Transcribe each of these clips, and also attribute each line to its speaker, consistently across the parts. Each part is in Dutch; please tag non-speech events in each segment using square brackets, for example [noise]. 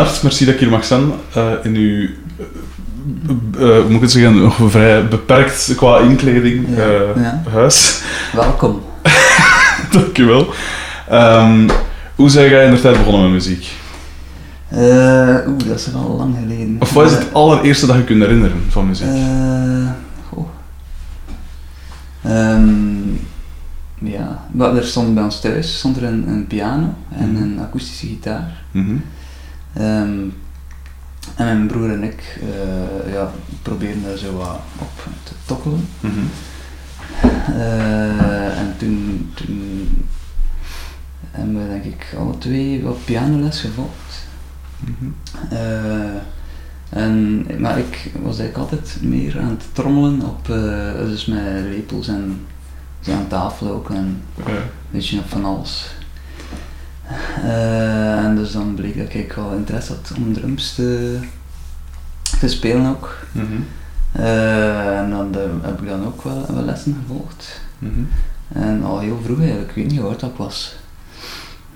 Speaker 1: harte merci dat ik hier mag zijn eh, in uw, hoe moet ik het zeggen, nog vrij beperkt qua inkleding
Speaker 2: Ja,
Speaker 1: huis.
Speaker 2: Welkom. [laughs]
Speaker 1: Dankjewel. Ehm hoe zijn jij in de tijd begonnen met muziek?
Speaker 2: Eh, Oeh, dat is wel lang geleden.
Speaker 1: Of wat is het allereerste dat je kunt herinneren van muziek?
Speaker 2: Ehm, ja, er stond bij ons thuis stond er een, een piano en
Speaker 1: Mhm.
Speaker 2: een akoestische gitaar.
Speaker 1: Mhm.
Speaker 2: Ehm, en mijn broer en ik eh, ja, probeerden daar zo wat op te tokkelen.
Speaker 1: Mhm.
Speaker 2: Eh, en toen, toen hebben we denk ik alle twee wat pianoles gevolgd.
Speaker 1: Mhm.
Speaker 2: Eh, en, maar ik was eigenlijk altijd meer aan het trommelen op, dus met lepels en zo aan tafel ook en een beetje op van alles. Eh, en dus dan bleek dat ik wel interesse had om drums te, te spelen ook.
Speaker 1: Mhm.
Speaker 2: Eh, en dan de- heb ik dan ook wel, wel lessen gevolgd.
Speaker 1: Mhm.
Speaker 2: En al heel vroeg eigenlijk, ik weet niet hoe oud dat ik was.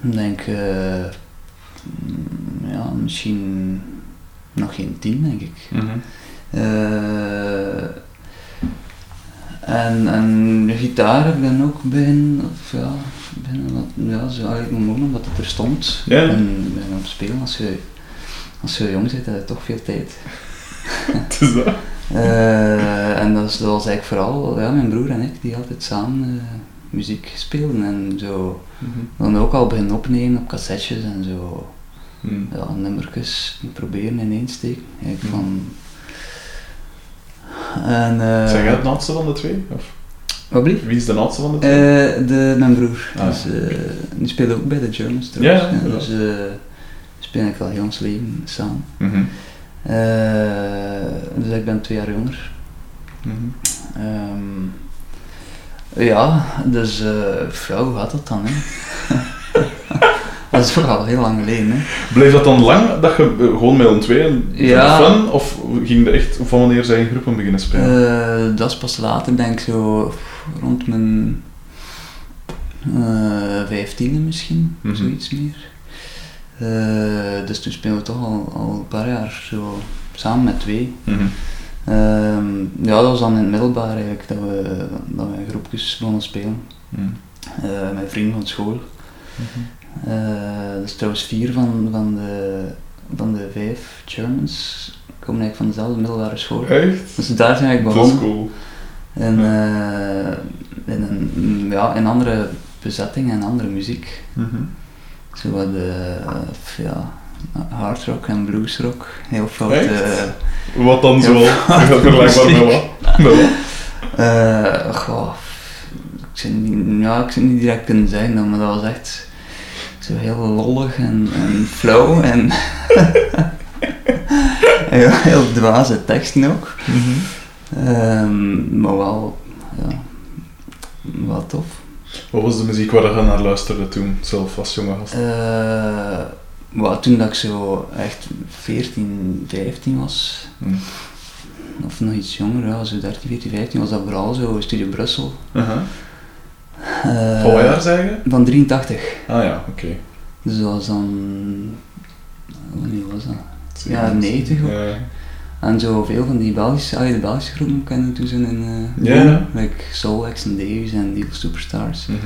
Speaker 2: Ik denk, eh, ja, misschien nog geen tien, denk ik.
Speaker 1: Mhm.
Speaker 2: En, en de gitaar heb ik dan ook begin, of ja, begin wat, ja, zo eigenlijk gewoon omdat het er stond.
Speaker 1: Ja.
Speaker 2: En ben op spelen, als je, als je jong bent, heb je toch veel tijd. [laughs]
Speaker 1: Het is dat.
Speaker 2: Eh, en dat, is, dat was eigenlijk vooral ja, mijn broer en ik die altijd samen eh, muziek speelden en zo.
Speaker 1: Mhm.
Speaker 2: Dan ook al beginnen opnemen op cassettes en zo.
Speaker 1: Mhm.
Speaker 2: Ja, nummertjes proberen in steken. Eigenlijk
Speaker 1: Mhm.
Speaker 2: van... En, eh,
Speaker 1: Zijn jij het oudste van de twee? Of
Speaker 2: Wat blieft?
Speaker 1: wie is de oudste van de twee?
Speaker 2: Eh, de, mijn broer.
Speaker 1: Ah.
Speaker 2: Dus, eh, die speelde ook bij de Germans trouwens.
Speaker 1: Ja, ja.
Speaker 2: dus spelen eigenlijk al heel ons leven samen.
Speaker 1: Mhm.
Speaker 2: Dus ik ben twee jaar jonger.
Speaker 1: Mhm.
Speaker 2: Ehm, ja, dus ja, hoe gaat dat dan? Hè? [laughs] dat is al heel lang geleden. Hè?
Speaker 1: Bleef dat dan lang dat je eh, gewoon met een tweeën
Speaker 2: Ja.
Speaker 1: fun? Of ging er echt van wanneer zijn groepen beginnen spelen?
Speaker 2: Eh, dat is pas later, denk ik zo rond mijn eh vijftiende misschien,
Speaker 1: Mhm.
Speaker 2: zoiets meer. Dus toen speelden we toch al, al een paar jaar zo samen met twee.
Speaker 1: Mhm.
Speaker 2: Ehm, ja, dat was dan in het middelbaar eigenlijk dat we, dat we groepjes begonnen spelen.
Speaker 1: Mhm.
Speaker 2: eh, met vrienden van school.
Speaker 1: Mhm.
Speaker 2: Eh, dus trouwens vier van, van, de, van de vijf Germans komen eigenlijk van dezelfde middelbare school.
Speaker 1: Echt?
Speaker 2: Dus daar zijn eigenlijk
Speaker 1: Dat is
Speaker 2: begonnen.
Speaker 1: cool.
Speaker 2: En, eh, in, een, mm, ja, in andere bezetting en andere muziek.
Speaker 1: Mhm.
Speaker 2: Zo wat de, ja, hard rock en blues rock. Heel eh,
Speaker 1: Wat dan
Speaker 2: Ja,
Speaker 1: zo? Vergelijkbaar met wat? [laughs] Wat?
Speaker 2: eh, goh, ik zou niet, ja, ik zou niet direct kunnen zeggen, maar dat was echt zo heel lollig en, en flauw en, [laughs] ja, heel dwaze teksten ook. Ehm, maar wel, ja, wel tof.
Speaker 1: Wat was de muziek waar je naar luisterde toen, zelf als jonge gast?
Speaker 2: Eh, maar toen dat ik zo echt 14, 15 was,
Speaker 1: Mhm.
Speaker 2: of nog iets jonger, ja, zo 13, 14, 15, was dat vooral zo Studio Brussel.
Speaker 1: Aha.
Speaker 2: Eh,
Speaker 1: Van wat jaar je?
Speaker 2: Van 83.
Speaker 1: Ah ja, oké.
Speaker 2: Dus dat was dan. Wanneer was dat? Ja, 90 ook.
Speaker 1: Ja.
Speaker 2: En zo veel van die Belgische, allee, de Belgische groepen kennen toen ze in uh,
Speaker 1: Ja, ja.
Speaker 2: like Soul X en Davies en Deal Superstars. Daar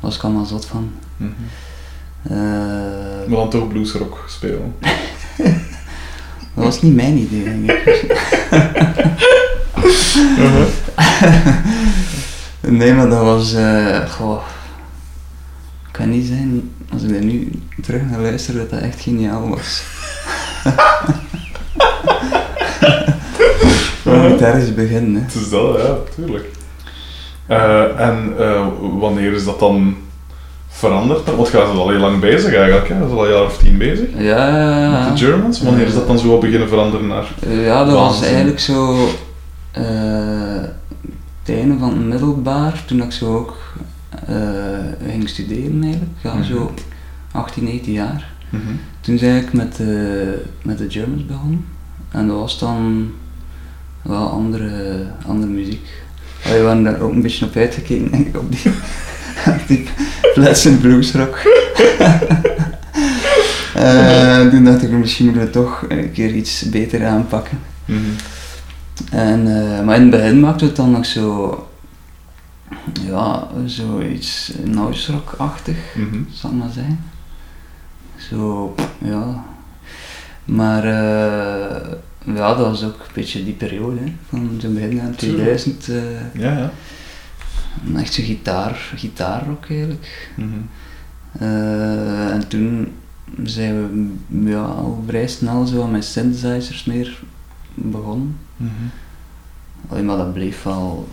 Speaker 2: was ik allemaal zot van.
Speaker 1: Mhm.
Speaker 2: Eh,
Speaker 1: Maar dan toch bluesrock spelen. [laughs]
Speaker 2: dat was niet mijn idee, denk ik. [laughs] [laughs] nee, maar dat was. goh, ik kan niet zijn, als ik er nu terug naar luister, dat dat echt geniaal was. [laughs] We moeten ergens beginnen. Hè.
Speaker 1: Het is dat, ja, tuurlijk. Eh, en eh, wanneer is dat dan veranderd? Want gaan ze al heel lang bezig eigenlijk, hè? Ze al een jaar of tien bezig
Speaker 2: Ja, ja, ja.
Speaker 1: met de Germans. Wanneer is dat dan zo beginnen veranderen naar...
Speaker 2: Ja, dat was eigenlijk zo het einde van het middelbaar, toen ik zo ook eh, ging studeren eigenlijk. Ja,
Speaker 1: Mhm.
Speaker 2: zo 18, 19 jaar.
Speaker 1: Mhm.
Speaker 2: Toen zei ik met de, met de Germans begonnen. En dat was dan wel andere, andere muziek. We waren daar ook een beetje op uitgekeken, denk ik, op die, [laughs] die pleasant bluesrock. [laughs] Eh, toen dacht ik, misschien moeten we toch een keer iets beter aanpakken. En, eh, maar in het begin maakte het dan nog zo, ja, zoiets noise rock-achtig,
Speaker 1: Mhm.
Speaker 2: zal maar zeggen. Zo, ja. Maar eh, ja, dat was ook een beetje die periode, hè, van zo'n begin aan 2000. eh,
Speaker 1: Ja, ja.
Speaker 2: echt zo gitaar, gitaarrock eigenlijk.
Speaker 1: Mhm.
Speaker 2: En toen zijn we ja, al vrij snel zo met synthesizers meer begonnen.
Speaker 1: Mhm.
Speaker 2: Alleen maar dat bleef wel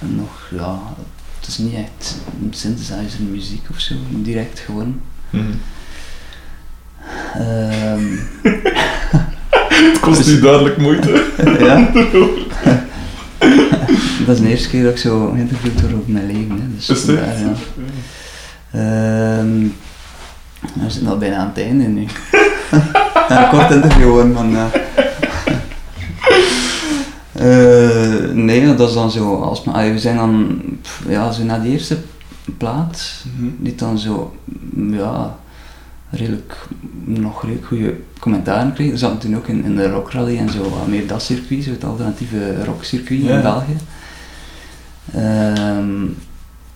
Speaker 2: nog, ja, het is niet echt synthesizer muziek of zo, direct gewoon. Ehm, [laughs]
Speaker 1: Het kost nu duidelijk moeite. [laughs]
Speaker 2: ja. [laughs] dat is de eerste keer dat ik zo geïnterviewd word op mijn leven. Hè. Dus
Speaker 1: Is
Speaker 2: vandaar, ja. Ehm, we zitten al bijna aan het einde nu. een kort interview hoor, van. Eh, nee, dat is dan zo. Als, we zijn dan, pff, ja, zo na die eerste plaat,
Speaker 1: Mhm.
Speaker 2: die dan zo, ja, redelijk, nog redelijk goede commentaren kreeg. We zaten toen ook in, in de rockrally en zo, wat meer dat circuit, zo het alternatieve rockcircuit
Speaker 1: Ja.
Speaker 2: in België. Ehm,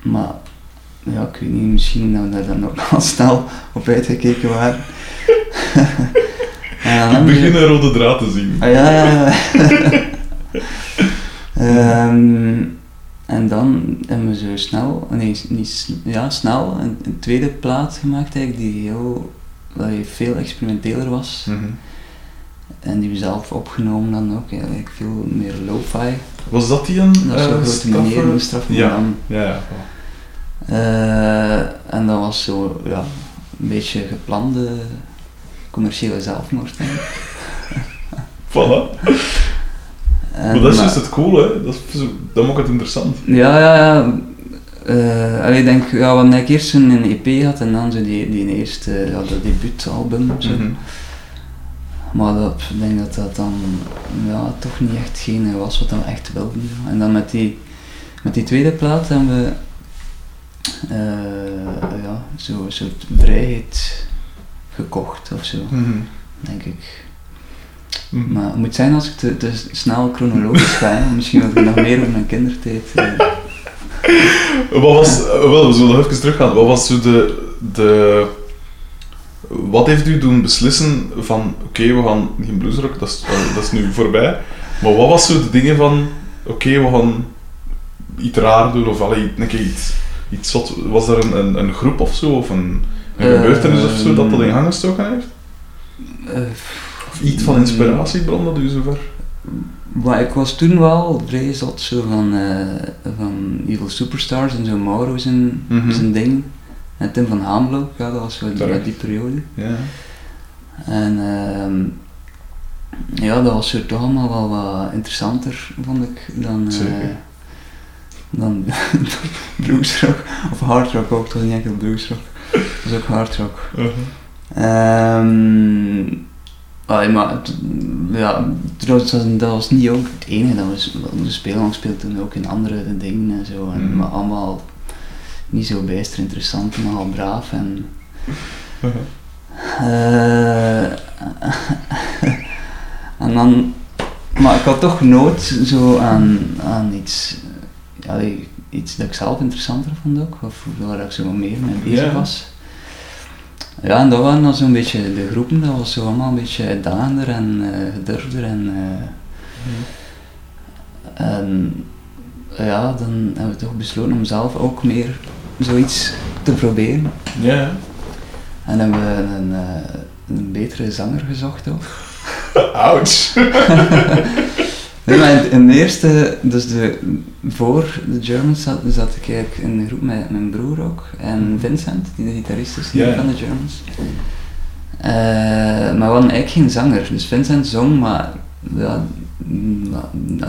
Speaker 2: maar ja, ik weet niet, misschien dat we daar dan ook [laughs] al snel op uitgekeken waren. [laughs] [laughs] dan
Speaker 1: Ik begin een rode draad te zien.
Speaker 2: Ah, ja, ja, ja. [laughs] Ehm, en dan hebben we zo snel, nee, niet, ja, snel een, een tweede plaat gemaakt eigenlijk die heel, dat veel experimenteler was.
Speaker 1: Mhm.
Speaker 2: En die we zelf opgenomen dan ook, eigenlijk veel meer lo-fi.
Speaker 1: Was dat die een
Speaker 2: Dat is zo'n
Speaker 1: eh,
Speaker 2: grote
Speaker 1: straffe-
Speaker 2: meneer, een straffe
Speaker 1: Ja. Ja, ja.
Speaker 2: Eh, en dat was zo, ja, een beetje geplande commerciële zelfmoord. [laughs]
Speaker 1: Voilà.
Speaker 2: En,
Speaker 1: Maar dat is
Speaker 2: maar-
Speaker 1: juist het cool, hè. Dat, is dat maakt het interessant.
Speaker 2: Ja, ja, ja. Eh, allee, ik denk, ja, hadden eigenlijk eerst een EP gehad en dan zo die, die eerste, ja, dat debuutalbum. Zo.
Speaker 1: Mhm.
Speaker 2: Maar dat, ik denk dat dat dan ja, toch niet echt geen was wat we echt wilden. En dan met die, met die tweede plaat hebben we eh, ja, zo een soort vrijheid gekocht of zo,
Speaker 1: Mhm.
Speaker 2: denk ik.
Speaker 1: Mhm.
Speaker 2: Maar het moet zijn als ik te, te snel chronologisch ga, misschien wil ik nog meer over mijn kindertijd. eh.
Speaker 1: Wat was, wel, we zullen nog even teruggaan. Wat was zo de, de... Wat heeft u doen beslissen van, oké, we gaan geen bluesrock, dat is, eh, dat is nu voorbij. Maar wat was zo de dingen van, oké, we gaan iets raar doen, of allee, een keer iets, iets zot. Was er een, een, een groep of zo, of een, een
Speaker 2: Eh,
Speaker 1: gebeurtenis of zo, dat dat in gang gestoken heeft?
Speaker 2: Eh,
Speaker 1: Of iets van inspiratiebron dat u zover...
Speaker 2: Maar ik was toen wel vrij zot zo van, eh, van Evil Superstars en zo Mauro zijn,
Speaker 1: Mhm.
Speaker 2: zijn ding. En Tim van Haamlo, ja, dat was zo die, die periode.
Speaker 1: Ja.
Speaker 2: En ehm, ja, dat was zo toch allemaal wel wat interessanter, vond ik, dan,
Speaker 1: Zeker.
Speaker 2: dan [laughs] bluesrock. Of hardrock ook, was niet enkel bluesrock. Het was ook.
Speaker 1: Uh-huh.
Speaker 2: Ehm allee, maar het- ja, trouwens, dat was- dat was niet ook het enige dat we, s- we spelen. We speelden toen ook in andere dingen en zo. En,
Speaker 1: Mhm.
Speaker 2: Maar allemaal niet zo bijster interessant, nogal braaf. En,
Speaker 1: Uh-huh.
Speaker 2: eh, [laughs] en dan, maar ik had toch nood zo aan, aan iets, allee, iets dat ik zelf interessanter vond ook, of waar ik zo meer mee bezig
Speaker 1: Ja.
Speaker 2: was. Ja, en dat waren dan zo'n beetje de groepen, dat was zo allemaal een beetje uitdagender en eh gedurfder en, eh, en ja, dan hebben we toch besloten om zelf ook meer zoiets te proberen.
Speaker 1: Ja.
Speaker 2: En hebben we een, eh, een betere zanger gezocht ook. [laughs]
Speaker 1: Ouch. [laughs]
Speaker 2: Nee, maar in, in de eerste, dus de, voor de Germans zat, zat ik eigenlijk in een groep met mijn broer ook. En Vincent, die de gitarist is van de Germans. Eh, maar we hadden eigenlijk geen zanger. Dus Vincent zong, maar ja, mm,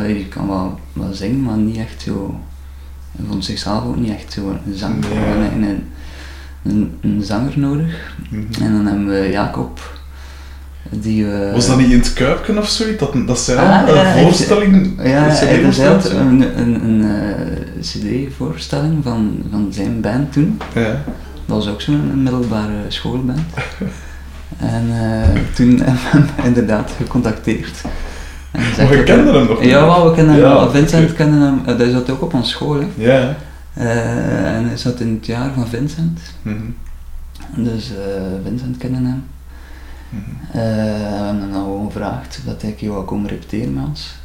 Speaker 2: die kan wel, wel zingen, maar niet echt zo. Hij vond zichzelf ook niet echt zo een zanger.
Speaker 1: Ja.
Speaker 2: We hadden een, een, een, een zanger nodig.
Speaker 1: Mhm.
Speaker 2: En dan hebben we Jacob, die we...
Speaker 1: Was dat niet in het Kuipken of zoiets? Dat, dat zij
Speaker 2: Ah,
Speaker 1: een
Speaker 2: ja, hij-
Speaker 1: voorstelling...
Speaker 2: Ja, hij had een, een, een eh, cd-voorstelling van, van zijn band toen.
Speaker 1: Ja.
Speaker 2: Dat was ook zo'n middelbare schoolband. [laughs] En eh, toen [laughs] hebben we hem inderdaad gecontacteerd. En
Speaker 1: Maar je
Speaker 2: dat
Speaker 1: kende
Speaker 2: er-
Speaker 1: hem nog?
Speaker 2: Ja, wel, we kennen hem
Speaker 1: Ja,
Speaker 2: wel. Vincent
Speaker 1: oké.
Speaker 2: kende hem, hij zat ook op ons school. Hè.
Speaker 1: Ja.
Speaker 2: Eh, en hij zat in het jaar van Vincent.
Speaker 1: Mhm.
Speaker 2: Dus eh, Vincent kende hem. Eh, we hebben hem dan gewoon gevraagd dat keer wou komen repeteren met ons.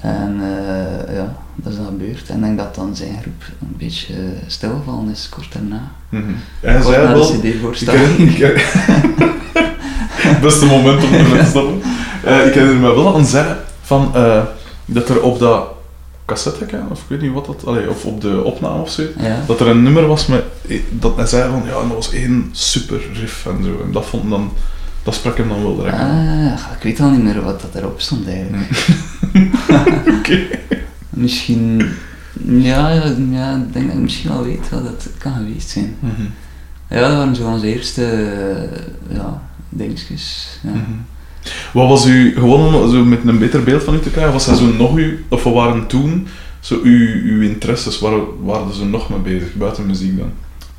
Speaker 2: En eh, ja, dat is dan gebeurd. En ik denk dat dan zijn groep een beetje stilgevallen is kort daarna.
Speaker 1: Mhm. Hij
Speaker 2: Kort
Speaker 1: zei
Speaker 2: na
Speaker 1: wel...
Speaker 2: de
Speaker 1: Ik
Speaker 2: CD-voorstelling.
Speaker 1: herinner- ik- [laughs] Beste moment om ermee te stoppen. Eh, ik herinner me wel hij zei van, dat er op dat cassette, of ik weet niet wat dat, allee, of op de opname of zo,
Speaker 2: Ja.
Speaker 1: dat er een nummer was met, dat hij zei van, ja, dat was één super riff en zo. En dat vond dan, dat sprak hem dan wel direct aan.
Speaker 2: Ah, ik weet al niet meer wat dat erop stond eigenlijk. [laughs]
Speaker 1: Oké.
Speaker 2: Misschien, ja, ja, ja, ik denk dat ik misschien wel weet wat dat kan geweest zijn.
Speaker 1: Mhm.
Speaker 2: Ja, dat waren zo onze eerste ja, dingetjes. Ja.
Speaker 1: Mhm. Wat was u, gewoon om zo met een beter beeld van u te krijgen, was dat zo nog u, of wat waren toen zo uw, uw interesses, waar waren ze nog mee bezig, buiten muziek dan?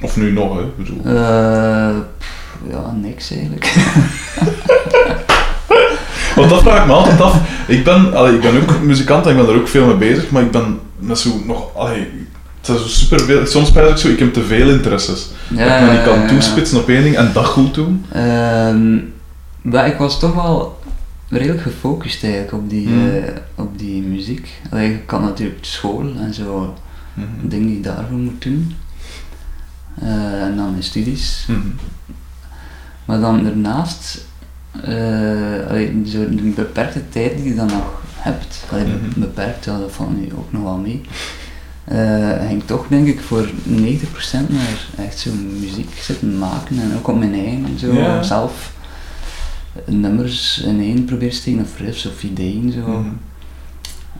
Speaker 1: Of nu nog, hè? ik bedoel.
Speaker 2: Eh, pff, ja, niks eigenlijk. [laughs]
Speaker 1: Want dat vraag ik me altijd af. Ik ben, allee, ik ben ook muzikant en ik ben er ook veel mee bezig, maar ik ben met zo nog, allee, het zijn zo superveel, soms spijt ik zo, ik heb te veel interesses. dat ik me niet kan toespitsen op één ding en dat goed doen.
Speaker 2: Ehm, maar ik was toch wel redelijk gefocust eigenlijk op die,
Speaker 1: Hmm.
Speaker 2: eh, op die muziek. Allee, ik kan natuurlijk school en zo dingen die je daarvoor moet doen. Eh, en dan mijn studies.
Speaker 1: Mhm.
Speaker 2: Maar dan daarnaast, eh, allee, zo de beperkte tijd die je dan nog hebt, allee, be-
Speaker 1: Mhm.
Speaker 2: beperkt, ja, dat valt nu ook nog wel mee, eh, ging toch denk ik voor 90% naar echt zo muziek zitten maken en ook op mijn eigen en zo,
Speaker 1: Ja.
Speaker 2: zelf nummers ineen proberen steken of riffs of ideeën zo.
Speaker 1: Mhm.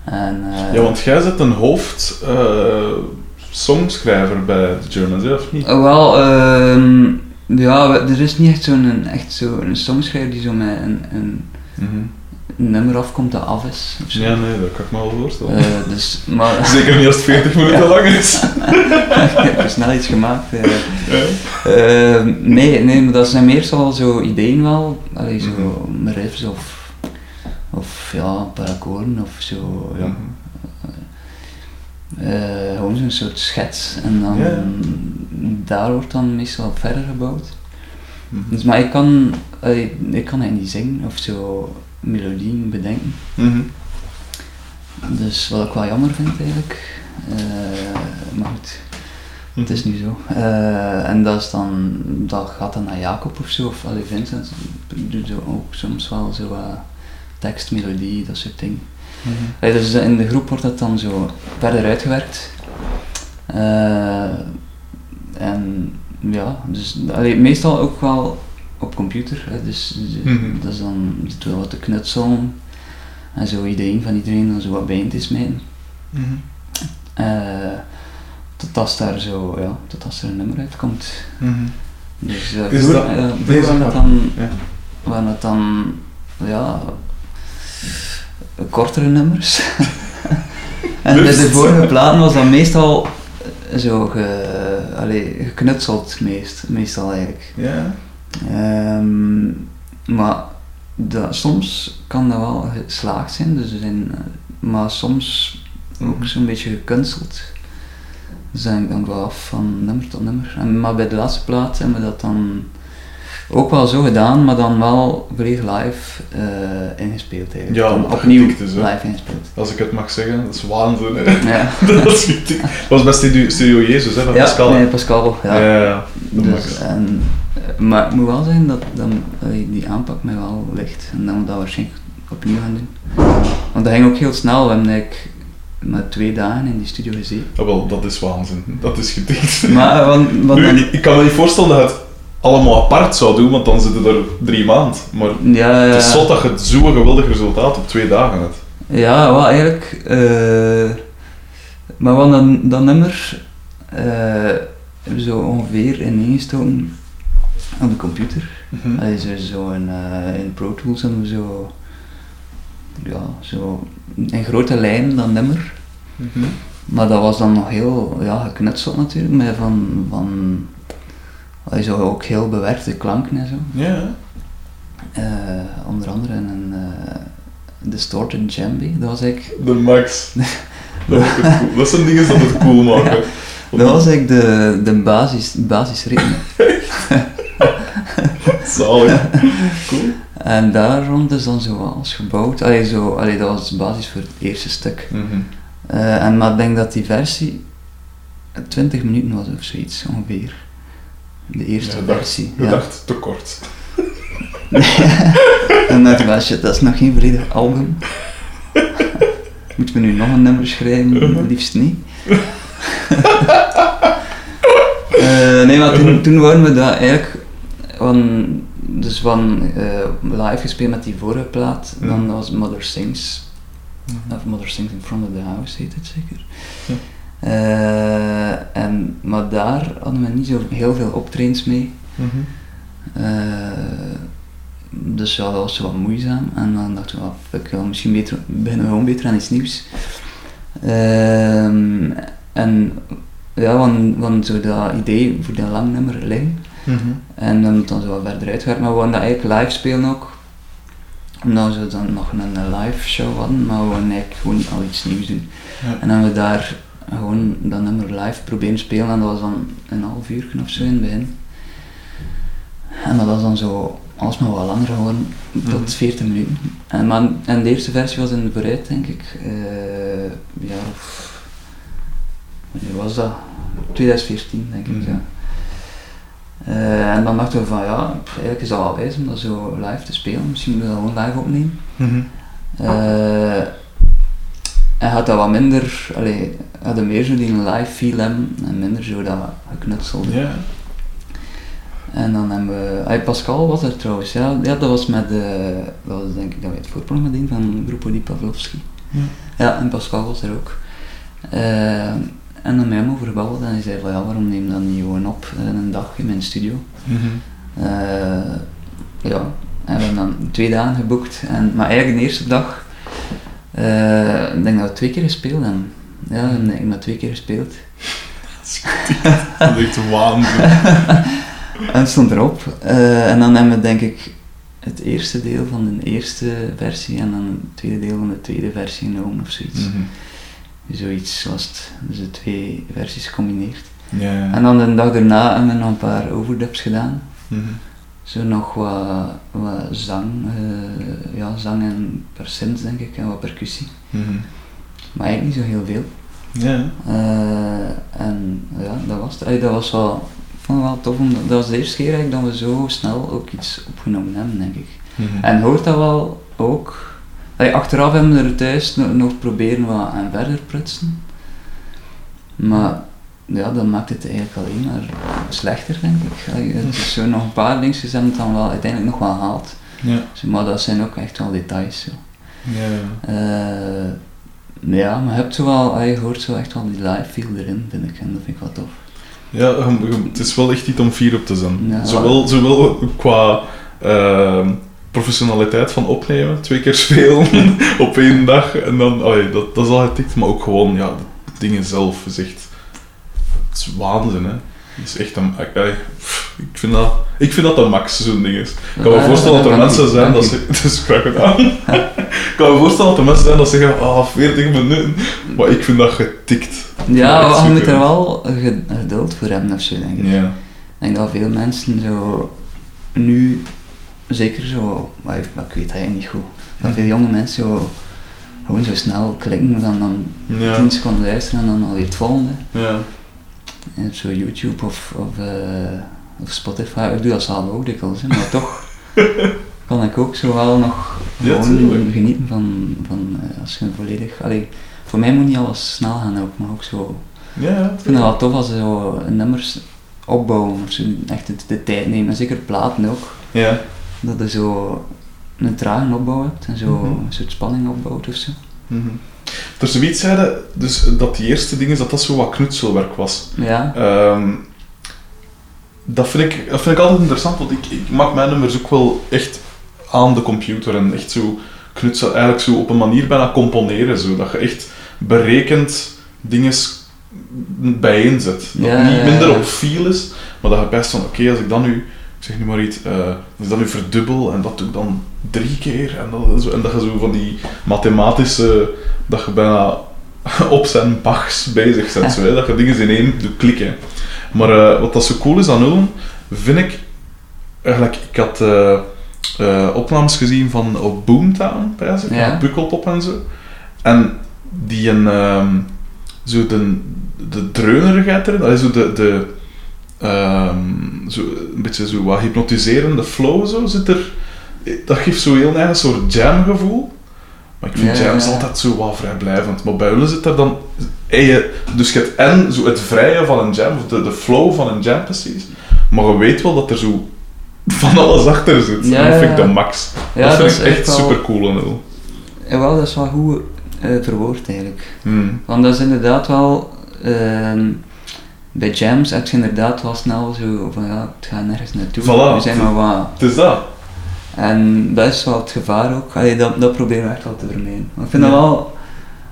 Speaker 2: En,
Speaker 1: Ja, want jij zit een hoofd songschrijver bij hè, of niet?
Speaker 2: Wel, ehm, ja, er is niet echt zo'n echt zo een songschrijver die zo met een, een,
Speaker 1: Mhm.
Speaker 2: nummer afkomt dat af is. Of zo.
Speaker 1: Ja, nee, dat kan ik me wel voorstellen.
Speaker 2: Eh, dus, maar [laughs]
Speaker 1: Zeker niet als het 40 minuten lang is. [laughs]
Speaker 2: ik heb snel iets gemaakt. eh.
Speaker 1: Ja.
Speaker 2: Ehm, nee, nee, maar dat zijn meestal zo ideeën wel. Allee, zo
Speaker 1: Mhm.
Speaker 2: riffs of, of ja, akkoorden of zo. Ja.
Speaker 1: Mhm.
Speaker 2: Gewoon zo'n soort schets en dan
Speaker 1: Ja.
Speaker 2: daar wordt dan meestal verder gebouwd.
Speaker 1: Mhm.
Speaker 2: Dus, maar ik kan, allee, ik kan eigenlijk niet zingen of zo melodieën bedenken.
Speaker 1: Mhm.
Speaker 2: Dus wat ik wel jammer vind eigenlijk. Eh, maar goed, het is nu zo. Eh, en dat, is dan, dat gaat dan naar Jacob of zo, of allee, Vincent doet ook soms wel zo wat tekst, melodie, dat soort dingen.
Speaker 1: Mhm.
Speaker 2: Allee, dus in de groep wordt dat dan zo verder uitgewerkt. Eh, en ja, dus allee, meestal ook wel op computer. Hè, dus
Speaker 1: Mhm.
Speaker 2: dat is dan zitten we wat te knutselen en zo ideeën van iedereen dan zo wat bijeen te smijten.
Speaker 1: Mhm.
Speaker 2: Eh, tot als daar zo, ja, tot als er een nummer uitkomt.
Speaker 1: Mhm.
Speaker 2: Dus uh,
Speaker 1: Is dat-
Speaker 2: het
Speaker 1: maar.
Speaker 2: dan,
Speaker 1: Ja.
Speaker 2: het dan, ja, kortere nummers. [laughs] en bij de vorige platen was dat meestal zo ge, allee, geknutseld, meest, meestal eigenlijk.
Speaker 1: Ja.
Speaker 2: Ehm, maar dat, soms kan dat wel geslaagd zijn, dus zijn, eh, maar soms ook
Speaker 1: Mhm.
Speaker 2: zo'n beetje gekunsteld. Dus dan hangt dan wel af van nummer tot nummer. En, maar bij de laatste plaat hebben we dat dan ook wel zo gedaan, maar dan wel volledig live eh, ingespeeld eigenlijk.
Speaker 1: Ja,
Speaker 2: dan opnieuw
Speaker 1: hè.
Speaker 2: live ingespeeld.
Speaker 1: Als ik het mag zeggen, dat is waanzin.
Speaker 2: Ja, [laughs]
Speaker 1: dat is. Dat was bij Studio, Studio Jezus, hè, van
Speaker 2: ja
Speaker 1: Pascal.
Speaker 2: nee, Pascal. Ja.
Speaker 1: Ja, ja, ja.
Speaker 2: Dus, en, eh, maar ik moet wel zeggen dat dan, allee, die aanpak mij wel ligt en dat we dat waarschijnlijk opnieuw gaan doen. Want dat ging ook heel snel, we hebben maar twee dagen in die studio gezeten.
Speaker 1: Ah, wel, dat is waanzin. Dat is getikt.
Speaker 2: Maar, eh, want, want
Speaker 1: Nu,
Speaker 2: dan-
Speaker 1: ik, ik kan me niet voorstellen dat het allemaal apart zou doen, want dan zitten er drie maanden. Maar
Speaker 2: ja,
Speaker 1: het is zot dat je zo'n geweldig resultaat op twee dagen hebt.
Speaker 2: ja, wel eigenlijk, eh, maar want dat, dat nummer eh, hebben we zo ongeveer ineengestoken op de computer.
Speaker 1: Mhm.
Speaker 2: Allee, zo, zo in, eh, in Pro Tools hebben we zo, ja, zo in grote lijnen dat nummer.
Speaker 1: Mhm.
Speaker 2: Maar dat was dan nog heel ja, geknutseld natuurlijk, met van, van allee, zo ook heel bewerkte klanken en zo.
Speaker 1: Ja.
Speaker 2: Eh, onder andere een uh, Distorted Djembe, dat was eigenlijk...
Speaker 1: De max. [laughs] dat, is cool. dat zijn dingen dat het cool maken.
Speaker 2: Ja, dat was eigenlijk de, de basis, basisritme. [laughs]
Speaker 1: Zalig. Cool.
Speaker 2: En daar rond is dan zo alles gebouwd. Allee, zo, allee, dat was de basis voor het eerste stuk.
Speaker 1: Mm -hmm.
Speaker 2: uh, en, maar ik denk dat die versie 20 minuten was of zoiets ongeveer. De eerste
Speaker 1: ja,
Speaker 2: versie.
Speaker 1: Je ja. dacht te kort. [laughs]
Speaker 2: en dacht ik, shit, dat is nog geen volledig album. [laughs] Moeten we nu nog een nummer schrijven? Liefst niet. uh, [laughs] nee, maar toen, toen wouden we dat eigenlijk van, dus van uh, live gespeeld met die vorige plaat, dan was Mother Sings, of Mother Sings in Front of the House heet het zeker. Eh, en, maar daar hadden we niet zo heel veel optredens mee.
Speaker 1: Mhm.
Speaker 2: Eh, dus ja, dat was wat moeizaam. En dan dachten we, ah, fuck, misschien beter, beginnen we gewoon beter aan iets nieuws. Ehm, en ja, want, want zo dat idee voor dat lang nummer liggen.
Speaker 1: Mhm.
Speaker 2: En hebben het dan zo wat verder uitgewerkt, maar we wilden dat eigenlijk live spelen ook. Omdat we dan nog een live show hadden, maar we wilden eigenlijk gewoon al iets nieuws doen.
Speaker 1: Ja.
Speaker 2: En dan we daar gewoon dat nummer live proberen spelen en dat was dan een half uur of zo in het begin. En dat was dan zo alsmaar wat langer geworden, tot
Speaker 1: Mhm.
Speaker 2: 40 minuten. En, maar, en de eerste versie was in de vooruit, denk ik. eh ja, of, wanneer was dat? 2014, denk ik,
Speaker 1: Mhm.
Speaker 2: ja. Eh, en dan dachten we van ja, eigenlijk is dat wel wijs om dat zo live te spelen. Misschien moeten we dat gewoon live opnemen.
Speaker 1: Mhm.
Speaker 2: Eh, en had dat wat minder, allee, hadden meer zo die live feel en minder zo dat geknutselde.
Speaker 1: Ja.
Speaker 2: En dan hebben we, Pascal was er trouwens, ja, ja dat was met, de, dat was denk ik dat we het voorprogramma deden van Groepo Di Pavlovski.
Speaker 1: Ja.
Speaker 2: Ja, en Pascal was er ook. Eh, en dan met hem over gebeld en hij zei van ja, waarom neem je dan niet gewoon op eh, een dag in mijn studio.
Speaker 1: Mhm.
Speaker 2: Eh, ja, en we hebben dan twee dagen geboekt. En, maar eigenlijk de eerste dag, eh, ik denk dat we twee keer gespeeld hebben. Ja, ik denk ik dat twee keer gespeeld.
Speaker 1: Dat is [laughs] echt waanzin. [laughs]
Speaker 2: En stond erop. Eh, en dan hebben we denk ik het eerste deel van de eerste versie en dan het tweede deel van de tweede versie genomen of zoiets.
Speaker 1: Mhm.
Speaker 2: Zoiets was het. Dus de twee versies gecombineerd.
Speaker 1: Ja, ja.
Speaker 2: En dan de dag daarna hebben we nog een paar overdubs gedaan.
Speaker 1: Mhm.
Speaker 2: Zo nog wat, wat zang, eh, ja, zang en percent denk ik, en wat percussie.
Speaker 1: Mhm.
Speaker 2: Maar eigenlijk niet zo heel veel.
Speaker 1: Ja.
Speaker 2: Eh, en ja, dat was het. Dat was wel, vond wel tof, omdat, dat was de eerste keer eigenlijk dat we zo snel ook iets opgenomen hebben, denk ik.
Speaker 1: Mhm.
Speaker 2: En hoort dat wel ook. Allee, achteraf hebben we er thuis nog, nog proberen wat aan verder prutsen. Maar ja, dat maakt het eigenlijk alleen maar slechter, denk ik. Allee, het is zo nog een paar dingetjes hebben het dan wel uiteindelijk nog wel gehaald.
Speaker 1: Ja.
Speaker 2: Dus, maar dat zijn ook echt wel details. Zo.
Speaker 1: Ja, ja.
Speaker 2: Eh, ja, maar je hebt zo wel, allee, je hoort zo echt wel die live feel erin, vind ik. En dat vind ik wel tof.
Speaker 1: Ja, het is wel echt iets om fier op te zijn.
Speaker 2: Ja.
Speaker 1: Zowel, zowel qua ehm, professionaliteit van opnemen, twee keer spelen [laughs] op één dag, en dan, allee, dat, dat is al getikt, maar ook gewoon, ja, de dingen zelf echt, het is waanzin, hè. Het is echt een, pff, ik vind dat, ik vind dat de max, zo'n ding is. Ik kan me voorstellen dat er mensen zijn dat ze, [laughs] het is graag gedaan. ik kan me voorstellen dat er mensen zijn dat zeggen, ah, 40 minuten, maar ik vind dat getikt.
Speaker 2: Ja, maar je moet er wel ge- geduld voor hebben of zo, denk ik.
Speaker 1: Ja.
Speaker 2: Ik denk dat veel mensen zo nu, zeker zo, maar ik, weet dat eigenlijk niet goed, dat veel jonge mensen zo gewoon zo snel klikken dan, dan
Speaker 1: Ja.
Speaker 2: 10 seconden luisteren en dan alweer het volgende.
Speaker 1: Ja.
Speaker 2: En zo YouTube of, of, eh, of Spotify, ik doe dat zelf ook dikwijls, hè, maar toch [laughs] kan ik ook zo wel nog
Speaker 1: Ja,
Speaker 2: gewoon
Speaker 1: tuurlijk.
Speaker 2: genieten van, van eh, als je volledig, allee, voor mij moet niet alles snel gaan ook, maar ook zo
Speaker 1: Ja, ja.
Speaker 2: ik vind het wel tof als ze zo nummers opbouwen of zo, echt de, de tijd nemen. En zeker platen ook.
Speaker 1: Ja.
Speaker 2: Dat je zo een trage opbouw hebt en zo
Speaker 1: Mhm.
Speaker 2: een soort spanning opbouwt of
Speaker 1: Mhm. Er zoiets zeiden, dus dat die eerste ding is dat dat zo wat knutselwerk was.
Speaker 2: Ja,
Speaker 1: Ehm, dat, vind ik, dat vind ik altijd interessant, want ik, ik maak mijn nummers ook wel echt aan de computer en echt zo knutsel, eigenlijk zo op een manier bijna componeren, zo, dat je echt berekend dingen bijeenzet. Dat
Speaker 2: Ja,
Speaker 1: niet minder op feel is, Maar dat je best van, oké, als ik dan nu, zeg nu maar iets, eh, als ik dan nu verdubbel en dat doe ik dan drie keer en dat, en dat je zo van die mathematische, dat je bijna [laughs] op zijn Bachs bezig bent, zo, hè, dat je dingen in één doet klikken. Maar eh, wat dat zo cool is aan Ulm, vind ik, eigenlijk, ik had eh, opnames gezien van op Boomtown, prijs ik,
Speaker 2: Ja.
Speaker 1: van Pukkelpop en zo. En die een, ehm, zo de, de dreunerigheid erin, dat is zo de, de ehm, zo, een beetje zo wat hypnotiserende flow zo zit er. Dat geeft zo heel eigen soort jam gevoel. Maar ik vind
Speaker 2: Ja, ja,
Speaker 1: jams
Speaker 2: ja.
Speaker 1: altijd zo wat vrijblijvend. Maar bij Ullen zit er dan... en dus je hebt en zo het vrije van een jam, of de, de flow van een jam precies. Maar je weet wel dat er zo van alles achter zit.
Speaker 2: Ja,
Speaker 1: en dat vind
Speaker 2: ja,
Speaker 1: ik de
Speaker 2: ja.
Speaker 1: max.
Speaker 2: Ja,
Speaker 1: dat vind ik echt
Speaker 2: wel-
Speaker 1: super cool aan Ullen.
Speaker 2: Jawel, dat is wel goed eh, verwoord eigenlijk.
Speaker 1: Hmm.
Speaker 2: Want dat is inderdaad wel... ehm, bij jams heb je inderdaad wel snel zo van ja, het gaat nergens naartoe.
Speaker 1: Voilà.
Speaker 2: We zijn maar wat...
Speaker 1: Het is dat.
Speaker 2: En dat is wel het gevaar ook. Allee, dat, dat proberen we echt wel te vermijden. Maar ik vind
Speaker 1: Ja.
Speaker 2: dat wel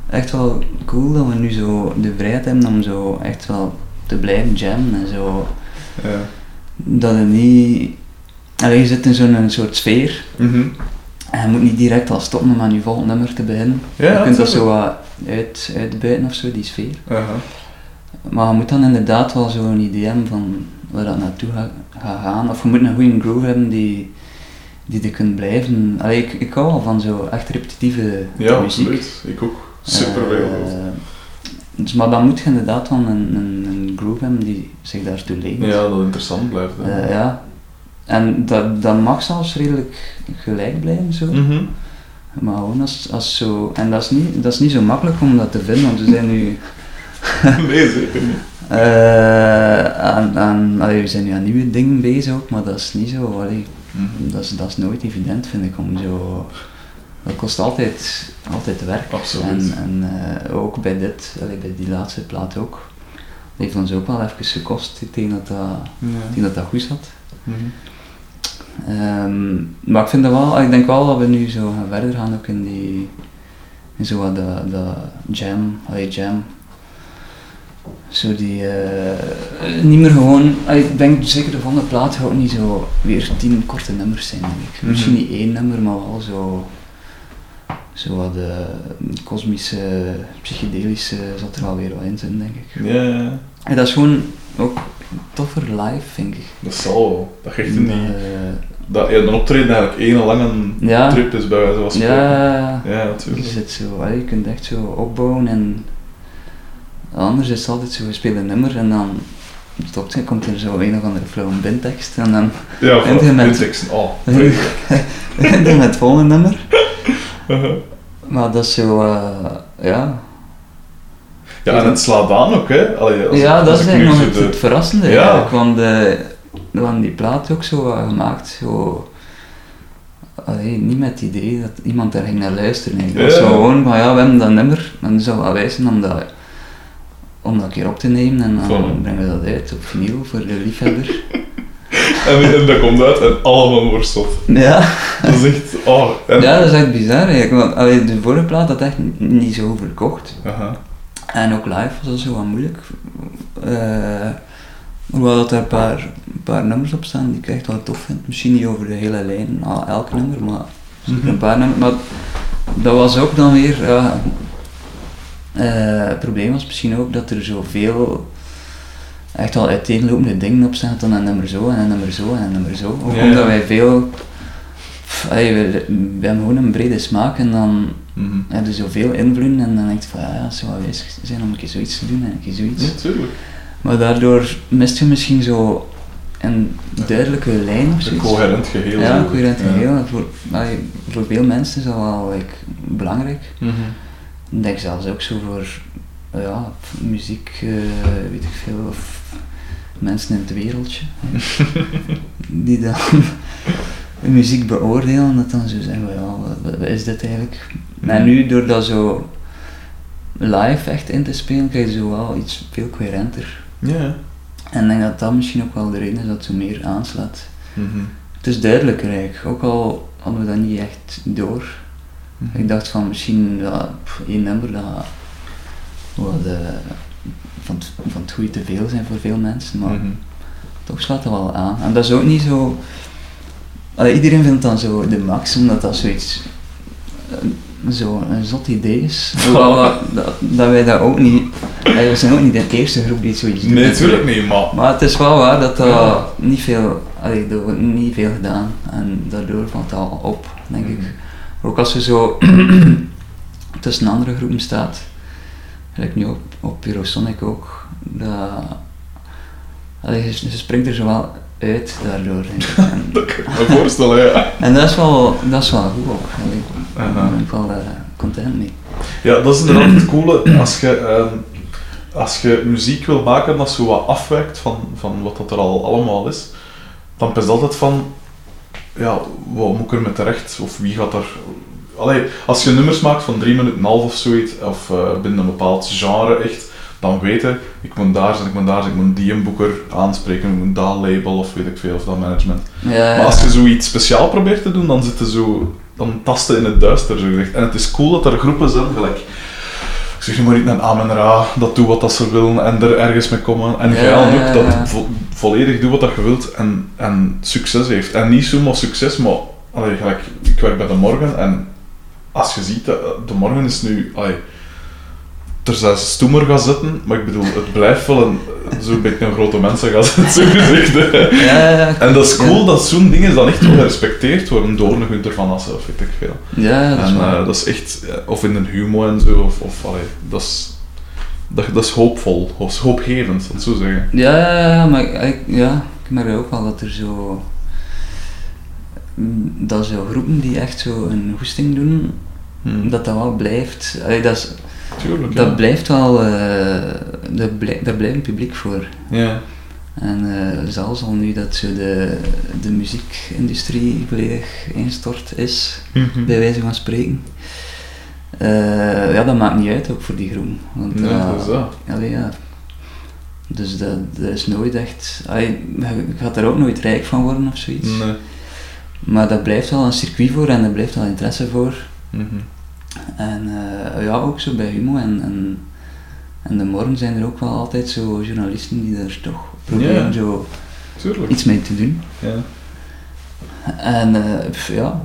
Speaker 2: echt wel cool dat we nu zo de vrijheid hebben om zo echt wel te blijven jammen en zo.
Speaker 1: Ja.
Speaker 2: Dat het niet... Allee, je zit in zo'n soort sfeer
Speaker 1: Mhm.
Speaker 2: en je moet niet direct al stoppen om aan je volgende nummer te beginnen.
Speaker 1: Ja,
Speaker 2: je kunt dat zo wat uit, uitbuiten of zo, die sfeer. Maar je moet dan inderdaad wel zo'n idee hebben van waar dat naartoe gaat gaan. Of je moet een goede groove hebben die, die er kunt blijven. Allee, ik, ik hou wel van zo echt repetitieve
Speaker 1: Ja,
Speaker 2: muziek.
Speaker 1: absoluut. Ik ook. Super veel.
Speaker 2: Eh, dus, maar dan moet je inderdaad wel een, een, een groove hebben die zich daartoe leent.
Speaker 1: ja, dat interessant blijft. hè.
Speaker 2: Eh, ja. En dat, dat mag zelfs redelijk gelijk blijven zo.
Speaker 1: Mhm.
Speaker 2: Maar gewoon als, als zo... En dat is, niet, dat is niet zo makkelijk om dat te vinden, want we zijn nu... [laughs]
Speaker 1: nee, zeker niet.
Speaker 2: eh aan, aan, allee, we zijn nu aan nieuwe dingen bezig ook, maar dat is niet zo... Allee,
Speaker 1: Mhm.
Speaker 2: dat, is, dat is nooit evident, vind ik, om zo... Dat kost altijd, altijd werk.
Speaker 1: Absoluut.
Speaker 2: En, en eh, ook bij dit, allee, bij die laatste plaat ook. Dat heeft ons ook wel even gekost tegen dat dat, tegen dat, dat goed zat.
Speaker 1: Mhm.
Speaker 2: Ehm, maar ik vind dat wel, ik denk wel dat we nu zo gaan verder gaan ook in die, in zo wat de, de jam, allee, jam. Zo die, eh, niet meer gewoon, allee, ik denk zeker de volgende plaat gaat niet zo weer tien korte nummers zijn, denk ik.
Speaker 1: Mhm.
Speaker 2: Misschien niet één nummer, maar wel zo, zo wat de kosmische, psychedelische zat er wel weer wat in zijn, denk ik.
Speaker 1: Ja, ja, ja.
Speaker 2: En dat is gewoon ook toffer live, vind ik.
Speaker 1: dat zal wel. Dat geeft een niet.
Speaker 2: Eh,
Speaker 1: Dat, ja, dan optreden eigenlijk één lange
Speaker 2: Ja.
Speaker 1: trip is bij wijze van spreken.
Speaker 2: Ja,
Speaker 1: Ja,
Speaker 2: je,
Speaker 1: natuurlijk.
Speaker 2: zit zo, allee, je kunt echt zo opbouwen en anders is het altijd zo, je speelt een nummer en dan stopt je, komt er zo een of andere flauwe bintekst en dan
Speaker 1: Ja,
Speaker 2: En met-
Speaker 1: Wintex. Oh, [laughs]
Speaker 2: begint je met het volgende nummer. [laughs]
Speaker 1: Uh-huh.
Speaker 2: Maar dat is zo, eh, ja.
Speaker 1: Ja, en het slaat aan ook, hè. Allee, als
Speaker 2: ja, dat is eigenlijk nog het,
Speaker 1: de-
Speaker 2: het verrassende
Speaker 1: Ja.
Speaker 2: eigenlijk, want eh, we hadden die plaat ook zo gemaakt, zo... Allee, niet met het idee dat iemand daar ging naar luisteren. Het was zo gewoon van ja, we hebben dat nummer en zou wel wijzen om dat, om dat een keer op te nemen en dan brengen we dat uit op vinyl voor de liefhebber. [laughs]
Speaker 1: En, en dat komt uit en allemaal worstelt.
Speaker 2: ja.
Speaker 1: Dat is echt... Oh, en...
Speaker 2: ja, dat is echt bizar eigenlijk, want allee, de vorige plaat had echt niet zo verkocht.
Speaker 1: Aha.
Speaker 2: En ook live was dat zo wat moeilijk. Eh hoewel dat er een paar, een paar nummers op staan die ik echt wel tof vind. Misschien niet over de hele lijn, ah, elk nummer, maar
Speaker 1: Mhm.
Speaker 2: een paar nummers. Maar dat was ook dan weer... eh, het probleem was misschien ook dat er zoveel echt wel uiteenlopende dingen op. Dan een nummer zo en een nummer zo en een nummer zo. Ook
Speaker 1: Ja,
Speaker 2: omdat wij veel... pff, allee, we, we hebben gewoon een brede smaak en dan
Speaker 1: Mhm.
Speaker 2: je zoveel invloeden en dan denk je van ja, zou wel wijs zijn om een keer zoiets te doen en een keer zoiets.
Speaker 1: Ja, tuurlijk.
Speaker 2: Maar daardoor mist je misschien zo een duidelijke lijn of
Speaker 1: Een
Speaker 2: zoiets.
Speaker 1: coherent geheel.
Speaker 2: Ja, een
Speaker 1: zo.
Speaker 2: coherent
Speaker 1: Ja.
Speaker 2: geheel. En Voor, allee, voor veel mensen is dat wel like, belangrijk.
Speaker 1: Mhm.
Speaker 2: Ik denk zelfs ook zo voor ja, muziek, eh, weet ik veel, of mensen in het wereldje. [laughs] die dan muziek beoordelen, dat dan zo zeggen, ja, wat, wat is dit eigenlijk? En nu, door dat zo live echt in te spelen, krijg je zo wel iets veel coherenter.
Speaker 1: Ja.
Speaker 2: En ik denk dat dat misschien ook wel de reden is dat het zo meer aanslaat.
Speaker 1: Mhm.
Speaker 2: Het is duidelijker eigenlijk, ook al hadden we dat niet echt door.
Speaker 1: Mhm.
Speaker 2: Ik dacht van misschien ja, pff, één nummer dat wat, eh, van, het, van het goede te veel zijn voor veel mensen, maar
Speaker 1: Mhm.
Speaker 2: toch slaat dat wel aan. En dat is ook niet zo... Allee, iedereen vindt dan zo de max, omdat dat zoiets... eh, zo een zot idee is. [laughs] Dat, dat, dat wij dat ook niet... allee, We zijn ook niet de eerste groep die zoiets doet.
Speaker 1: Nee,
Speaker 2: natuurlijk.
Speaker 1: niet, maar...
Speaker 2: Maar het is wel waar dat dat
Speaker 1: Ja.
Speaker 2: niet veel, allee, er wordt niet veel gedaan en daardoor valt dat al op, denk ik. Ook als je zo [clears throat] tussen andere groepen staat, gelijk nu op, op Pyrosonic ook, dat, allee, je, je springt er zo wel uit daardoor. En, [laughs]
Speaker 1: Dat kan ik me voorstellen, ja.
Speaker 2: en dat is wel, dat is wel goed ook. Allee,
Speaker 1: Aha.
Speaker 2: Daar ben ik wel eh, content mee.
Speaker 1: Ja, dat is inderdaad het coole. Als je, ehm, als je muziek wil maken dat zo wat afwijkt van, van wat dat er al allemaal is, dan is het altijd van, ja, wat moet ik er met terecht? Of wie gaat er... Allee, als je nummers maakt van drie minuten en half of zoiets, of eh, binnen een bepaald genre echt, dan weet je, ik moet daar zijn, ik moet daar zijn, ik moet die een boeker aanspreken, ik moet dat label of weet ik veel, of dat management.
Speaker 2: Ja,
Speaker 1: Maar als je zoiets speciaal probeert te doen, dan zit je zo, dan tasten in het duister, zo gezegd. En het is cool dat er groepen zijn, gelijk, ik zeg nu maar niet een Amen Ra, dat doet wat dat ze willen en er ergens mee komen. En
Speaker 2: Ja,
Speaker 1: Geil ook,
Speaker 2: ja,
Speaker 1: dat
Speaker 2: ja.
Speaker 1: vo- volledig doet wat dat je wilt en, en succes heeft. En niet zomaar succes, maar, allee, gelijk, ik werk bij De Morgen en als je ziet, De Morgen is nu, allee, er zijn stoemer gaan zitten, maar ik bedoel, het blijft wel een, zo'n beetje een grote mensen gaan [laughs] zitten, zo gezegd.
Speaker 2: ja, ja, ja,
Speaker 1: En dat is cool dat zo'n dingen dan echt wel gerespecteerd worden door een Gunther van Assen of weet ik veel.
Speaker 2: Ja, dat is
Speaker 1: en eh, dat is echt, ja, of in een humo en zo, of, of allee, dat is, dat, dat is hoopvol, of hoopgevend, dat zo zeggen.
Speaker 2: Ja, ja, ja, maar ik, ja, ik merk ook wel dat er zo... mm, Dat zo groepen die echt zo een hoesting doen,
Speaker 1: Hm.
Speaker 2: dat dat wel blijft. Allee, dat, is,
Speaker 1: Tuurlijk,
Speaker 2: dat blijft wel... eh daar, blij, daar blijft een publiek voor.
Speaker 1: Ja.
Speaker 2: En eh, zelfs al nu dat zo de, de muziekindustrie volledig instort is,
Speaker 1: Mhm.
Speaker 2: bij wijze van spreken. eh, ja, dat maakt niet uit ook voor die groep. Want,
Speaker 1: Nee, dat is dat.
Speaker 2: Allee, ja. Dus dat, dat is nooit echt... allee, je gaat daar ook nooit rijk van worden of zoiets.
Speaker 1: Nee.
Speaker 2: Maar dat blijft wel een circuit voor en er blijft wel interesse voor.
Speaker 1: Mhm.
Speaker 2: En eh, ja, ook zo bij Humo en, en, en de morgen zijn er ook wel altijd zo journalisten die er toch proberen
Speaker 1: Ja.
Speaker 2: zo
Speaker 1: Tuurlijk.
Speaker 2: iets mee te doen.
Speaker 1: Ja.
Speaker 2: En eh, ja.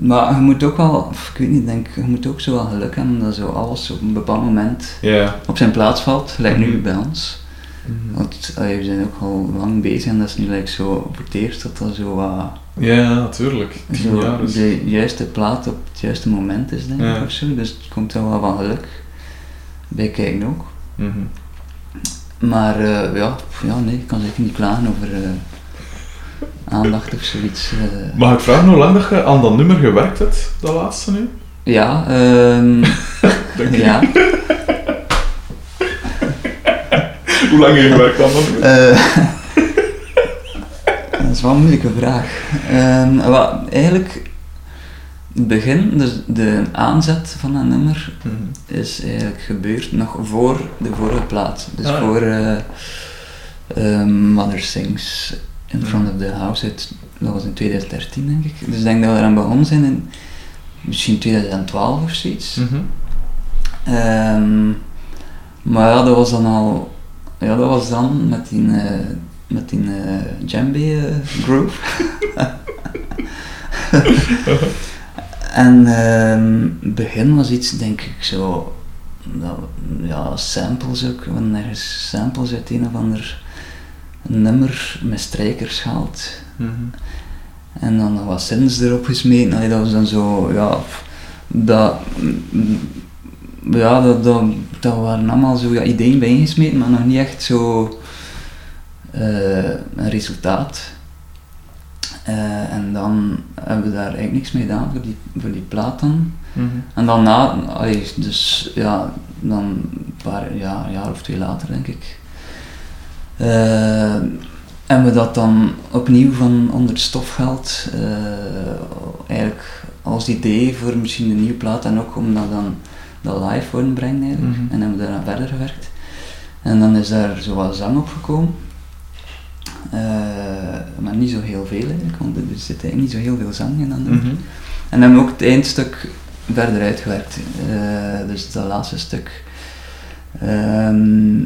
Speaker 2: Maar je moet ook wel, ik weet niet, denk, je moet ook zo wel geluk hebben dat zo alles op een bepaald moment
Speaker 1: Ja.
Speaker 2: op zijn plaats valt, gelijk nu
Speaker 1: Mhm.
Speaker 2: bij ons.
Speaker 1: Mhm.
Speaker 2: Want allee, we zijn ook al lang bezig en dat is nu like, zo voor het eerst dat dat zo, wat
Speaker 1: Ja, natuurlijk. Tien
Speaker 2: zo
Speaker 1: jaar is...
Speaker 2: de juiste plaat op het juiste moment is, denk
Speaker 1: Ja.
Speaker 2: ik, of zo. Dus het komt er wel van geluk bij kijken ook.
Speaker 1: Mhm.
Speaker 2: Maar eh, ja, ja, nee, ik kan zeker niet klagen over eh, aandacht of zoiets. eh.
Speaker 1: Mag ik vragen hoe lang dat je aan dat nummer gewerkt hebt, dat laatste nu?
Speaker 2: Ja, ehm [laughs]
Speaker 1: Dank je.
Speaker 2: ja.
Speaker 1: Hoe lang heb je gewerkt dat nummer?
Speaker 2: Eh, [laughs] dat is wel een moeilijke vraag. Ehm, wel, eigenlijk, het begin, dus de aanzet van dat nummer,
Speaker 1: Mhm.
Speaker 2: is eigenlijk gebeurd nog voor de vorige plaat. Dus
Speaker 1: Ah,
Speaker 2: voor eh eh, Mother Sings in
Speaker 1: Mhm.
Speaker 2: Front of the House, uit, dat was in 2013 denk ik. Dus ik denk dat we eraan begonnen zijn in misschien 2012 of zoiets.
Speaker 1: Mhm.
Speaker 2: Ehm, maar ja, dat was dan al, ja, dat was dan met die, eh met die eh djembe eh, groove. [laughs] en ehm, het begin was iets, denk ik, zo, dat, ja, samples ook, we hadden ergens samples uit een of ander nummer met strijkers gehaald.
Speaker 1: Mhm.
Speaker 2: En dan nog wat zins erop gesmeten. Allee, dat was dan zo, ja, dat, mm, ja, dat, dat, dat waren allemaal zo ja, ideeën bijeengesmeten, maar nog niet echt zo eh, een resultaat. Eh, en dan hebben we daar eigenlijk niks mee gedaan voor die, voor die plaat dan.
Speaker 1: Mhm.
Speaker 2: En dan na, allee, dus ja, dan een paar ja, een jaar of twee later denk ik, eh, hebben we dat dan opnieuw van onder het stofgeld, eigenlijk als idee voor misschien een nieuwe plaat en ook om dat dan dat live voor brengen eigenlijk. En hebben we daaraan verder gewerkt. En dan is daar zo wat zang op gekomen. Eh, maar niet zo heel veel eigenlijk, want er zit eigenlijk niet zo heel veel zang in.
Speaker 1: Mhm.
Speaker 2: En dan hebben we ook het eindstuk verder uitgewerkt. Eh, dus dat laatste stuk. Ehm,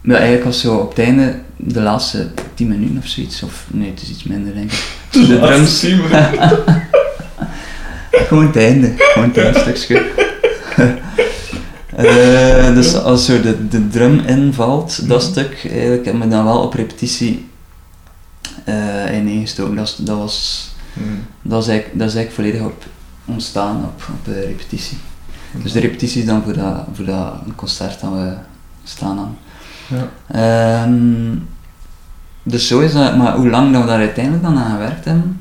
Speaker 2: Ja, eigenlijk was zo op het einde, de laatste 10 minuten of zoiets, of nee, het is iets minder denk ik. [laughs]
Speaker 1: De,
Speaker 2: De drums. [laughs] Gewoon het einde, gewoon het eindstukje. Eh, dus als zo de, de drum invalt, dat
Speaker 1: Mhm.
Speaker 2: stuk, eigenlijk hebben we dan wel op repetitie eh in ingestoken. Dat, is- dat, was,
Speaker 1: Hmm.
Speaker 2: dat, is eigenlijk, dat is eigenlijk volledig op ontstaan op, op de repetitie. Dus de repetitie is dan voor dat, voor dat concert dat we staan aan.
Speaker 1: Ja.
Speaker 2: Ehm, dus zo is dat, maar hoe lang dat we daar uiteindelijk dan aan gewerkt hebben?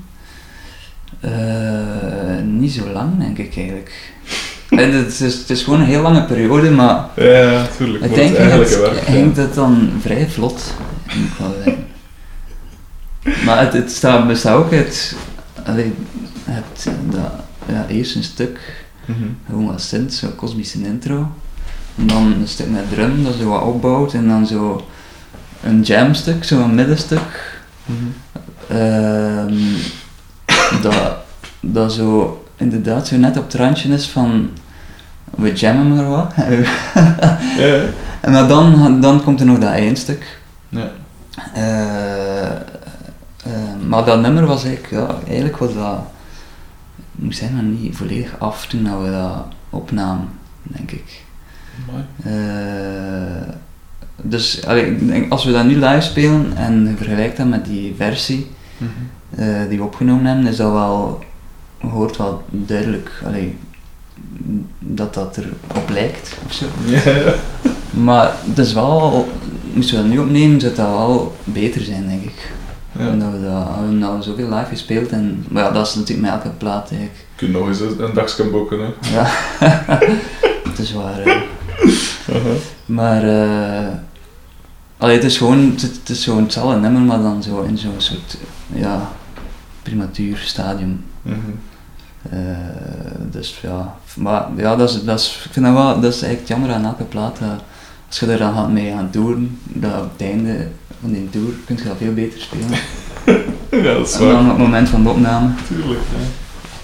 Speaker 2: Eh, niet zo lang, denk ik eigenlijk. Eh, Het is, het is gewoon een heel lange periode, maar
Speaker 1: Ja, ja, tuurlijk. Maar het eigenlijke
Speaker 2: ging het,
Speaker 1: werk.
Speaker 2: ging dan vrij vlot. Maar het, het staat, bestaat ook uit, allee, je hebt dat, ja, eerst een stuk,
Speaker 1: Mhm.
Speaker 2: gewoon wat synth, zo'n kosmische intro. En dan een stuk met drum, dat zo wat opbouwt. En dan zo een jamstuk, zo'n middenstuk.
Speaker 1: Mhm.
Speaker 2: Ehm, dat, dat zo inderdaad zo net op het randje is van we jammen maar wat. [laughs]
Speaker 1: Ja, ja.
Speaker 2: en maar dan, dan komt er nog dat eindstuk.
Speaker 1: Ja.
Speaker 2: Eh, eh, maar dat nummer was eigenlijk, ja, eigenlijk was dat, ik moet zeggen, nog niet volledig af toen dat we dat opnamen, denk ik. Eh, dus allee, ik denk, als we dat nu live spelen en je vergelijkt dat met die versie
Speaker 1: Mhm.
Speaker 2: die we opgenomen hebben, is dat wel, hoort wel duidelijk allee, dat dat erop lijkt of zo.
Speaker 1: Ja.
Speaker 2: Maar het is wel, moesten we dat nu opnemen, zou dat wel beter zijn, denk ik.
Speaker 1: Ja.
Speaker 2: Omdat we dat, nou zoveel live gespeeld en, maar ja, dat is natuurlijk met elke plaat eigenlijk.
Speaker 1: Je kunt nog eens een dagje boeken, hè.
Speaker 2: Ja, [laughs] het is waar. hè. Maar eh allee, het is gewoon het, het is gewoon hetzelfde nummer, maar dan zo in zo'n soort ja, prematuur stadium.
Speaker 1: Mhm.
Speaker 2: Eh, dus ja, maar ja, dat is, dat is, ik vind dat wel, dat is eigenlijk jammer aan elke plaat. dat als je er dan gaat mee gaan toeren, dat op het einde van die tour kun je dat veel beter spelen [laughs]
Speaker 1: Ja, dat is
Speaker 2: dan op het moment van de opname.
Speaker 1: Tuurlijk, ja.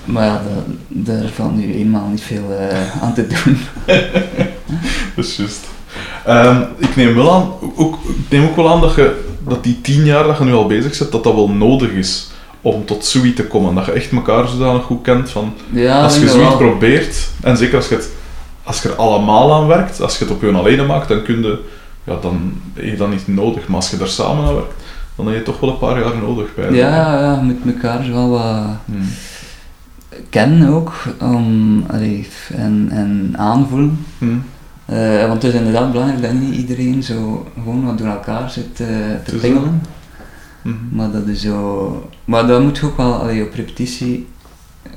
Speaker 2: Maar ja, dat, daar valt nu eenmaal niet veel eh, aan te doen. [laughs]
Speaker 1: Dat is juist. Ehm, ik neem wel aan, ook, ik neem ook wel aan dat, je, dat die tien jaar dat je nu al bezig bent, dat dat wel nodig is om tot zoiets te komen. Dat je echt elkaar zodanig goed kent van,
Speaker 2: Ja,
Speaker 1: als je zoiets probeert, en zeker als je, het, als je er allemaal aan werkt, als je het op je alleen maakt, dan kun je, ja, dan heb je dat niet nodig. Maar als je er samen aan werkt, dan heb je toch wel een paar jaar nodig bij.
Speaker 2: Ja, ja, je moet elkaar wel wat
Speaker 1: Hmm.
Speaker 2: kennen ook allee, en, en aanvoelen.
Speaker 1: Hmm.
Speaker 2: Eh, want het is inderdaad belangrijk dat niet iedereen zo gewoon wat door elkaar zit eh, te
Speaker 1: is Mhm.
Speaker 2: Maar dat is zo. Maar dat moet ook wel, allee, op repetitie eh,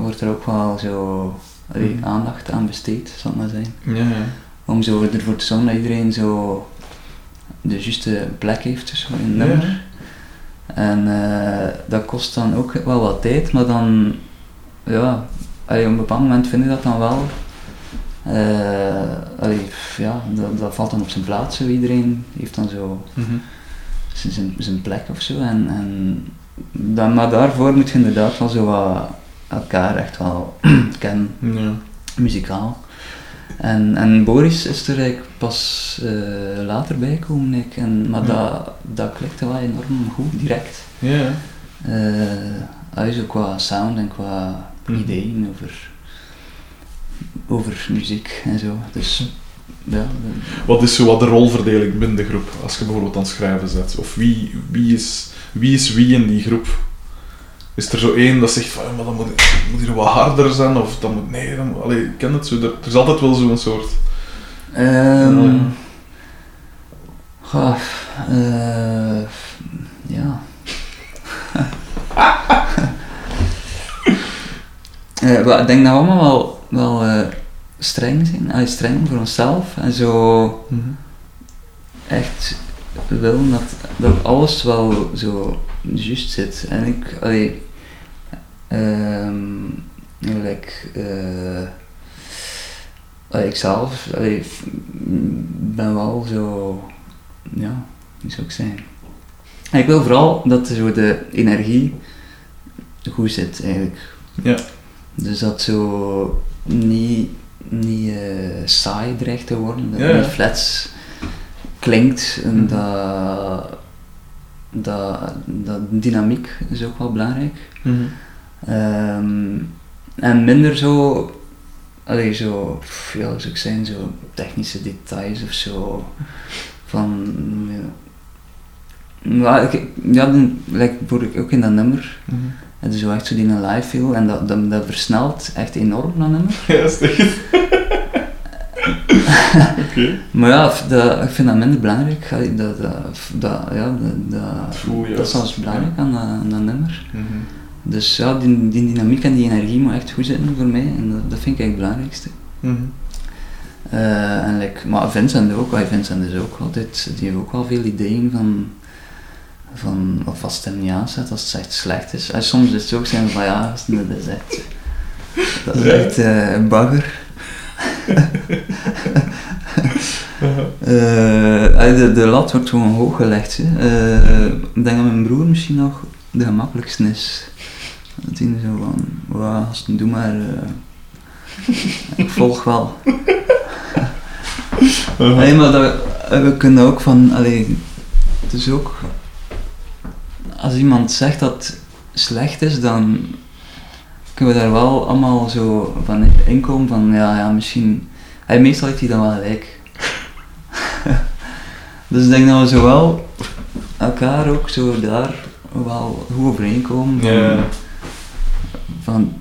Speaker 2: wordt er ook wel zo allee,
Speaker 1: Mhm.
Speaker 2: aandacht aan besteed, zal ik maar zeggen.
Speaker 1: Ja, ja.
Speaker 2: Om zo ervoor te zorgen dat iedereen zo de juiste plek heeft dus in het nummer. En eh, dat kost dan ook wel wat tijd, maar dan, ja, allee, op een bepaald moment vind je dat dan wel. Eh, allee, ja, dat, dat valt dan op zijn plaats, zo. iedereen heeft dan zo
Speaker 1: Mhm.
Speaker 2: zijn- zijn, zijn plek of zo. En, en dan, maar daarvoor moet je inderdaad wel zo wat elkaar echt wel [clears throat] kennen,
Speaker 1: Ja.
Speaker 2: muzikaal. En, en Boris is er eigenlijk pas eh, later bij gekomen, ik. En, maar
Speaker 1: Ja.
Speaker 2: dat, dat klikte wel enorm goed, direct.
Speaker 1: Ja.
Speaker 2: Eh hij is ook qua sound en qua
Speaker 1: Mhm.
Speaker 2: ideeën over, over muziek en zo. Dus ja,
Speaker 1: Wat is zo wat de rolverdeling binnen de groep, als je bijvoorbeeld aan het schrijven zet? Of wie, wie, is, wie is wie in die groep? Is er zo één dat zegt van, ja, maar dan moet, moet hier wat harder zijn, of dan moet, nee, dan, allee, ik ken het zo, er, er is altijd wel zo'n soort...
Speaker 2: Ehm
Speaker 1: Ja.
Speaker 2: eh, ja. [laughs] Eh, ik denk dat we allemaal wel, wel eh, streng zijn, allee, streng voor onszelf en zo echt willen dat, dat alles wel zo juist zit. En ik, allee, ehm like, eh, allee, ik zelf allee, ben wel zo, ja, hoe zou ik zeggen. En ik wil vooral dat zo de energie goed zit eigenlijk.
Speaker 1: Ja.
Speaker 2: Dus dat zo niet, niet eh, saai dreigt te worden, dat het niet flats klinkt en dat, dat, dat dynamiek is ook wel belangrijk.
Speaker 1: Mhm.
Speaker 2: Ehm, en minder zo, allee, zo, ja, zou ik zijn, zo technische details of zo. Van, ja. Ja, ik, ja, dan, like, ook in dat nummer,
Speaker 1: Mhm.
Speaker 2: Is zo echt zo die een live feel en dat, dat, dat versnelt echt enorm, dat nummer. [laughs]
Speaker 1: Ja, is echt? [laughs] Oké.
Speaker 2: Maar ja, dat, ik vind dat minder belangrijk. Dat, dat, dat, ja, dat, dat, is zelfs belangrijk aan dat, aan dat nummer.
Speaker 1: Mhm.
Speaker 2: Dus ja, die, die dynamiek en die energie moet echt goed zitten voor mij en dat, dat vind ik eigenlijk het belangrijkste.
Speaker 1: Mhm.
Speaker 2: Eh, en like, maar Vincent ook, Vincent is ook altijd, die heeft ook wel veel ideeën van, van of als het hem niet aanzet, als het echt slecht is. En soms is het ook zijn van ja, dat is echt, dat is echt eh, bagger. [laughs] Eh, de, de lat wordt gewoon hoog gelegd. Eh, ik denk dat mijn broer misschien nog de gemakkelijkste is. Dat hij zo van, "Wauw, gast, doe maar, ik volg wel. [laughs] Nee, maar dat, we kunnen ook van, allee, het is ook, als iemand zegt dat het slecht is, dan kunnen we daar wel allemaal zo van inkomen van, ja, ja, misschien, hij, meestal heeft hij dan wel gelijk. [laughs] dus ik denk dat we zo wel elkaar ook zo daar wel goed overeenkomen. Van, van,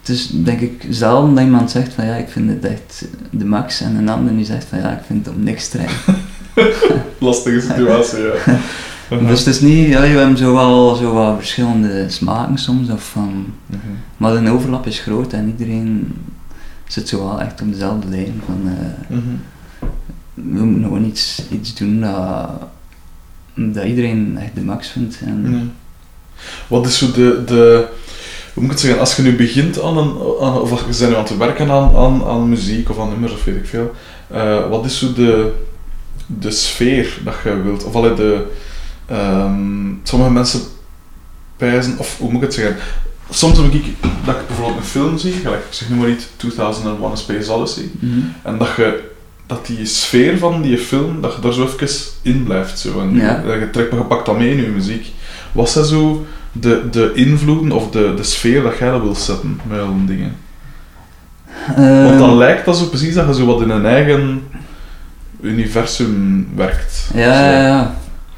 Speaker 2: het is denk ik zelden dat iemand zegt van ja, ik vind het echt de max en een ander die zegt van ja, ik vind het om niks strijden. [laughs]
Speaker 1: Lastige situatie, ja. [laughs]
Speaker 2: Dus het is niet, ja, we hebben zo wel zo wat verschillende smaken soms, of van,
Speaker 1: Mhm.
Speaker 2: maar de overlap is groot en iedereen zit zo wel echt op dezelfde lijn van eh,
Speaker 1: Mhm.
Speaker 2: we moeten gewoon iets, iets doen dat, dat iedereen echt de max vindt. En,
Speaker 1: Ja. Wat is zo de, de, hoe moet ik het zeggen, als je nu begint aan een, aan, of als je bent nu aan het werken aan, aan, aan muziek of aan nummers of weet ik veel, eh, wat is zo de, de sfeer dat je wilt, of allee, de, ehm, sommige mensen pijzen, of hoe moet ik het zeggen, soms heb ik dat ik bijvoorbeeld een film zie, gelijk, ik zeg nu maar niet 2001 A Space Odyssey,
Speaker 2: Mhm.
Speaker 1: en dat je dat die sfeer van die film, dat je daar zo even in blijft. Zo. En
Speaker 2: Ja.
Speaker 1: je, je trekt, maar je pakt dat mee in je muziek. Wat zijn zo de, de invloeden of de, de sfeer dat jij dat wil zetten met al die dingen? Want
Speaker 2: Ehm,
Speaker 1: dan lijkt dat zo precies dat je zo wat in een eigen universum werkt.
Speaker 2: ja, ja, ja.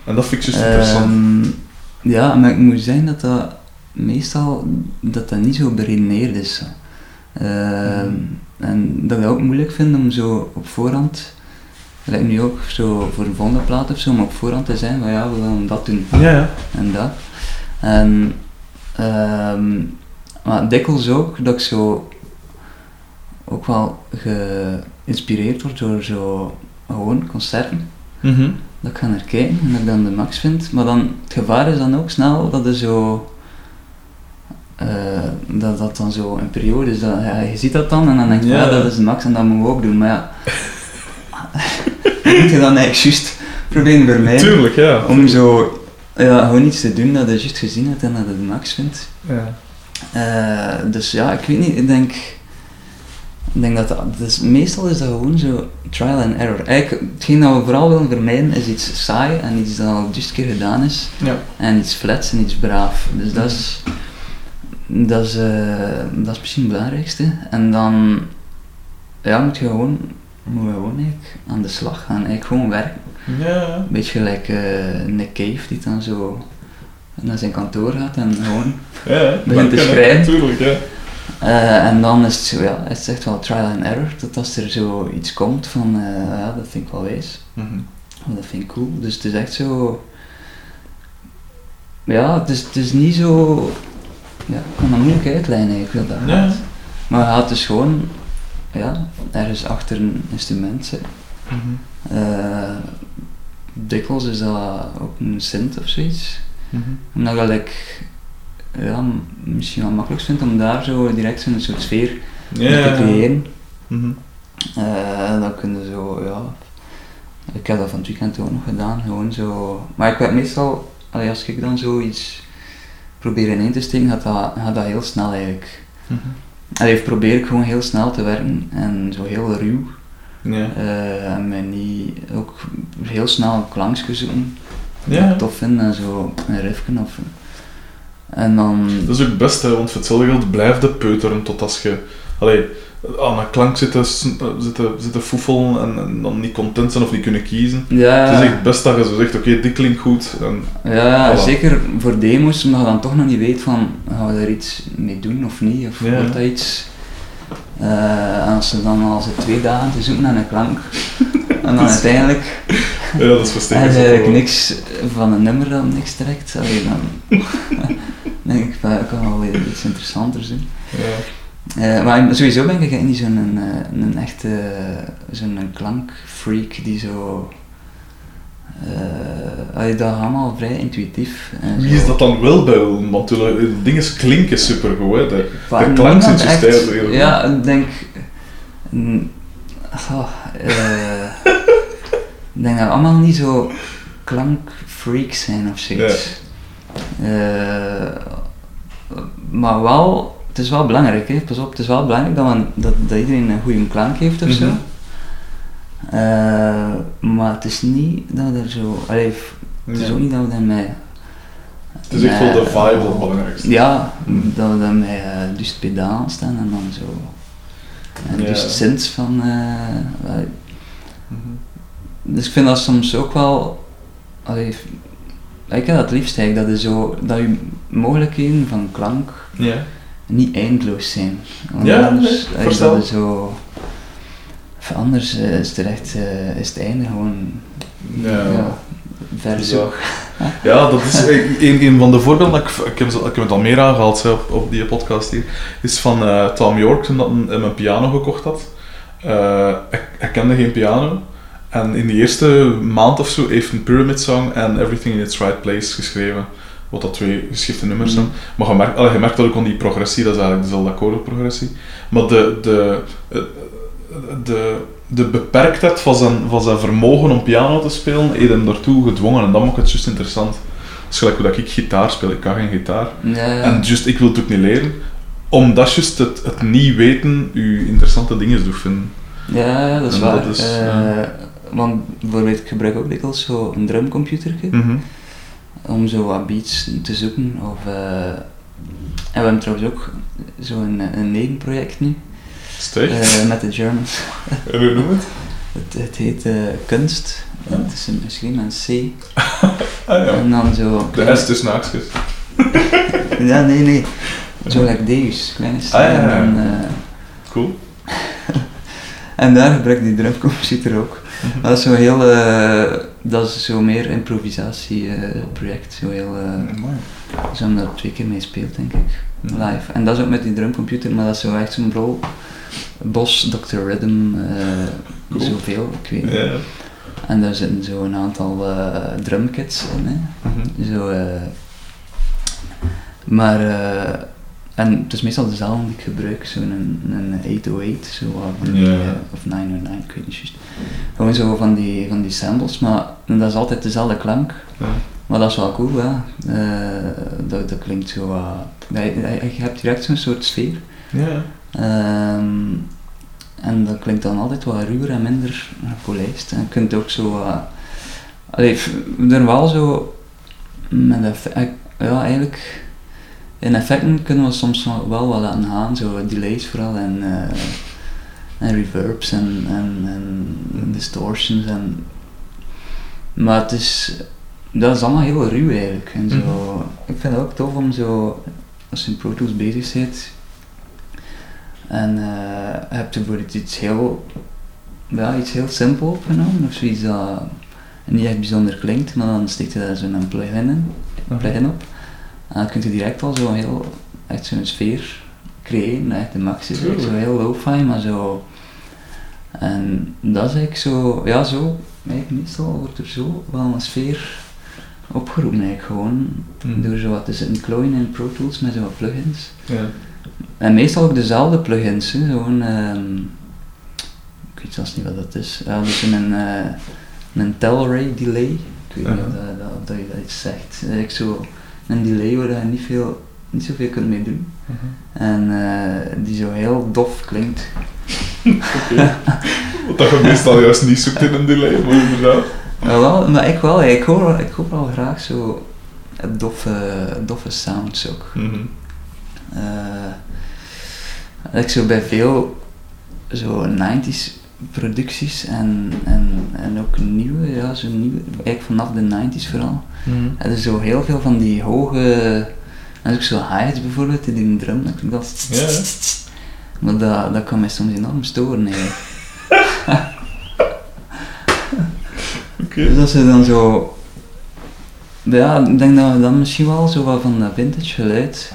Speaker 1: En dat vind ik juist interessant.
Speaker 2: Ehm, ja, maar ik moet zeggen dat dat meestal dat dat niet zo beredeneerd is. Ehm, En dat ik dat ook moeilijk vind om zo op voorhand, gelijk nu ook zo voor een volgende plaat of zo, om op voorhand te zijn van ja, we gaan dat doen
Speaker 1: Ja, ja.
Speaker 2: en dat. En, ehm, maar dikwijls ook dat ik zo ook wel geïnspireerd word door zo gewoon concerten
Speaker 1: Mhm.
Speaker 2: Dat ik ga naar kijken en dat ik dan de max vind. Maar dan, het gevaar is dan ook snel dat er zo... eh, dat dat dan zo een periode is, dat, ja, je ziet dat dan en dan denk je,
Speaker 1: Ja.
Speaker 2: ja. dat is de max en dat moeten we ook doen. Maar ja, dat [laughs] moet je dan eigenlijk juist proberen vermijden.
Speaker 1: Tuurlijk, ja.
Speaker 2: Om zo, ja, gewoon iets te doen dat je juist gezien hebt en dat je de max vindt.
Speaker 1: Ja.
Speaker 2: Eh, dus ja, ik weet niet, ik denk... Ik denk dat, dat dus meestal is dat gewoon zo trial and error. Eigenlijk, hetgeen dat we vooral willen vermijden is iets saai en iets dat al juist keer gedaan is.
Speaker 1: Ja.
Speaker 2: En iets flats en iets braaf. Dus dat is, dat is, eh, dat is misschien het belangrijkste. En dan ja, moet je gewoon, moet je gewoon eigenlijk aan de slag gaan. Eigenlijk gewoon werken.
Speaker 1: Ja.
Speaker 2: Een beetje gelijk eh, Nick Cave die dan zo naar zijn kantoor gaat en gewoon
Speaker 1: Ja,
Speaker 2: Begint te schrijven.
Speaker 1: Tuurlijk, ja.
Speaker 2: Eh, en dan is het, zo, ja, het is echt wel trial and error, dat als er zo iets komt van, eh, ja, dat vind ik wel
Speaker 1: Mhm.
Speaker 2: of dat vind ik cool. Dus het is echt zo, ja, het is, het is niet zo, ja, ik kan dat moeilijk uitlijnen eigenlijk, dat gaat. Maar gaat dus gewoon, ja, ergens achter een instrument zitten.
Speaker 1: Mhm.
Speaker 2: Eh, dikwijls is dat ook een synth of zoiets.
Speaker 1: Mhm.
Speaker 2: Omdat ik ja, misschien wel makkelijk vind om daar zo direct zo'n soort sfeer mee te creëren.
Speaker 1: Mhm.
Speaker 2: Eh, dan kun je zo, ja. Ik heb dat van het weekend ook nog gedaan, gewoon zo. Maar ik weet meestal, allee, als ik dan zoiets probeer in te steken, gaat dat, gaat dat heel snel eigenlijk.
Speaker 1: Mhm.
Speaker 2: Allee, probeer ik gewoon heel snel te werken en zo heel ruw.
Speaker 1: Ja.
Speaker 2: Eh, en mij niet ook heel snel een klankje zoeken. Dat ik tof vind en zo een riffje of... En dan...
Speaker 1: Dat is ook het beste, want voor hetzelfde geld blijf de peuteren tot als je allee, aan een klank zitten, zitten, zitten foefelen en, en dan niet content zijn of niet kunnen kiezen.
Speaker 2: Ja,
Speaker 1: Het is echt het beste dat je zo zegt, oké, dit klinkt goed. En,
Speaker 2: Ja,
Speaker 1: Voilà.
Speaker 2: zeker voor demo's, omdat je dan toch nog niet weet van, gaan we daar iets mee doen of niet, of
Speaker 1: Ja.
Speaker 2: wordt dat iets. Eh, en als ze dan al ze twee dagen te zoeken naar een klank, [laughs] en dan uiteindelijk
Speaker 1: ja, dat is versterkt.
Speaker 2: je eigenlijk niks van een nummer dat niks trekt, allee, dan [laughs] denk ik, van, ik kan wel iets interessanters doen.
Speaker 1: Ja.
Speaker 2: Eh, maar sowieso ben ik niet zo'n een, een echte zo'n klankfreak die zo... eh allee, dat allemaal vrij intuïtief. en
Speaker 1: Wie
Speaker 2: zo.
Speaker 1: is dat dan wel bij? Want de dingen klinken supergoed, hè. De, de klank zit
Speaker 2: echt-
Speaker 1: stijl.
Speaker 2: Ja, ik denk. oh, eh, ik denk dat we allemaal niet zo klankfreaks zijn of zoiets. Eh, maar wel, het is wel belangrijk, hè. pas op, het is wel belangrijk dat, men, dat, dat iedereen een goede klank heeft of zo.
Speaker 1: Mhm.
Speaker 2: Eh, maar het is niet dat er zo. Allee, het is
Speaker 1: Ja.
Speaker 2: ook niet dat we daarmee.
Speaker 1: Het is echt wel de vibe het belangrijkste.
Speaker 2: Ja, dat we dan met uh, dus pedaal staan en dan zo. En
Speaker 1: Ja.
Speaker 2: dus synths van. eh.
Speaker 1: Mhm.
Speaker 2: Dus ik vind dat soms ook wel. Allee, ik heb dat het liefst eigenlijk, dat, je zo, dat je mogelijkheden van klank
Speaker 1: Ja.
Speaker 2: niet eindeloos zijn. Want
Speaker 1: Ja,
Speaker 2: anders,
Speaker 1: nee, verstaan.
Speaker 2: dat is zo. Anders eh, is, het echt, eh, is het einde gewoon
Speaker 1: Ja.
Speaker 2: ver
Speaker 1: Dus
Speaker 2: zo.
Speaker 1: Ja, dat is eh, een, een van de voorbeelden, dat ik, ik, heb, ik heb het al meer aangehaald op, op die podcast hier, is van eh, Tom York toen dat een, een piano gekocht had. Eh, hij, hij kende geen piano. En in de eerste maand of zo heeft een Pyramid Song en Everything in Its Right Place geschreven. Wat dat twee geschifte nummers zijn.
Speaker 2: Mhm.
Speaker 1: Maar je merkt, allee, je merkt dat ook aan die progressie, dat is eigenlijk dezelfde akkoordenprogressie. Maar de, de, eh, de, de beperktheid van zijn, van zijn vermogen om piano te spelen, heeft hem daartoe gedwongen. En dat maakt het juist interessant. Het is gelijk hoe dat ik gitaar speel, ik kan geen gitaar.
Speaker 2: Ja,
Speaker 1: En just, ik wil het ook niet leren, omdat juist het, het niet weten u interessante dingen doet vinden.
Speaker 2: ja, dat is
Speaker 1: En
Speaker 2: waar.
Speaker 1: dat is,
Speaker 2: Eh,
Speaker 1: ja.
Speaker 2: Want bijvoorbeeld, ik gebruik ook dikwijls zo een drumcomputertje
Speaker 1: Mhm.
Speaker 2: om zo wat beats te zoeken. Of, eh, en we hebben trouwens ook zo'n een nevenproject nu eh, met de Germans. [laughs]
Speaker 1: En hoe noem het?
Speaker 2: Het, het heet eh, Kunst. Het is een- geschreven met een C. [laughs]
Speaker 1: Ah ja.
Speaker 2: En dan zo.
Speaker 1: De S tussen haakjes. [laughs]
Speaker 2: Ja, nee, nee. Zo like Deus, kleine.
Speaker 1: Ah, ja.
Speaker 2: En, eh,
Speaker 1: Cool.
Speaker 2: en daar gebruik ik die drumcomputer ook. Dat is zo heel, eh, dat is zo meer improvisatieproject. zo heel, eh,
Speaker 1: Mooi.
Speaker 2: ze hebben daar twee keer mee gespeeld, denk ik,
Speaker 1: Mhm.
Speaker 2: live. En dat is ook met die drumcomputer, maar dat is zo echt zo'n rol. Bos, Dr. Rhythm, eh
Speaker 1: Cool.
Speaker 2: zoveel, ik weet niet. En daar zitten zo een aantal eh, drumkits in. Hè.
Speaker 1: Mhm.
Speaker 2: Zo, eh, maar, eh, en het is meestal dezelfde die ik gebruik, zo'n een, een 808, zo, van die, eh, of 909, ik weet niet juist. Gewoon zo van die, van die samples, maar dat is altijd dezelfde klank.
Speaker 1: Ja.
Speaker 2: Maar dat is wel cool, ja. Eh, dat, dat klinkt zo dat- je, je hebt direct zo'n soort sfeer.
Speaker 1: Ja.
Speaker 2: Ehm, en dat klinkt dan altijd wat ruwer en minder gepolijst. En je kunt ook zo. Allee, er wel zo... Met effe- ja, eigenlijk... In effecten kunnen we soms wel wat laten gaan, zo delays vooral en, eh, en reverbs en, en, en distortions en... Maar het is... Dat is allemaal heel ruw eigenlijk. En zo, Ik vind het ook tof om zo... Als je in Pro Tools bezig bent, en eh je hebt bijvoorbeeld iets heel, ja, iets heel simpel opgenomen of zoiets dat niet echt bijzonder klinkt, maar dan steekt je daar zo'n plugin, in,
Speaker 1: Mhm.
Speaker 2: plugin op. En dan kun je direct al zo heel, echt zo'n sfeer creëren, echt de max is. Zo heel lo-fi, maar zo. En dat is eigenlijk zo, ja zo, eigenlijk meestal wordt er zo wel een sfeer opgeroepen eigenlijk gewoon.
Speaker 1: Mhm.
Speaker 2: Door zo wat te zitten klooien in Pro Tools met zo wat plugins.
Speaker 1: Ja.
Speaker 2: En meestal ook dezelfde plugins, gewoon, ehm, ik weet zelfs niet wat dat is. Ja, is een, eh een Telray delay. Ik weet niet of, dat, dat, of dat je dat iets zegt. Eigenlijk zo een delay waar je niet, veel, niet zoveel kunt mee doen. En eh, die zo heel dof klinkt.
Speaker 1: Oké. Wat [laughs] dat je meestal juist niet zoekt in een delay, maar inderdaad.
Speaker 2: Ja, wel, maar ik wel, ik hoor, ik hoor wel graag zo doffe, doffe sounds ook. Eh, ik zo bij veel zo 90s producties en, en, en ook nieuwe, ja, zo nieuwe, eigenlijk vanaf de 90s vooral.
Speaker 1: Mhm.
Speaker 2: Er is zo heel veel van die hoge, en ook zo highs bijvoorbeeld in die drum, dat klinkt dat
Speaker 1: Ja,
Speaker 2: maar dat, dat kan mij soms enorm storen eigenlijk. [laughs]
Speaker 1: Oké.
Speaker 2: Dus dat ze dan zo. Ja, ik denk dat we dan misschien wel zo wat van dat vintage geluid.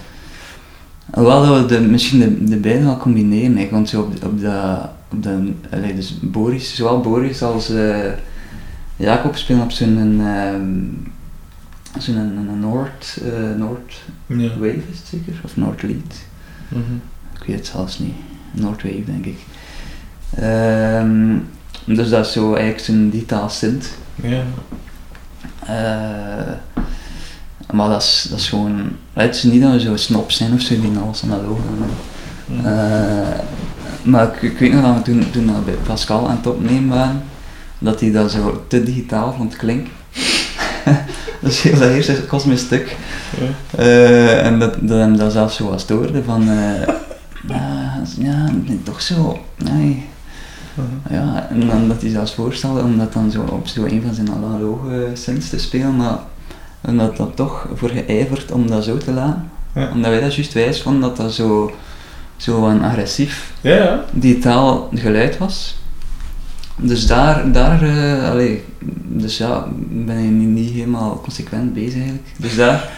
Speaker 2: Wel dat we de, misschien de, de beide wel combineren, eigenlijk, want zo op, op de. De allee, dus Boris, zowel Boris als eh, Jacob spelen op zo'n. ehm zo'n een, een Noord. eh, Noord
Speaker 1: Ja.
Speaker 2: Wave is het zeker? Of Noord Lead?
Speaker 1: Mhm.
Speaker 2: Ik weet het zelfs niet. Noordwave, denk ik. Ehm, dus dat is zo eigenlijk zo'n digitaal synth.
Speaker 1: Ja.
Speaker 2: Eh, maar dat is, dat is gewoon... Het is niet dat we zo snop zijn of zo die alles analoog Eh, maar ik, ik weet nog dat we toen, toen we bij Pascal aan het opnemen waren, dat hij dat zo te digitaal vond klinken. dus heel dat eerste kost me een stuk.
Speaker 1: Ja.
Speaker 2: Eh, en dat, dat hem dat zelfs zo wat stoorde van... eh, [laughs] ja, nee, toch zo... Nee. Ja, en dan dat hij zelfs voorstelde om dat dan zo op zo een van zijn analoge synths te spelen, maar omdat dat toch voor geijverd om dat zo te laten.
Speaker 1: Ja.
Speaker 2: Omdat wij dat juist wijs vonden dat dat zo, zo een agressief
Speaker 1: Ja, ja.
Speaker 2: digitaal geluid was. Dus daar, daar allee, dus ja, ben ik niet, niet helemaal consequent bezig eigenlijk. Dus daar